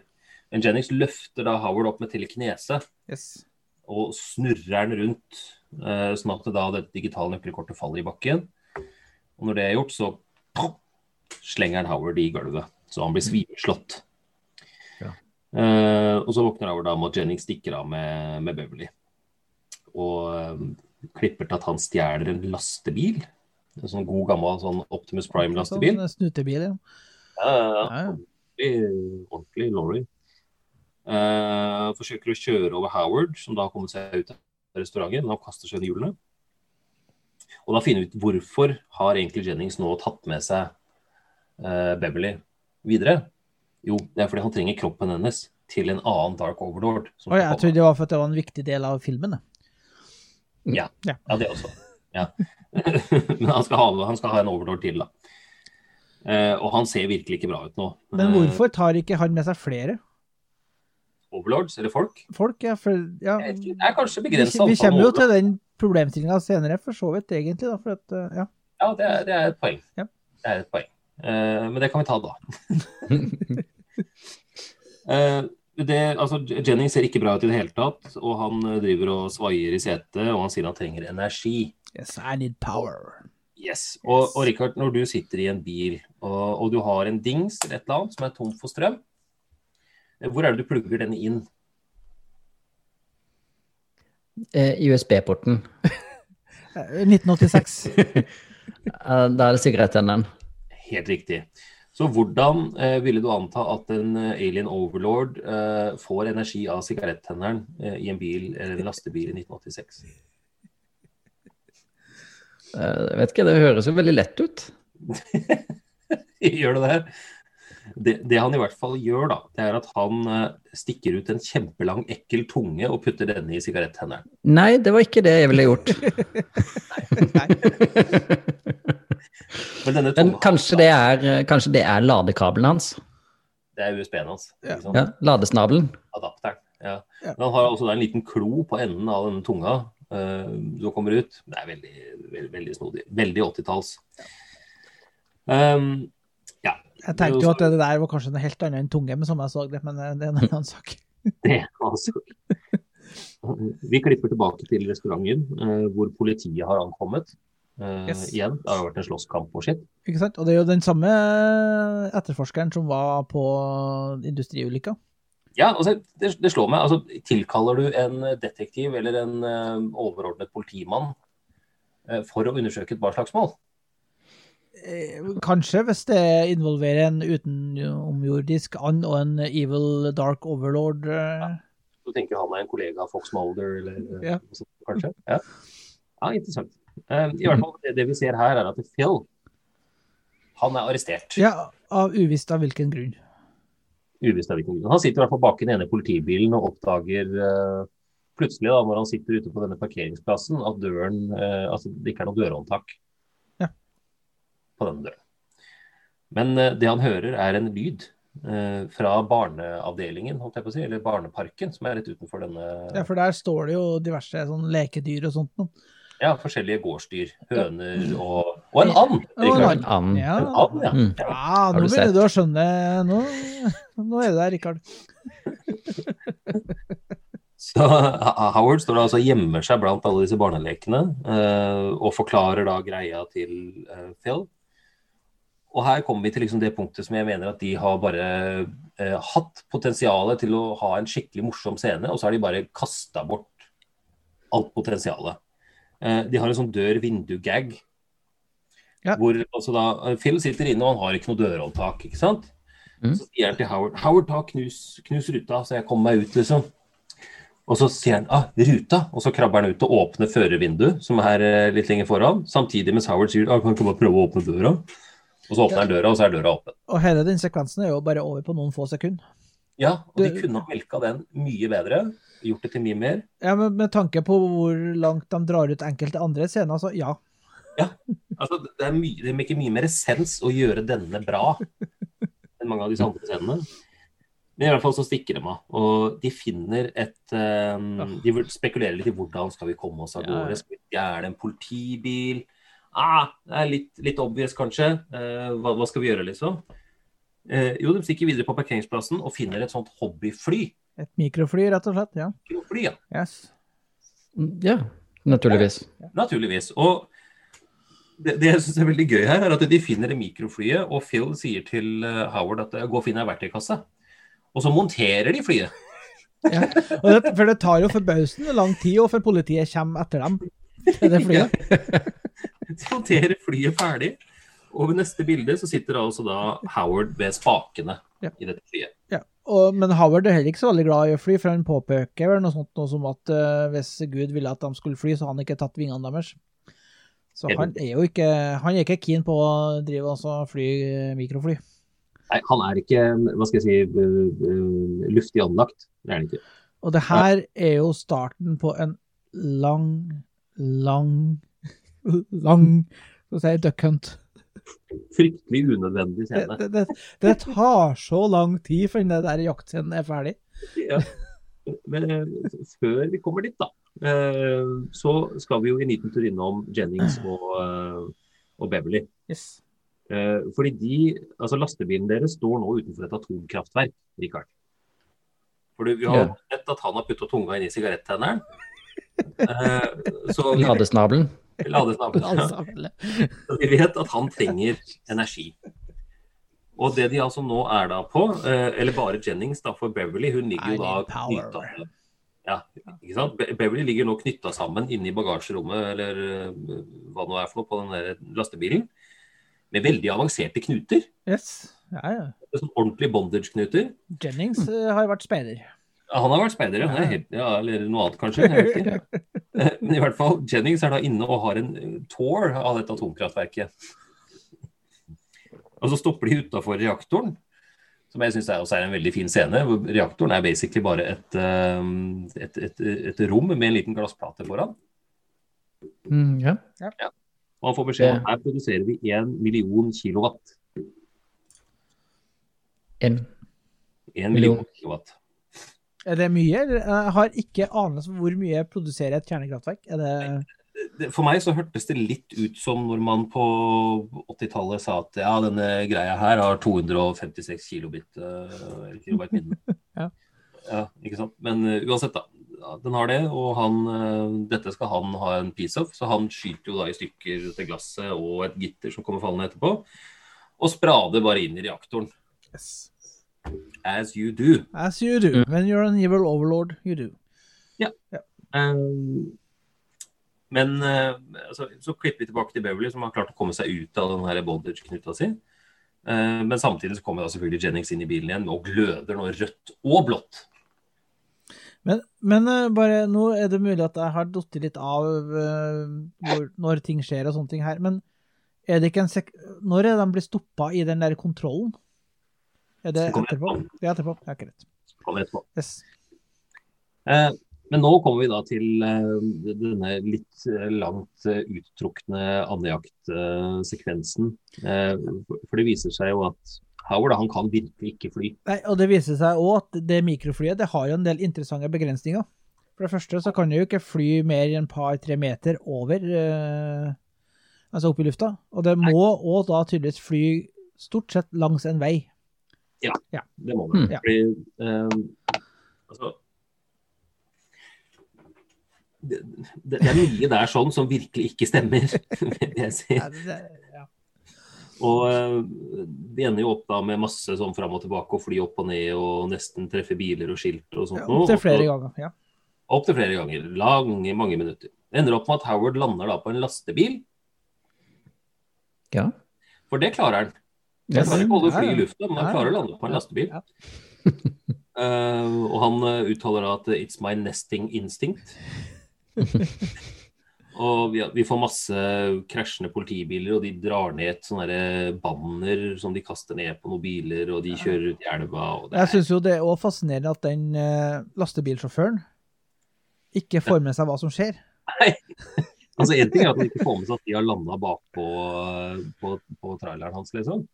Men Jennings løfter da Howard opp med telekinese Yes. og snurrer den rundt, eh, sånn at da det digitale nøkkelkortet faller i bakken. Og når det er gjort, så pop, slenger han Howard i gulvet, så han blir svimeslått. Ja. Uh, og så våkner Howard da med at Jennings stikker av med, med Beverly. Og eh, klipper til at han stjeler en lastebil. En sånn god gammel sånn Optimus Prime-lastebil. Sånn snutebil, ja, ja. Ja, ja. Ordentlig, ordentlig lorry. Uh, forsøker å kjøre over Howard, som da har kommet seg ut av restauranten, men han kaster seg under hjulene. Og da finner vi ut hvorfor har egentlig Jennings nå tatt med seg eh, Beverly videre. Jo, det er fordi han trenger kroppen hennes til en annen Dark Overlord. Oi, skal jeg trodde det var fordi det var en viktig del av filmen. Ja, Ja. ja det også. Ja. Men han skal, ha, han skal ha en overlord til, da. Eh, og han ser virkelig ikke bra ut nå. Men hvorfor tar ikke han med seg flere overlords, eller folk? folk? Ja, for, ja, Det er kanskje vi, vi kommer jo til den problemstillinga senere, for så vidt, egentlig. da, for at, uh, ja. Ja, det er, det er et poeng. Ja. Det er et poeng. Uh, men det kan vi ta da. uh, det, altså, Jennings ser ikke bra ut i det hele tatt, og han eh, driver og svaier i setet, og han sier han trenger energi. Yes, I need power. Yes. Og, og Richard, når du sitter i en bil, og, og du har en dings eller et eller annet som er tom for strøm, eh, hvor er det du plugger den inn? Eh, USB-porten. Eh, 1986. Eh, da er det sigarettenneren. Helt riktig. Så hvordan eh, ville du anta at en eh, alien overlord eh, får energi av sigarettenneren eh, i en bil eller en lastebil i 1986? Eh, jeg vet ikke, det høres jo veldig lett ut. Gjør det det? Det? Det han i hvert fall gjør, da, det er at han eh, stikker ut en kjempelang, ekkel tunge og putter denne i sigaretthenderen. Nei, det var ikke det jeg ville gjort. Men denne Men kanskje det er, kanskje det er ladekabelen hans? det er USB-en hans. Ja. Ja, ladesnabelen. Adapteren. Ja. Ja. Men han har også en liten klo på enden av denne tunga uh, som kommer ut. Det er veldig, veldig, veldig snodig. Veldig 80-talls. Um, ja. Jeg tenkte jo at det der var kanskje noe helt annet enn tunge, men som jeg så det, men eh, det er en annen sak. Det, altså. Vi klipper tilbake til restauranten eh, hvor politiet har ankommet. Eh, Yes. Igjen, det har vært en slåsskamp og sitt. Ikke sant? Og det er jo den samme etterforskeren som var på industriulykka. Ja, altså, det, det slår meg. Altså, tilkaller du en detektiv eller en overordnet politimann for å undersøke et barslagsmål? Eh, Kanskje, hvis det involverer en utenomjordisk and og en evil dark overlord. Ja. Du tenker han er en kollega av Fox Mulder, eller eh, Ja. noe sånt, kanskje? Ja. ja, interessant. Um, I hvert fall, det, det vi ser her, er at Phil han er arrestert. Ja, av uvisst av hvilken grunn. Uvisst av hvilken grunn. Han sitter i hvert fall bak i den ene politibilen og oppdager uh, plutselig, da, når han sitter ute på denne parkeringsplassen, at døren, uh, altså, det ikke er noe dørhåndtak. Døren. Men eh, det han hører, er en lyd eh, fra barneavdelingen, holdt jeg på å si, eller barneparken, som er rett utenfor denne Ja, for der står det jo diverse sånn lekedyr og sånt noe. Ja, forskjellige gårdsdyr. Høner og, og en and. Og en and. Ja, En and, ja. Mm. ja nå begynner du å skjønne Nå, nå er du der, Rikard. Så Howard står da altså gjemmer seg blant alle disse barnelekene eh, og forklarer da greia til Phil. Og her kommer vi til liksom det punktet som jeg mener at de har bare eh, hatt potensialet til å ha en skikkelig morsom scene, og så har de bare kasta bort alt potensialet. Eh, de har en sånn dør-vindu-gag. Ja. Hvor altså da eh, Phil sitter inne og han har ikke noe dørhåndtak, ikke sant? Mm. Så sier han til Howard Howard, ta knus, knus ruta, så jeg kommer meg ut, liksom. Og så sier han ah, ruta, og så krabber han ut og åpner førervinduet, som er eh, litt lenger foran. Samtidig mens Howard sier ah, kan ikke bare prøve å åpne døra. Og så åpner han døra, og så er døra åpen. Og hele den sekvensen er jo bare over på noen få sekunder. Ja, og de kunne ha melka den mye bedre. Gjort det til mye mer. Ja, men Med tanke på hvor langt de drar ut enkelte andre scener, så ja. Ja. Altså, det, er mye, det maker mye mer sens å gjøre denne bra enn mange av disse andre scenene. Men i hvert fall så stikker de av. Og de finner et um, De spekulerer litt i hvordan skal vi komme oss av gårde. Skal vi stjele en politibil? Ah, det er litt, litt obvious, kanskje. Eh, hva, hva skal vi gjøre, liksom? Eh, jo, de stikker videre på parkeringsplassen og finner et sånt hobbyfly. Et mikrofly, rett og slett. Ja. Mikrofly, ja. Yes. Ja, naturligvis. Naturligvis. Og det, det jeg syns er veldig gøy her, er at de finner det mikroflyet, og Phil sier til eh, Howard at eh, gå og finn ei verktøykasse. Og så monterer de flyet. Ja. Og det, for det tar jo forbausende lang tid, og før politiet kommer etter dem det flyet. Monterer flyet ferdig. Og ved neste bilde så sitter altså da Howard ved spakene Ja. i dette flyet. Ja. Og, men Howard er heller ikke så veldig glad i å fly, for han påpeker vel noe sånt noe som at uh, hvis Gud ville at de skulle fly, så hadde han ikke tatt vingene deres. Så han er jo ikke, han er ikke keen på å drive altså fly eh, mikrofly. Nei, han er ikke, hva skal jeg si, øh, luftig anlagt. Det er han ikke. Og det her er jo starten på en lang, lang, lang skal vi si, duck hunt. Fryktelig unødvendig Det, scene. det, det, det tar så lang tid før den der jaktscenen er ferdig. Ja. Men øh, før vi kommer dit, da, øh, så skal vi jo en liten tur innom Jennings og, øh, og Beverly. Yes. Eh, fordi de, altså Lastebilen deres står nå utenfor et atomkraftverk, Richard. Fordi vi har Ja. sett at han har putta tunga inn i sigarettenneren. Eh, så vi Ladesnabelen. Altså, Så de vet at han trenger energi. Og det de altså nå er da på, eh, eller bare Jennings, da, for Beverly, hun ligger jo da knytta ja, ikke sant? Beverly ligger nå knytta sammen inne i bagasjerommet, eller eh, hva det nå er for noe, på den der lastebilen, med veldig avanserte knuter. Yes. Ja, ja. Sånn ordentlig bondage-knuter. Jennings eh, har vært speider. Ja, Han har vært speider, ja. Er helt, ja. Eller noe annet, kanskje. Jeg vet ikke. Men i hvert fall, Jennings er da inne og har en eh, tour av dette atomkraftverket. Og så stopper de utafor reaktoren, som jeg syns også er en veldig fin scene. hvor Reaktoren er basically bare et, eh, et, et, et rom med en liten glassplate foran. Mm, ja. Og han får beskjed om at her produserer vi én million kilowatt. En En Million. million kilowatt. Er det mye? Jeg har ikke anelse om hvor mye jeg produserer et kjernekraftverk. Er det For meg så hørtes det litt ut som når man på 80-tallet sa at ja, denne greia her har 256 kilobit uh, kilobyte minne. Ja. ja, ikke sant. Men eh, uansett, da. Ja, den har det, og han, eh, dette skal han ha en piece of, så han skyter jo da i stykker dette glasset og et gitter som kommer fallende etterpå, og sprader bare inn i reaktoren. yes. As you do. As you do. When you're an evil overlord, you do. Um, men uh, altså, så klipper vi tilbake til Beverly, som har klart å komme seg ut av den bondage-knuta si. Uh, men samtidig så kommer da selvfølgelig Jennings inn i bilen igjen og gløder nå rødt og blått. Men, men uh, bare nå er det mulig at jeg har datt litt av hvor, når ting skjer og sånne ting her. Men er det ikke en sek... Når er de blir stoppa i den der kontrollen? Er det etterpå? Det er etterpå. Ja, greit. Etterpå. Yes. Eh, men nå kommer vi da til eh, denne litt eh, langt eh, uttrukne andejaktsekvensen. Eh, for- det viser seg jo at Howard han kan virkelig ikke fly. Nei, og det viser seg òg at det mikroflyet det har jo en del interessante begrensninger. For det første så kan det jo ikke fly mer enn et par-tre meter over eh, Altså opp i lufta. Og det må òg da tydeligvis fly stort sett langs en vei. Det må det. Mm. Fordi eh, altså det, det, det er mye der sånn som virkelig ikke stemmer, vil jeg si. Og det, ja. Eh, vi ender jo opp da med masse sånn fram og tilbake og fly opp og ned og nesten treffe biler og skilt og sånt. Ja, Opptil flere ganger. ja. Opptil flere ganger. Lange, mange minutter. Det ender opp med at Howard lander da på en lastebil, Ja. for det klarer han. Han kan klarer ikke å holde Ja, fly i lufta, men han klarer å lande på en lastebil. Eh, og han eh, uttaler da at 'it's my nesting instinct'. og vi, vi får masse krasjende politibiler, og de drar ned et sånn banner som de kaster ned på noen biler, og de kjører ut i elva. Jeg syns jo det er òg fascinerende at den uh, lastebilsjåføren ikke får med seg hva som skjer. Nei. altså En ting er at han ikke får med seg at de har landa bakpå på, på traileren hans, liksom.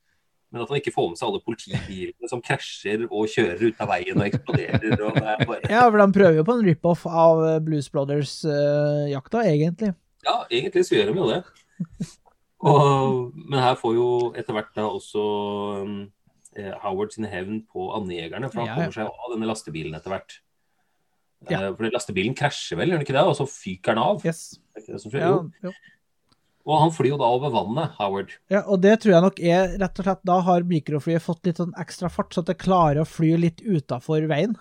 Men at han ikke får med seg alle politibilene som krasjer og kjører ut av veien og eksploderer. og det bare... Ja, for han prøver jo på en rip-off av eh, Blues Brothers-jakta, egentlig. Ja, egentlig så gjør de jo det. Og, men her får jo etter hvert da også um, eh, Howard sin hevn på andejegerne, for han Ja, ja. kommer seg av denne lastebilen etter hvert. Ja. Eh, for lastebilen krasjer vel, gjør den ikke det? Og så fyker den av. Yes. Det som skjer? Ja, Jo. Og han flyr jo da over vannet, Howard. ja, og det tror jeg nok er rett og slett Da har mikroflyet fått litt sånn ekstra fart, så at det klarer å fly litt utafor veien.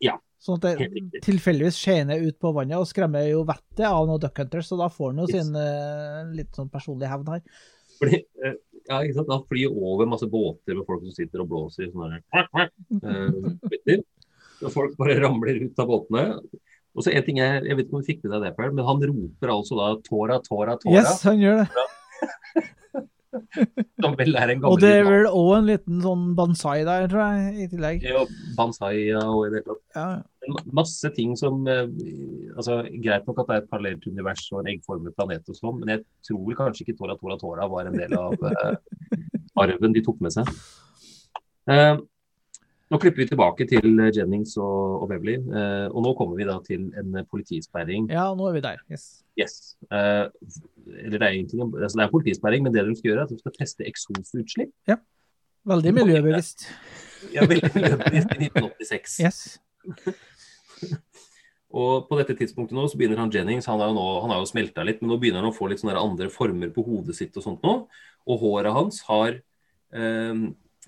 Ja, Sånn at det tilfeldigvis skjener ut på vannet og skremmer jo vettet av noen duck hunters, så da får han jo Yes. sin uh, litt sånn personlig hevn her. Fordi, uh, ja, ikke sant? Han flyr over masse båter med folk som sitter og blåser i sånne uh. Og folk bare ramler ut av båtene. Og så en ting jeg, jeg vet ikke om du fikk med deg det, Per, men han roper altså da 'Tora, Tora, Tora', Yes, han gjør det. som vel er en Og det er vel òg en liten sånn bansai der, tror jeg, i tillegg. Ja, bansai ja, og i det hele. Ja. Ma- Masse ting som eh, altså Greit nok at det er et parallelt univers og en eggformet planet og sånn, men jeg tror kanskje ikke Tora Tora Tora var en del av uh, arven de tok med seg. Eh, nå klipper vi tilbake til Jennings og, og Beverly, eh, og nå kommer vi da til en politisperring. ja, nå er vi der. Yes. Yes. Eh, eller det er egentlig en- altså det er politisperring, men det de skal gjøre, er at de skal teste eksosutslipp. Veldig miljøbevisst. Ja, veldig miljøbevisst i 1986. Yes. Og på dette tidspunktet nå så begynner han Jennings, han har jo, nå, han har jo smelta litt, men nå begynner han å få litt sånne andre former på hodet sitt og sånt nå. Og håret hans har eh,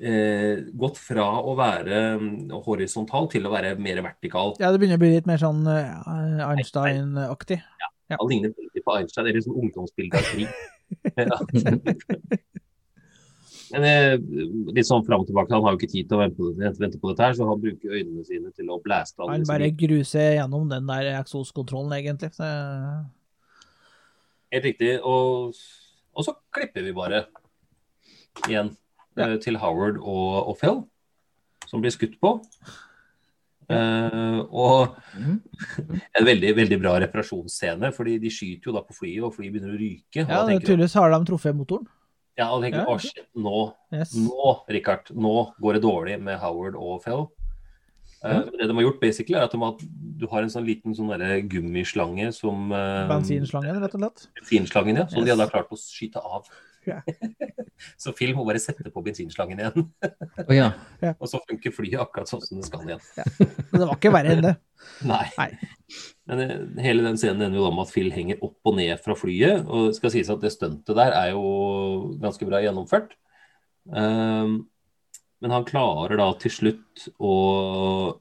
eh, gått fra å være mm, horisontal til å være mer vertikal. Ja, det begynner å bli litt mer sånn uh, Einstein-aktig. Ja, Han ligner veldig på Einstein, eller sånn ungdomsbilde av krig. Men eh, litt sånn fram og tilbake, han har jo ikke tid til å vente på, vente, vente på dette her, så han bruker øynene sine til å blæste alle Han bare gruser gjennom den der eksoskontrollen, egentlig. Så, Helt riktig. Og, og så klipper vi bare igjen eh, til Howard og, og Phil, som blir skutt på. Uh, og en veldig veldig bra reparasjonsscene, fordi de skyter jo da på flyet, og flyet begynner å ryke. Ja, tydeligvis har de truffet motoren. ja, og tenker Ja. shit, nå, Yes. nå, Richard, nå går det dårlig med Howard og Phil. Eh, det de har gjort, basically, er at de har, du har en sånn liten sånn gummislange som uh, Bensinslangen, rett og slett. bensinslangen, ja, som de Yes. hadde klart å skyte av. Ja. så Phil må bare sette på bensinslangen igjen, oh, ja. og så funker flyet akkurat sånn som det skal igjen. Så det var ikke verre enn det. Nei. Nei. Men eh, hele den scenen ender jo da med at Phil henger opp og ned fra flyet, og det skal sies at det stuntet der er jo ganske bra gjennomført. Um, men han klarer da til slutt å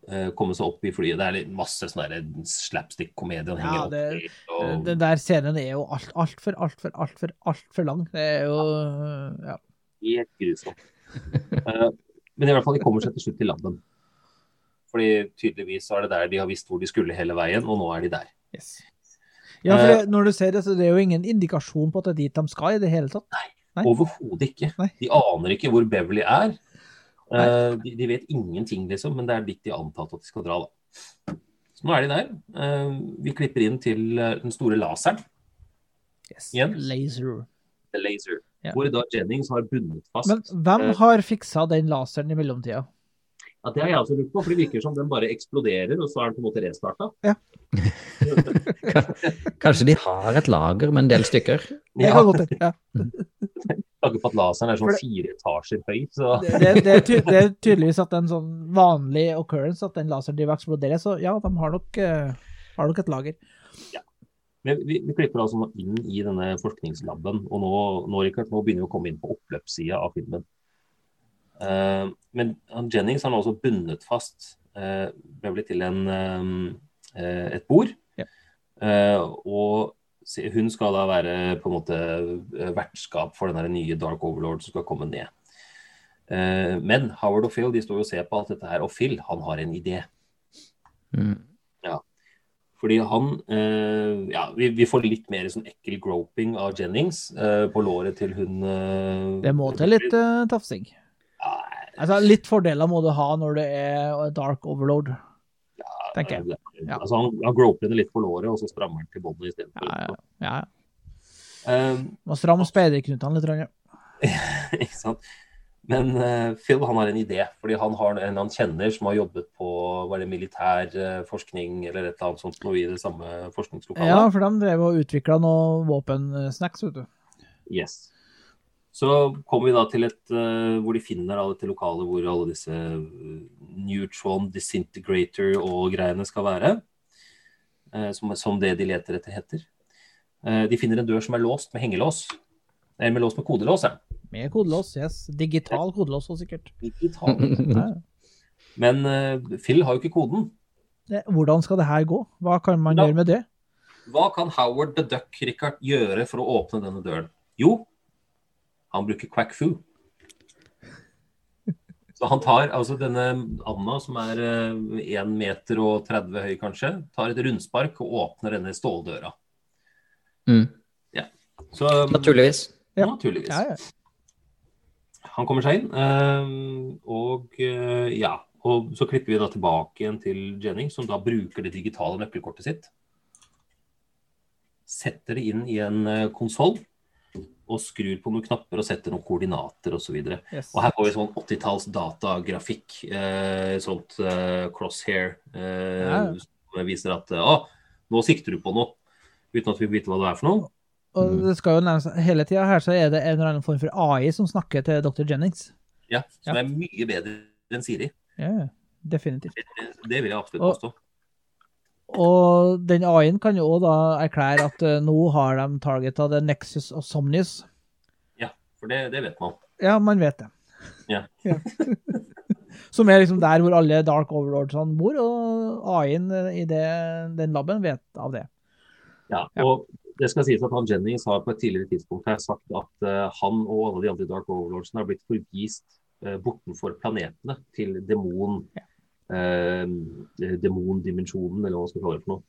eh, komme seg opp i flyet. Det er masse sånn slapstick-komedie han henger Ja, opp i. og- den der scenen er jo alt, altfor, altfor, altfor, altfor lang. Det er jo ja. Helt grusomt. Eh, men i hvert fall, de kommer seg til slutt til landet. Fordi tydeligvis så er det der de har visst hvor de skulle hele veien, og nå er de der. Yes. Ja, for Eh. det, når du ser det, så det er jo ingen indikasjon på at det er dit de skal i det hele tatt. Nei. Overhodet ikke. Nei. De aner ikke hvor Beverly er. Eh, de, de vet ingenting, liksom, men det er dit de antatt at de skal dra. da. Så nå er de der. Uh, vi klipper inn til eh, den store laseren, Yes. Igjen? Laser. The Laser, Yeah. hvor da Jennings har bundet fast. Men hvem har fiksa den laseren i mellomtida? Ja, det har jeg også lurt på, for det virker som den bare eksploderer, og så er den på en måte restarta. Kanskje de har et lager med en del stykker? Det Ja, hende. Ja. Takket på at laseren er sånn fire etasjer høy, så Det, det, det, er ty det er tydeligvis at en sånn vanlig occurrence at den laseren driver og eksploderer, så ja, de har nok, uh, har nok et lager. Men vi, vi klipper altså inn i denne forskningslaben, og nå, nå, Richard, nå begynner vi å komme inn på oppløpssida av filmen. Eh, men han Jennings har nå også bundet fast uh, Beverly til en, eh, et bord. Ja. Eh, og hun skal da være på en måte eh, vertskap for den nye Dark Overlord som skal komme ned. Eh, men Howard og Phil de står og ser på alt dette her, og Phil han har en idé. Mm. Fordi han eh, Ja, vi, vi får litt mer sånn ekkel groping av Jennings eh, på låret til hun eh, Det må til litt uh, tafsing. Ja, Altså, litt fordeler må du ha når det er dark overload, tenker jeg. Ja. Altså, han, han groper litt på låret, og så strammer han til båndet istedenfor. Ja, ja, ja. Um, Må stramme speiderknutene litt. Rønne. ikke sant? Men uh, Phil han har en idé, fordi han har en han kjenner som har jobbet på var det militær uh, forskning eller et eller annet sånt noe i det samme forskningslokalet. Ja, for de drev og utvikla noe våpensnacks, vet du. Yes. Så kommer vi da til et uh, hvor de finner da dette lokalet hvor alle disse eh, neutron disintegrator og greiene skal være. Uh, som, som det de leter etter heter. Uh, de finner en dør som er låst med hengelås. Eller med lås med kodelås, ja. Med kodelås, yes. Digital kodelås så sikkert. Digital. Men Phil har jo ikke koden. Hvordan skal det her gå? Hva kan man da, gjøre med det? Hva kan Howard the Duck Richard, gjøre for å åpne denne døren? Jo, han bruker quack foo. Så han tar altså denne Anna, som er eh, 1 meter og 30 høy kanskje, tar et rundspark og åpner denne ståldøra. Mm. Så, Naturligvis. Ja. Naturligvis. Ja, ja. Han kommer seg inn, eh, og eh, ja. Og så klipper vi da tilbake igjen til Jennings, som da bruker det digitale nøkkelkortet sitt. Setter det inn i en konsoll og skrur på noen knapper og setter noen koordinater osv. Og, så Yes. og her får vi sånn 80-talls datagrafikk. Eh, sånt eh, crosshair eh, Ja. som viser at eh, å, nå sikter du på noe. Uten at vi vet hva det er for noe. Og det skal jo nærmest, hele tida her så er det en eller annen form for AI som snakker til dr. Jennings. Ja, Som Ja. er mye bedre enn Siri. Ja, ja. definitivt. Det, det vil jeg absolutt påstå. Og den AI-en kan jo da erklære at eh, nå har de targeta the Nexus og Somnius. Ja, for det, det vet man. Ja, man vet det. Ja. Som er liksom der hvor alle Dark Overlordsene bor, og AI-en i det, den laben vet av det. Ja, Ja. og det skal sies at han Jennings har på et tidligere tidspunkt her sagt at eh, han og alle de andre Dark Overlordsene har blitt forvist bortenfor planetene til demon eh, demondimensjonen, eller hva man skal kalle det for noe.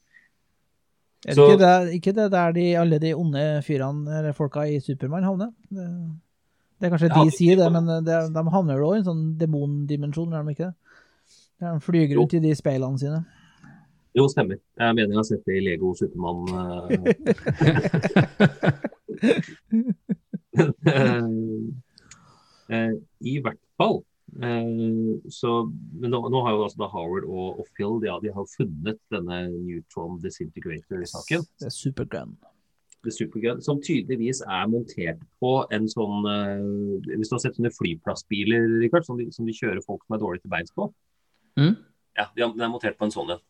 Er det ikke, det, ikke det der de, alle de onde fyrene, eller folka i Supermann havner? Det, det er kanskje Ja, de sier det, men det, de havner jo i en sånn demondimensjon, gjør de ikke det? De flyger rundt i de speilene sine. Jo, stemmer. Jeg mener jeg har sett det i Lego Supermann. eh. Eh, I hvert fall. Eh, så, men nå, nå har jo altså Howard og, og Phil de, har- de har funnet denne neutron disintegrator-saken. Det er supergun. Supergun, som tydeligvis er montert på en sånn uh, Hvis du har sett sånne flyplassbiler, Richard, som, de, som de kjører folk som er dårlige til beins på? Mm. Ja, den er montert på en sånn en.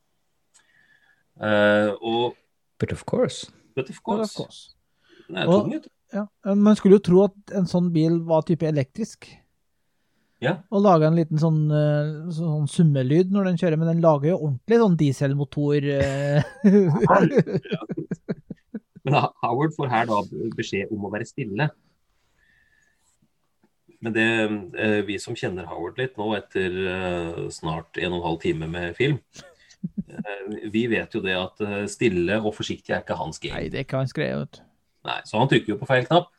Uh, og But of course. But of But of course. Den er tung, vet du. Ja. Man skulle jo tro at en sånn bil var type elektrisk. Ja. Og lager en liten sånn, eh, sånn summelyd når den kjører, men den lager jo ordentlig sånn dieselmotor. eh. Men Howard får her da beskjed om å være stille. Men det, eh, vi som kjenner Howard litt nå etter snart en og en halv time med film, vi vet jo det at stille og forsiktig er ikke hans game. Nei, det er ikke hans greie, vet. Nei, så han trykker jo på feil knapp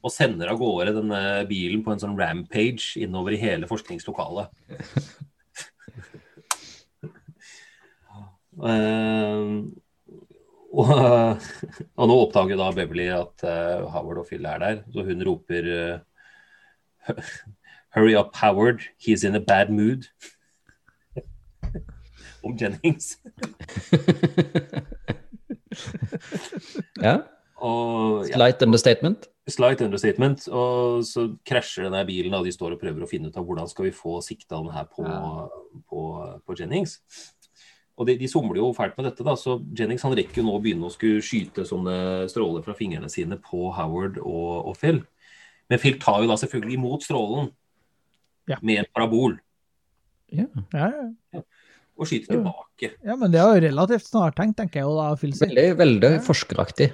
og sender av gårde denne bilen på en sånn rampage innover i hele forskningslokalet. uh, og, og nå oppdager da Beverly at uh, Howard og Phil er der, så hun roper uh, Hurry up, Howard. He's in a bad mood. Om Jennings. Ja. Og, ja. Slight understatement. Slight understatement. Og så krasjer denne bilen, og de står og prøver å finne ut av hvordan skal vi få sikta den her på, på, på Jennings. Og de, de somler jo fælt med dette, da, så Jennings han rekker jo nå å begynne å skulle skyte sånne stråler fra fingrene sine på Howard og, og Phil. Men Phil tar jo da selvfølgelig imot strålen Ja. med en parabol Ja. Ja, ja. Og skyter tilbake. ja, men det er jo relativt snartenkt, tenker jeg jo da, Phil. Veldig, veldig forskeraktig.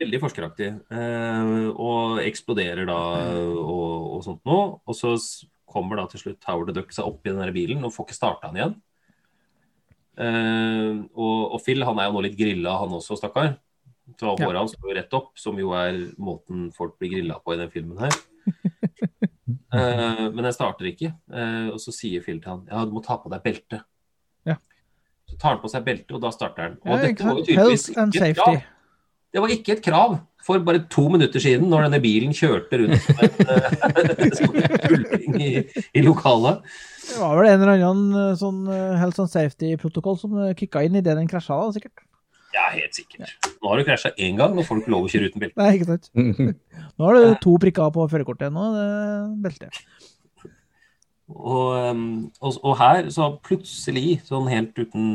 Veldig forskeraktig. Eh, og eksploderer da og, og sånt noe. Og så kommer da til slutt Howard the Duck seg opp i den der bilen og får ikke starta den igjen. Eh, og, og Phil han er jo nå litt grilla, han også, stakkar. Så Ja. håret hans står rett opp, som jo er måten folk blir grilla på i den filmen her. Eh, men den starter ikke. Eh, og så sier Phil til han ja, du må ta på deg belte. Så tar han på seg belte, og da starter han. Og dette var jo tydeligvis ikke et krav. Det var ikke et krav for bare to minutter siden, når denne bilen kjørte rundt som en tulling i, i lokalet. Det var vel en eller annen eh, sånn eh, health and safety-protokoll som eh, kicka inn idet den krasja, da, sikkert. Ja, helt sikkert. Nå har du krasja én gang, nå får du ikke lov å kjøre uten belte. Nei, ikke sant. Nå har du to prikker på førerkortet. Nå det belte. Og, og, og her, så plutselig, sånn helt uten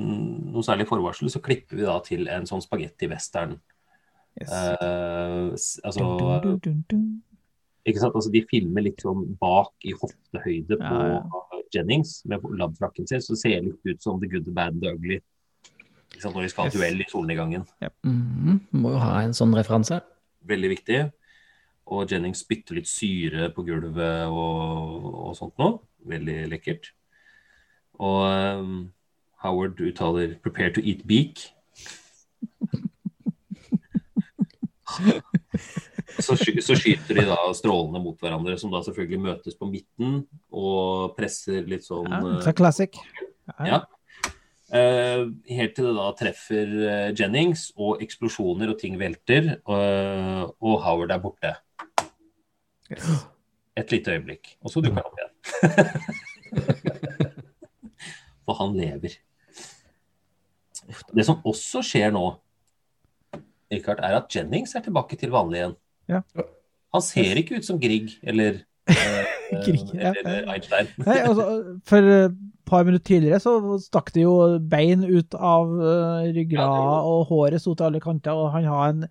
noe særlig forvarsel, så klipper vi da til en sånn spagetti-western. Yes. Eh, altså, Dun, dun, dun, dun. ikke sant? Altså, de filmer litt sånn bak i hoftehøyde på Ja, Jennings med labfrakken sin, så det ser litt ut som The Good, The Bad, The Ugly. Ikke sant? Når de skal ha Yes. duell i solnedgangen. Mhm, Må jo ha en sånn referanse. Veldig viktig. Og Jennings bytter litt syre på gulvet og, og sånt noe. Veldig lekkert. Og um, Howard uttaler 'prepare to eat beak'. Så, så skyter de da strålene mot hverandre, som da selvfølgelig møtes på midten og presser litt sånn Ja, eh, så classic. ja. Uh, helt til det da treffer eh, Jennings, og eksplosjoner og ting velter, eh, og Howard er borte. Et lite øyeblikk, og så dukker han opp igjen. For han lever. Det som også skjer nå, Richard, er at Jennings er tilbake til vanlig igjen. Ja. Han ser ikke ut som Grieg eller, eh, Grieg, ja, eller. Einstein. Nei, altså, for et par minutter tidligere så stakk det jo bein ut av uh, ja, og håret sto til alle kanter, og han har en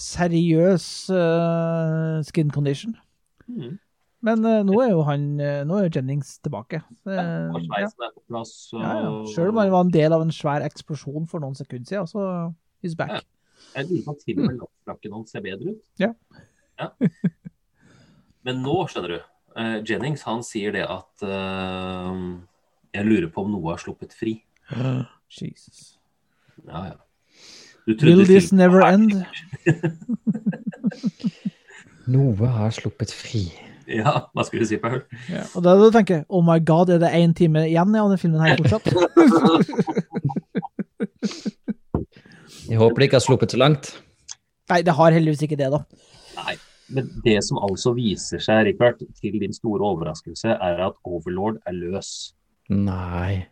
seriøs uh, skin condition. Mhm. Men uh, nå er jo han eh, Nå er Jennings tilbake. Og Eh, ja. sveisen er på plass. Og... Ja, ja. Selv om han var en del av en svær eksplosjon for noen sekunder siden, så he's back. Ja. Jeg lurer på om til og med lappfrakken hans ser bedre ut. Ja. Ja. Men nå, skjønner du, uh, Jennings han sier det at uh, Jeg lurer på om noe har sluppet fri. Jesus. Ja, ja. Du Will this never end? Noe har sluppet fri. Ja, hva skulle du si, Paul? Ja. Og da, tenker jeg oh my god, er det én time igjen av denne filmen her fortsatt? Jeg håper det ikke har sluppet så langt. Nei, det har heldigvis ikke det, da. Nei. Men det som altså viser seg, Richard, til din store overraskelse, er at Overlord er løs. Nei.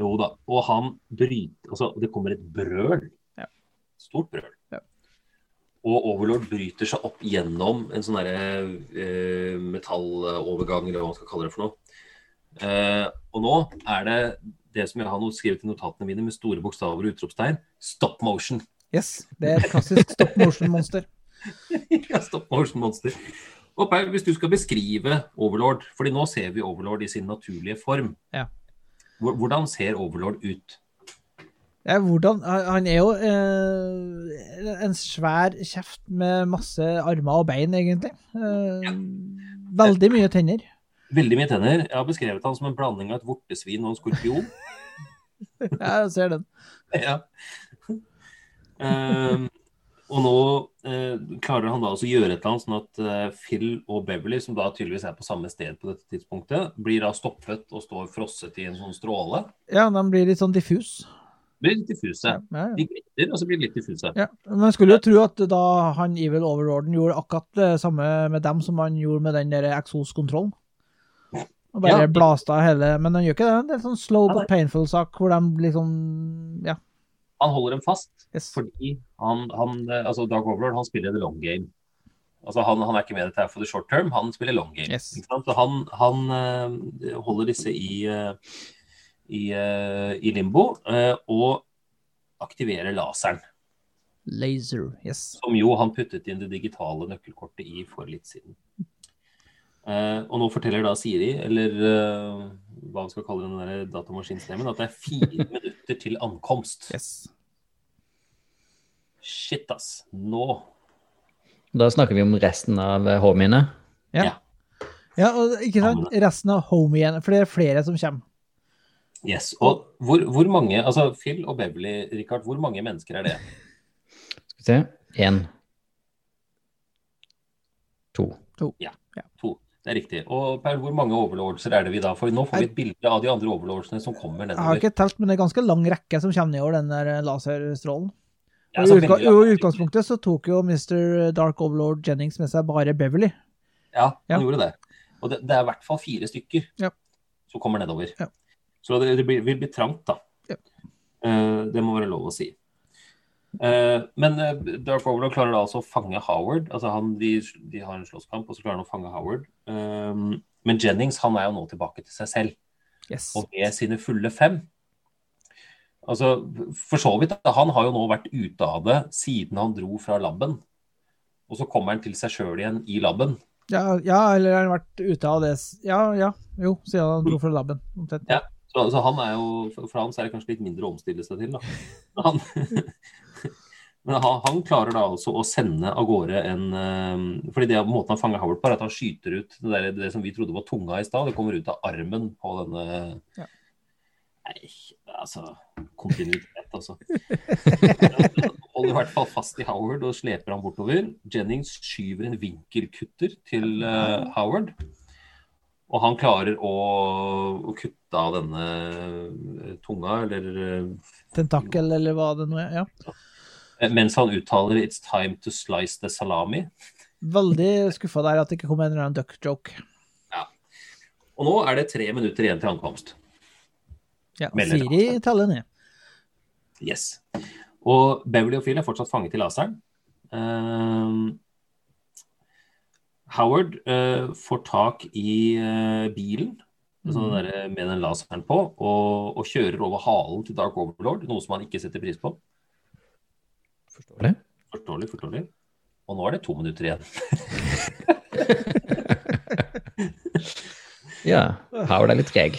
Jo da. Og han bryter Altså, det kommer et brøl. Ja. Stort brøl. Og Overlord bryter seg opp gjennom en sånn derre eh, metallovergang, eller hva man skal kalle det for noe. Eh, og nå er det det som jeg har skrevet i notatene mine med store bokstaver og utropstegn. Stop motion. Yes, det er et klassisk stop motion-monster. ja, stop motion monster. Og Per, hvis du skal beskrive Overlord, fordi nå ser vi Overlord i sin naturlige form. Ja. Hvordan ser Overlord ut? Ja, hvordan, han er jo eh, en svær kjeft med masse armer og bein, egentlig. Eh, veldig mye tenner. Veldig mye tenner. Jeg har beskrevet han som en blanding av et vortesvin og en skorpion. Ja, jeg ser den. ja. Eh, og nå eh, klarer han da også å gjøre et eller annet sånn at eh, Phil og Beverly, som da tydeligvis er på samme sted på dette tidspunktet, blir da stoppet og står frosset i en sånn stråle. Ja, de blir litt sånn diffus. Blir litt diffuse. Ja. De glitter, og så blir de litt diffuse. Ja, jeg skulle jo tro at da han Evil Overlorden gjorde akkurat det samme med dem som han gjorde med den eksoskontrollen. Og bare Ja. blasta hele Men han gjør ikke det. Det er en sånn slow but painful sak hvor de liksom Ja. Han holder dem fast Yes. fordi han, han altså Dag Overlord han spiller the long game. Altså han, han er ikke med dette her for the short term, han spiller long game. Yes. Så han, han eh, holder disse i, eh, i, eh, i limbo eh, og aktiverer laseren. Laser. Yes. Som jo han puttet inn det digitale nøkkelkortet i for litt siden. Uh, og nå forteller da Siri, eller uh, hva vi skal kalle den der datamaskinstemmen, at det er fire minutter til ankomst. yes. Shit, ass. Nå Da snakker vi om resten av homiene. Ja. Ja. Ja, og ikke sant, resten av homiene, for det er flere som kommer. Yes. Og hvor, hvor mange Altså Phil og Beverly, Richard, hvor mange mennesker er det? Skal vi se. Én. To. To. Ja, to. Det er riktig. Og Per, hvor mange overlordser er det vi da får? Nå får vi et bilde av de andre overlordsene som kommer nedover. Jeg har ikke telt, men det er ganske lang rekke som kommer nedover den der laserstrålen. Ja, Og i, utga og utgangspunktet så tok jo Mr. Dark Overlord Jennings med seg bare Beverly. Ja, han Ja. gjorde det. Og det, det er i hvert fall fire stykker Ja. som kommer nedover. Ja. Så det, det vil bli trangt, da. Ja. Eh, det må være lov å si. Eh, men eh, Dark Overlord klarer da altså å fange Howard. Altså han, de, de har en slåsskamp, og så klarer han å fange Howard. Men Jennings han er jo nå tilbake til seg selv, Yes. og med sine fulle fem. Altså, for så vidt, Han har jo nå vært ute av det siden han dro fra laben. Og så kommer han til seg sjøl igjen i laben. Ja, ja, eller har han vært ute av det Ja, ja. Jo, siden han dro fra laben. Ja, så, så han er jo, for han er det kanskje litt mindre å omstille seg til, da. Han, men han, han klarer da altså å sende av gårde en eh, fordi det måten han fanger Howard på, er at han skyter ut det, der, det som vi trodde var tunga i stad. Det kommer ut av armen på denne Ja. Nei, altså Kontinuitet, altså. Holder i hvert fall fast i Howard og sleper han bortover. Jennings skyver en vinkelkutter til uh, Howard. Og han klarer å, å kutte av denne eh, tunga, eller Tentakel, eller hva det nå er. Ja. Mens han uttaler 'It's time to slice the salami'. Veldig skuffa der at det ikke kom en eller annen duck joke. Og nå er det tre minutter igjen til ankomst. Ja, Melder Siri teller ned. Yes. Og Beverly og Phil er fortsatt fanget i laseren. Ehm, Howard eh, får tak i eh, bilen altså der, med den laseren på, og, og kjører over halen til Dark Overlord, noe som han ikke setter pris på. Forståelig. Forståelig, forståelig. Og nå er det to minutter igjen. Ja. Howard er litt treg.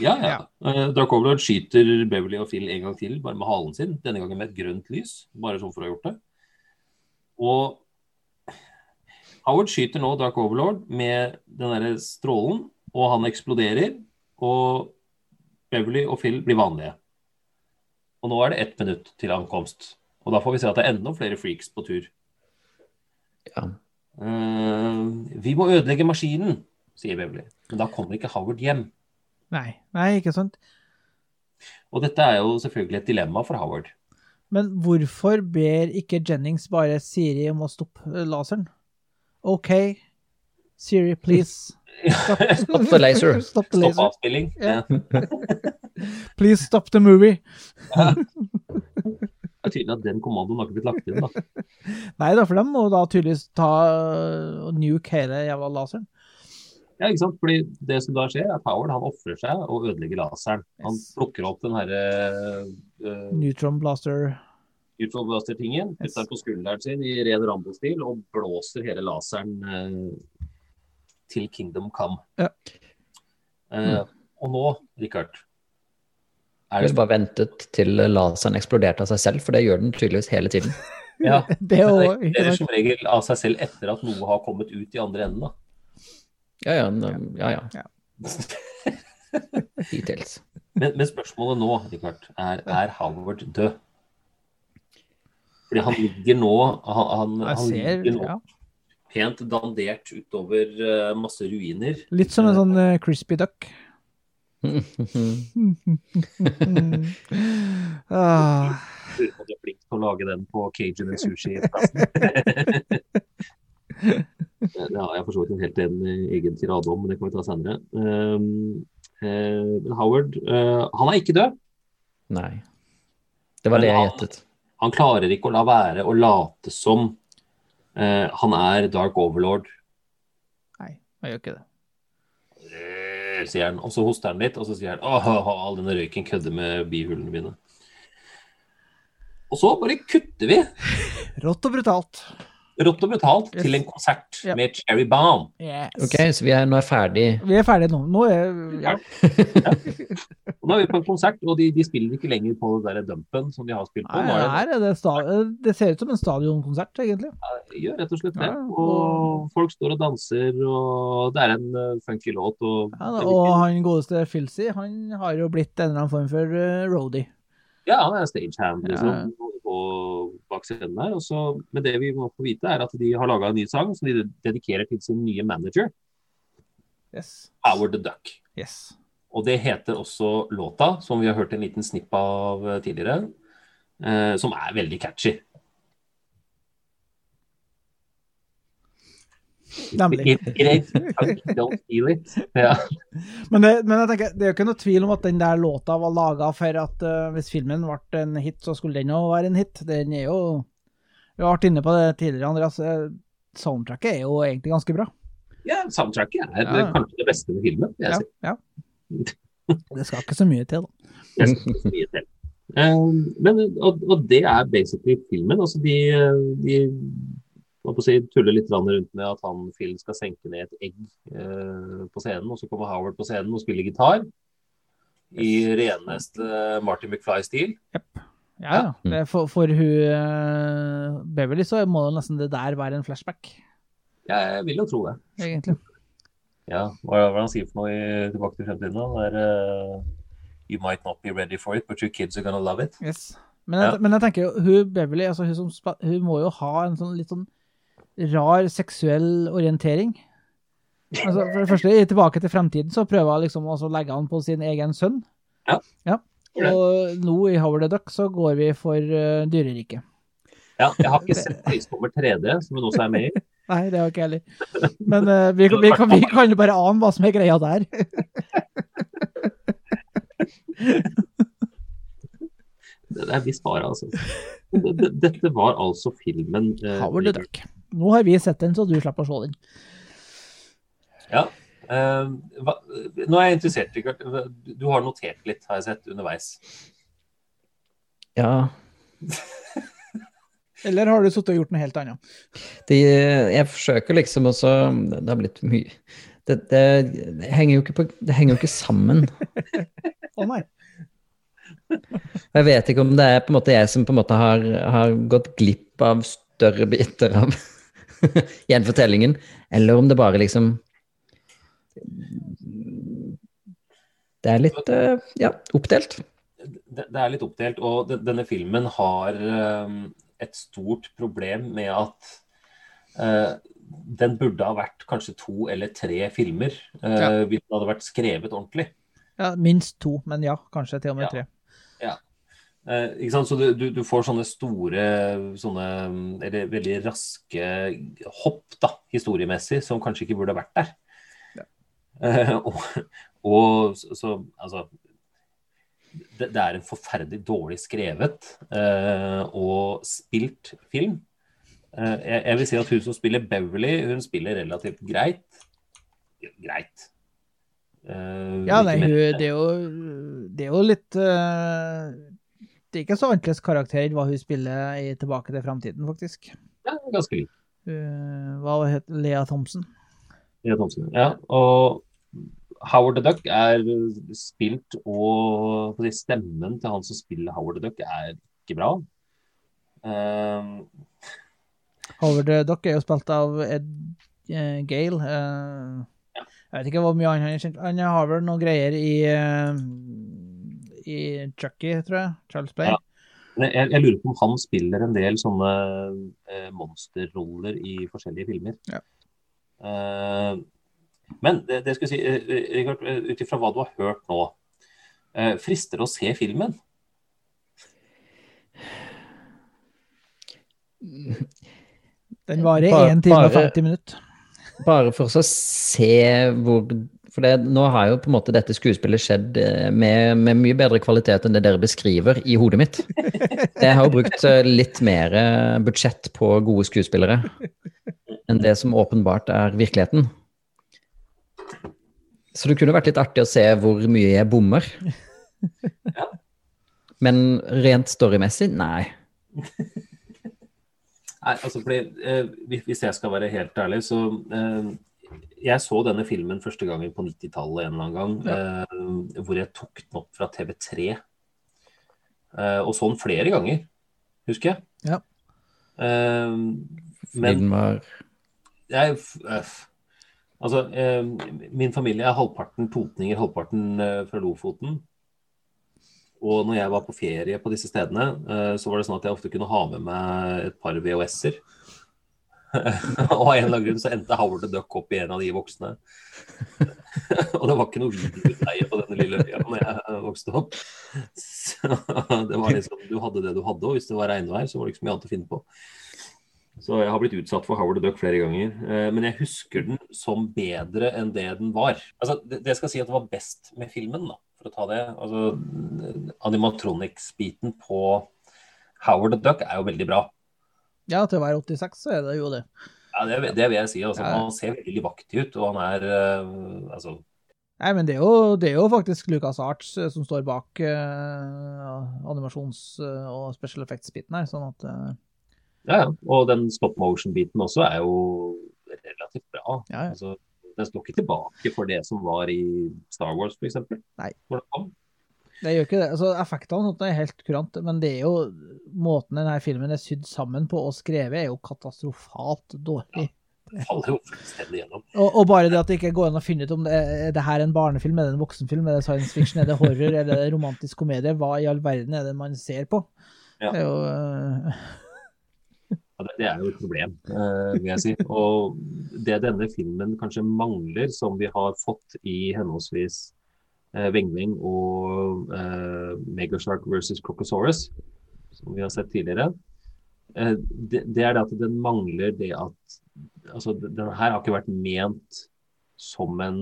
Ja, ja. Eh, Dark Overlord skyter Beverly og Phil en gang til, bare med halen sin. Denne gangen med et grønt lys, bare sånn for å ha gjort det. Og Howard skyter nå Dark Overlord med den derre strålen, og han eksploderer. Og Beverly og Phil blir vanlige. Og nå er det ett minutt til ankomst. Og da får vi se at det er enda flere freaks på tur. Ja. Uh, vi må ødelegge maskinen, sier Beverly. Men da kommer ikke Howard hjem. Nei, nei, ikke sant. Og dette er jo selvfølgelig et dilemma for Howard. Men hvorfor ber ikke Jennings bare Siri om å stoppe laseren? OK, Siri, please. Stop, Stop the laser. Stop the Stopp stop avspilling. Yeah. Please stop the movie. Det er tydelig at den kommandoen har ikke blitt lagt inn. da. Nei da, for de må da tydeligvis ta og nuke hele jævla laseren. Ja, ikke sant? Fordi Det som da skjer, er at Howard han ofrer seg og ødelegger laseren. Han Yes. plukker opp den herre uh, Neutron blaster. Yes. putter den på skulderen sin i ren Rambo-stil og blåser hele laseren eh, til Kingdom Come. Ja. Eh, og nå, Richard er det... Du bare ventet til laseren eksploderte av seg selv, for det gjør den tydeligvis hele tiden. Ja, Det er som regel av seg selv etter at noe har kommet ut i andre enden. da. Ja, ja. ja, ja. Ja. Details. Men, men spørsmålet nå, Richard, er er Howard død? Fordi han ligger nå Han, han, han ser, ligger nå ja. pent dandert utover uh, masse ruiner. Litt som en sånn uh, crispy duck. ah, Lurer på om de er flink til å lage den på Cajun and Sushi-plassen. det har jeg for så vidt en helt en eh, egen tirade om, men det kan vi ta senere. Um, uh, Howard, uh, han er ikke død. Nei. Det var Men det jeg gjettet. Han klarer ikke å la være å late som eh, han er Dark Overlord. nei, han gjør ikke det. Sier han, og så hoster han litt, og så sier han åh, all denne røyken kødder med bihulene mine. Og så bare kutter vi Rått og brutalt. Rått og brutalt Yes. til en konsert Ja. med Cherry Bomb. Yes. Ok, så vi er nå er ferdig. Vi er ferdige nå. Nå er ja. Og nå er vi på en konsert, og de, de spiller ikke lenger på det der dumpen som de har spilt på. Nei, er det, det, sta det ser ut som en stadionkonsert, egentlig. de gjør rett og slett det. Ja, Og folk står og danser, og det er en uh, funky låt. Og, Ja, da, og han godeste Filsy, han har jo blitt en eller annen form for uh, roadie. Ja, han er stagehand liksom, Ja. På bak scenen der. Og så, men det vi må få vite, er at de har laga en ny sang som de dedikerer til sin nye manager, Yes. Howard the Duck. yes. Og det heter også låta, som vi har hørt en liten snipp av eh, tidligere, eh, som er veldig catchy. Nemlig. Great funk, don't feel it. Ja. Men, det, men jeg tenker, det er jo ikke noe tvil om at den der låta var laga for at uh, hvis filmen ble en hit, så skulle den òg være en hit. Den er jo Vi har vært inne på det tidligere, Andreas. eh, Soundtracket er jo egentlig ganske bra. ja, soundtracket er Ja. kanskje det beste med filmen. Ja, ja. Det skal ikke så mye til, da. Det skal ikke så mye til. Eh, men, og, og det er basically filmen. Altså de, de hva på si, tuller litt rundt med at han Phil skal senke ned et egg eh, på scenen, og så kommer Howard på scenen og spiller gitar. I reneste Martin McFly-stil. Ja, ja. Det er for, for hun eh, Beverly så må det nesten det der være en flashback, Ja, Jeg vil jo tro det. egentlig. Ja, hva er det han sier for noe i Tilbake til fremtiden? da? Det er uh, You might not be ready for it, but your kids are gonna love it. Yes. Men, jeg, Ja. men jeg tenker jo, hun Beverly altså hun, som, hun må jo ha en sånn litt sånn rar seksuell orientering. Altså, for det første, Tilbake til fremtiden så prøver hun liksom å legge an på sin egen sønn. Ja. Og nå i Howard the Duck så går vi for uh, dyreriket. Ja, jeg har ikke sett Høyestommer 3D, som hun også er med i. Nei, det har ikke jeg heller. Men uh, vi, vi, kan, vi kan jo bare ane hva som er greia der. Det er visst bare, altså. Det- det- Dette var altså filmen uh, Howard the Duck. Nå har vi sett den, så du slipper å se den. Ja. Uh, hva, nå er jeg interessert. Du har notert litt, har jeg sett, underveis. Ja. Eller har du sittet og gjort noe helt annet? De, jeg forsøker liksom også Det har blitt mye det, det, det, henger jo ikke på, det henger jo ikke sammen. Å nei. Jeg vet ikke om det er på en måte jeg som på en måte har, har gått glipp av større biter av gjenfortellingen, eller om det bare liksom Det er litt eh, ja, oppdelt. Det, det er litt oppdelt, og de, denne filmen har eh, et stort problem med at uh, den burde ha vært kanskje to eller tre filmer uh, Ja. hvis den hadde vært skrevet ordentlig. Ja, minst to, men ja, kanskje til og med tre. Ja. Eh? Så du, du, du får sånne store, sånne, eller veldig raske hopp da, historiemessig, som kanskje ikke burde vært der. Eh, og, og så, så altså det, det er en forferdelig dårlig skrevet eh, og spilt film. Eh, jeg, jeg vil si at hun som spiller Beverly, hun spiller relativt greit. Greit. Eh, Ja, nei, hun, det, er jo, det er jo litt eh, Det er ikke så annerledes karakter hva hun spiller i Tilbake til fremtiden, faktisk. Ja, ganske lik. Uh, hva het Lea Thompson? Lea Thomsen. Ja, og Howard the Duck er spilt, og på stemmen til han som spiller Howard the Duck, er ikke bra. Eh, Howard the Duck er jo spilt av Ed uh, Gale. eh, jeg vet ikke hvor mye han har kjent Han har vel noen greier i eh, i Chucky, tror jeg. Charles Play. Ja. jeg, jeg lurer på om han spiller en del sånne eh, monsterroller i forskjellige filmer. Ja. Eh, men det, det skal jeg si, eh, eh, ut ifra hva du har hørt nå, eh, frister det å se filmen? Den varer Bare- 1 time og 50 minutter. Bare for å se hvor For det, nå har jo på en måte dette skuespillet skjedd eh, med, med mye bedre kvalitet enn det dere beskriver i hodet mitt. Jeg har jo brukt eh, litt mer eh, budsjett på gode skuespillere enn det som åpenbart er virkeligheten. Så det kunne vært litt artig å se hvor mye jeg bommer. Men rent storymessig, nei. Nei, altså fordi, eh, hvis- Hvis jeg skal være helt ærlig, så eh, Jeg så denne filmen første gangen på 90-tallet en eller annen gang. Eh, hvor jeg tok den opp fra TV3. Eh, og så den flere ganger, husker jeg. Ja. Eh, men jeg, Altså, eh, min familie er halvparten totninger, halvparten eh, fra Lofoten. Og når jeg var på ferie på disse stedene, eh, så var det sånn at jeg ofte kunne ha med meg et par VHS-er. og av en eller annen grunn så endte Howard the Duck opp i en av de voksne. og det var ikke noe videoutleie på denne lille øya når jeg vokste opp. Så det var liksom, du hadde det du hadde, og hvis det var regnvær, så var det ikke så mye annet å finne på. Så jeg har blitt utsatt for Howard the Duck flere ganger. Eh, men jeg husker den som bedre enn det den var. Altså, det skal si at det var best med filmen, da, for å ta det. Altså, Animatronics-biten på Howard the Duck er jo veldig bra. Ja, til å være 86 så er det jo det. Ja, Det, det vil jeg si. Altså, Ja. Han ser veldig vaktig ut, og han er uh, altså, Nei, men det er jo, det er jo faktisk Lucas Arts eh, som står bak uh, animasjons- og special effects-biten her, sånn at uh... Ja, ja. Og den stop motion-biten også er jo relativt bra. Ja, ja. Altså, den står ikke tilbake for det som var i Star Wars, f.eks. Nei. Hvor det gjør ikke det. Altså, Effektene er helt kurant, men det er jo måten denne filmen er sydd sammen på og skrevet, er jo katastrofalt dårlig. Det faller jo fullstendig gjennom. Og, og bare det at det ikke går an å finne ut om det er, er det her en barnefilm, er det en voksenfilm, er det science fiction, er det horror, er det romantisk komedie, hva i all verden er det man ser på? Ja. Det er jo uh... Ja, det, det er jo et problem, eh, vil jeg si. Og det denne filmen kanskje mangler, som vi har fått i henholdsvis eh, Vengving og eh, Megashark versus Crocosaurus, som vi har sett tidligere, eh, det, det er det at den mangler det at altså, den her har ikke vært ment som en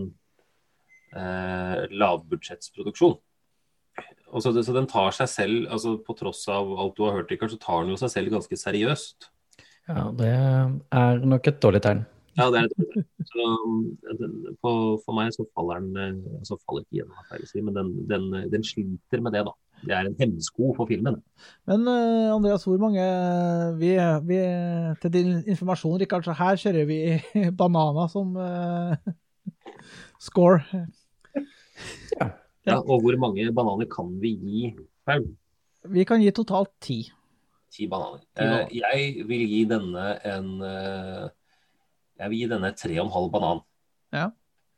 eh, lavbudsjettsproduksjon. Så, så den tar seg selv, altså på tross av alt du har hørt, Rikard, så tar den jo seg selv ganske seriøst. Ja, det er nok et dårlig tegn. Ja, det er et dårlig. Så, på, for meg så faller den eh, altså faller ikke gjennom, feil å si, men den, den, den sliter med det, da. Det er en hemsko for filmen. Men uh, Andreas, hvor mange vi, vi, Til din informasjon, Rikard, så her kjører vi bananer som uh, score. Ja, og hvor mange bananer kan vi gi, Paul? Vi kan gi totalt ti. Ti bananer. Ti bananer. Uh, jeg vil gi denne en Jeg vil gi denne tre og en halv banan. Ja.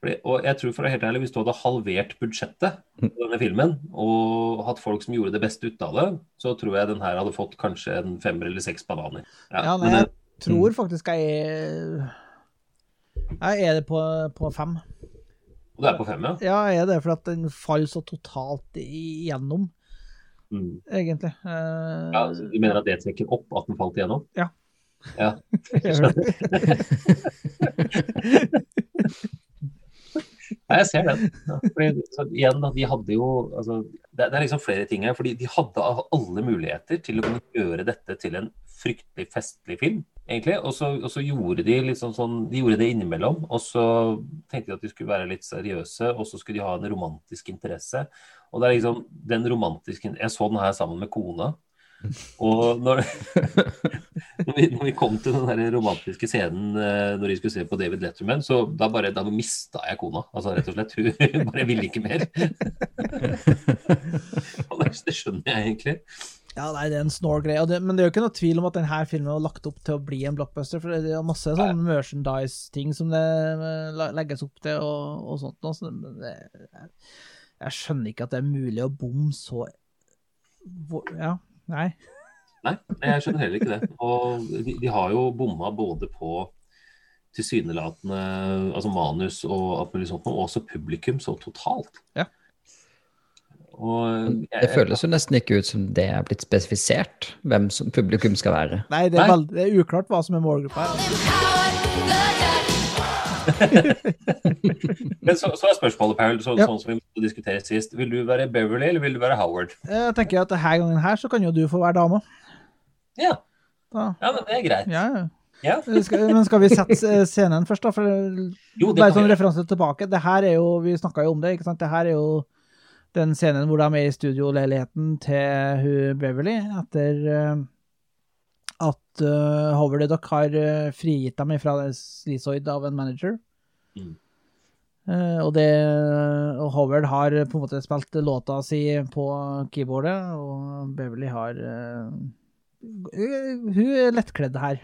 Fordi, og jeg tror for være helt ærlig, Hvis du hadde halvert budsjettet på denne filmen og hatt folk som gjorde det beste ut av det, så tror jeg den her hadde fått kanskje en femmer eller seks bananer. Ja, nei, men jeg det- tror faktisk jeg Jeg er det på, på fem. Og du er på fem, ja? Ja, jeg er det, for at den faller så totalt igjennom, Mm. egentlig. Uh, ja du mener at det trekker opp at den falt igjennom? Ja. Ja. Nei, jeg ser den. Fordi, så igjen, de hadde jo altså, det, det er liksom flere ting her. fordi De hadde alle muligheter til å kunne gjøre dette til en fryktelig festlig film, egentlig. Og så, og så gjorde de liksom sånn De gjorde det innimellom. Og så tenkte de at de skulle være litt seriøse, og så skulle de ha en romantisk interesse. Og det er liksom den romantiske Jeg så den her sammen med kona. Og når, når, vi, når vi kom til den der romantiske scenen eh, når de skulle se på David Letterman, så da bare da mista jeg kona. Altså rett og slett. Hun bare ville ikke mer. Og det, skjønner jeg egentlig. Ja, nei, det er en snål greie. og det- Men det er jo ikke noe tvil om at denne filmen var lagt opp til å bli en blockbuster. For det er masse sånn merchandise-ting som det eh, legges opp til, og, og sånt. Og så det, jeg skjønner ikke at det er mulig å bomme så hvor- Ja, nei. Nei, jeg skjønner heller ikke det. Og de, de har jo bomma både på tilsynelatende altså manus og alt mulig sånt, og også publikum så totalt. Ja. Og Det føles jo nesten ikke ut som det er blitt spesifisert, hvem som publikum skal være. Nei, det er, Nei. veld, det er uklart hva som er målgruppa her. Men så, så er spørsmålet, Paul, så, Ja. sånn som vi måtte diskutere sist. Vil du være Beverly, eller vil du være Howard? Jeg tenker at denne gangen her så kan jo du få være dame. Ja, Da. ja men det er greit. Ja, ja. Ja. Men skal vi sette eh, scenen først, da? For Jo, det bare sånn referanse tilbake. Det her er jo, Vi snakka jo om det, ikke sant? Det her er jo den scenen hvor de er med i studioleiligheten til hun Beverly etter eh, at uh, Howard the Duck har uh, frigitt dem fra Sleazoid av en manager. Mm. Uh, og, det, og Howard har på en måte spilt låta si på keyboardet, og Beverly har eh, Hun er lettkledd her.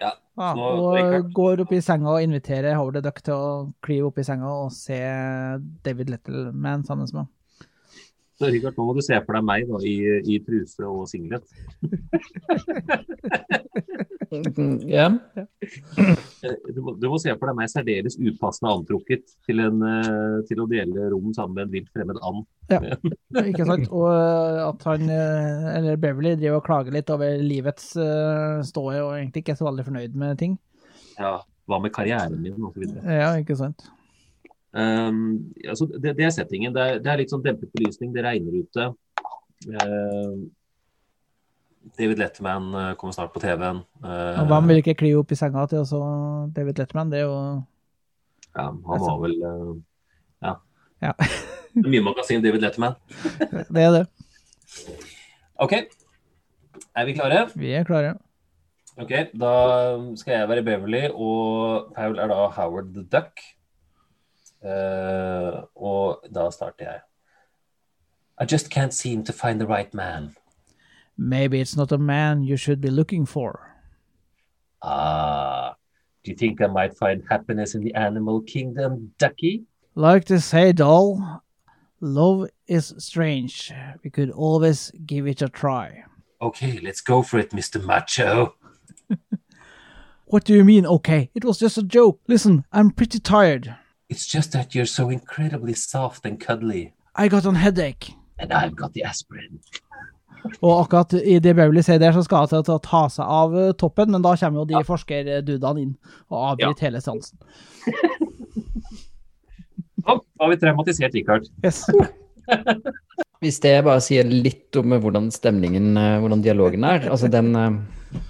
Ja, Ja, og Richard- går opp i senga og inviterer Howard Duck til å klyve opp i senga og se David Littleman sammen med ham. Så Richard, nå må du se for deg meg da, i, i truse og singlet. Ja. Eh, Du må, du må se for deg meg særdeles upassende antrukket til, en, eh, til å dele rom sammen med en vilt fremmed and. Ja, ikke sant? Og eh, at han, eller Beverly, driver og klager litt over livets ståe og egentlig ikke er så veldig fornøyd med ting. Ja, hva med karrieren min, og så videre. Ja, ikke sant? Um, altså, det, det er settingen. Det er, det er litt sånn dempet belysning, det regner ute. Uh, David Letterman eh, kommer snart på TV-en. Uh, hvem vil ikke kli opp i senga til også David Letterman? Det er jo ja, han var vel uh, Ja. Ja. Mye magasin David Letterman. Det er det. OK. Er vi klare? Vi er klare. Ok, Da skal jeg være Beverly, og Paul er da Howard the Duck. Eh, og da starter jeg. I just can't seem to find the right man. Maybe it's not a man you should be looking for. Ah, do you think I might find happiness in the animal kingdom, Ducky? Like to say, doll, love is strange. We could always give it a try. Okay, let's go for it, Mr. Macho. What do you mean, okay? It was just a joke. Listen, I'm pretty tired. It's just that you're so incredibly soft and cuddly, I got a headache. and I've got the aspirin. Og akkurat i det Beverly sier der, så skal hun til å ta seg av eh, toppen, men da kommer jo de forskerdudene inn og avbryter hele seansen. Da har vi traumatisert Richard. Yes. Hvis det bare sier litt om hvordan stemningen, eh, hvordan dialogen er Altså, den, eh,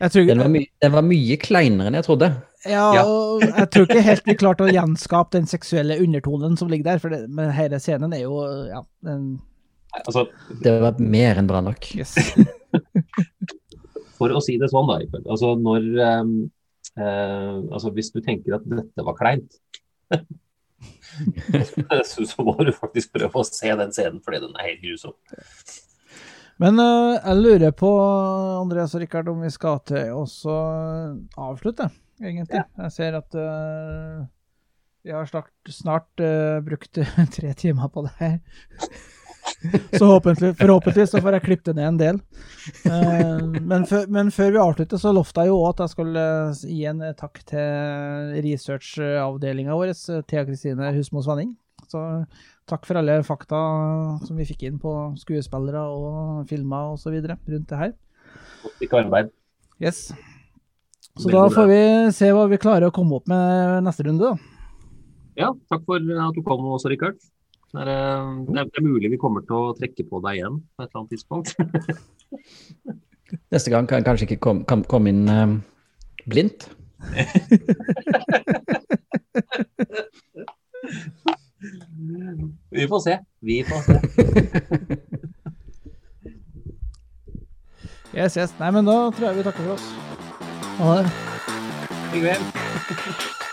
Jeg tror, den, var, my den var mye kleinere enn jeg trodde. Ja, og jeg tror ikke helt vi klarte å gjenskape den seksuelle undertonen som ligger der, for det, men hele scenen er jo ja, den, Altså, Det var mer enn bra nok. yes. for å si det sånn, da. Altså, når um, uh, altså, Hvis du tenker at dette var kleint, så, så må du faktisk prøve å se den scenen, fordi den er helt grusom. Men uh, jeg lurer på, Andreas og Rikard, om vi skal til å avslutte, egentlig. Jeg ser at uh, vi har snart, snart uh, brukt tre timer på det her. Så håpentlig, forhåpentligvis så får jeg klippet det ned en del. Uh, men, før, men før vi avslutter, så lovte jeg jo òg at jeg skulle gi en takk til researchavdelinga vår, Thea Kristine Husmo Svanning. Så takk for alle fakta som vi fikk inn på skuespillere og filmer osv. rundt det her. Godt arbeid. Yes. Så da får vi se hva vi klarer å komme opp med neste runde, da. Ja, takk for at du kom også, Richard. Det er, eh, det er, mulig vi kommer til å trekke på deg igjen på et eller annet tidspunkt. Neste gang kan jeg kanskje ikke komme kom, komme inn eh, blindt. Vi får se. Vi får se. Yes, yes. Nei, men da tror jeg vi takker for oss. Ha det. Hyggelig. Get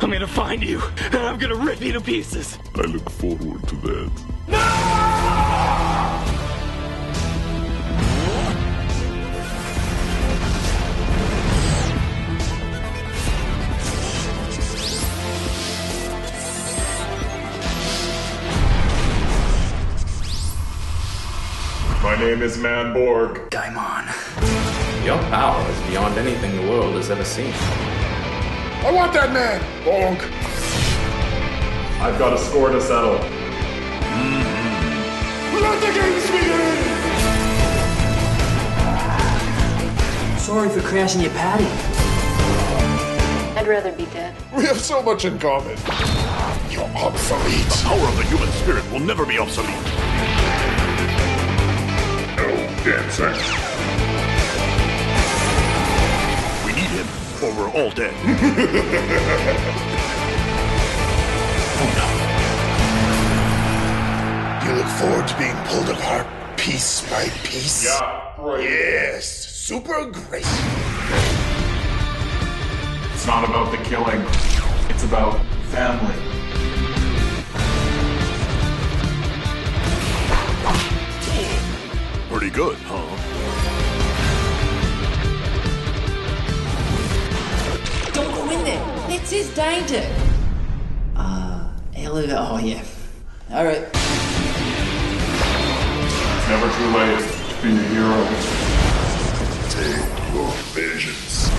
I'm gonna find you, and I'm gonna rip you to pieces. I look forward to that. My name is Manborg. Daimon. Your power is beyond anything the world has ever seen. I want that man! Bonk! I've got a score to settle. Let the games begin! Sorry for crashing your patty. I'd rather be dead. We have so much in common. You're obsolete. The power of the human spirit will never be obsolete. No dancing. Or we're all dead. Oh, you look forward to being pulled apart piece by piece? Yeah, right. Yes, super great. It's not about the killing. It's about family. Pretty good, huh? Don't go in there. It is danger. Ah, uh, elevator. Oh, yeah. All right. It's never too late to be a hero. Take your vengeance.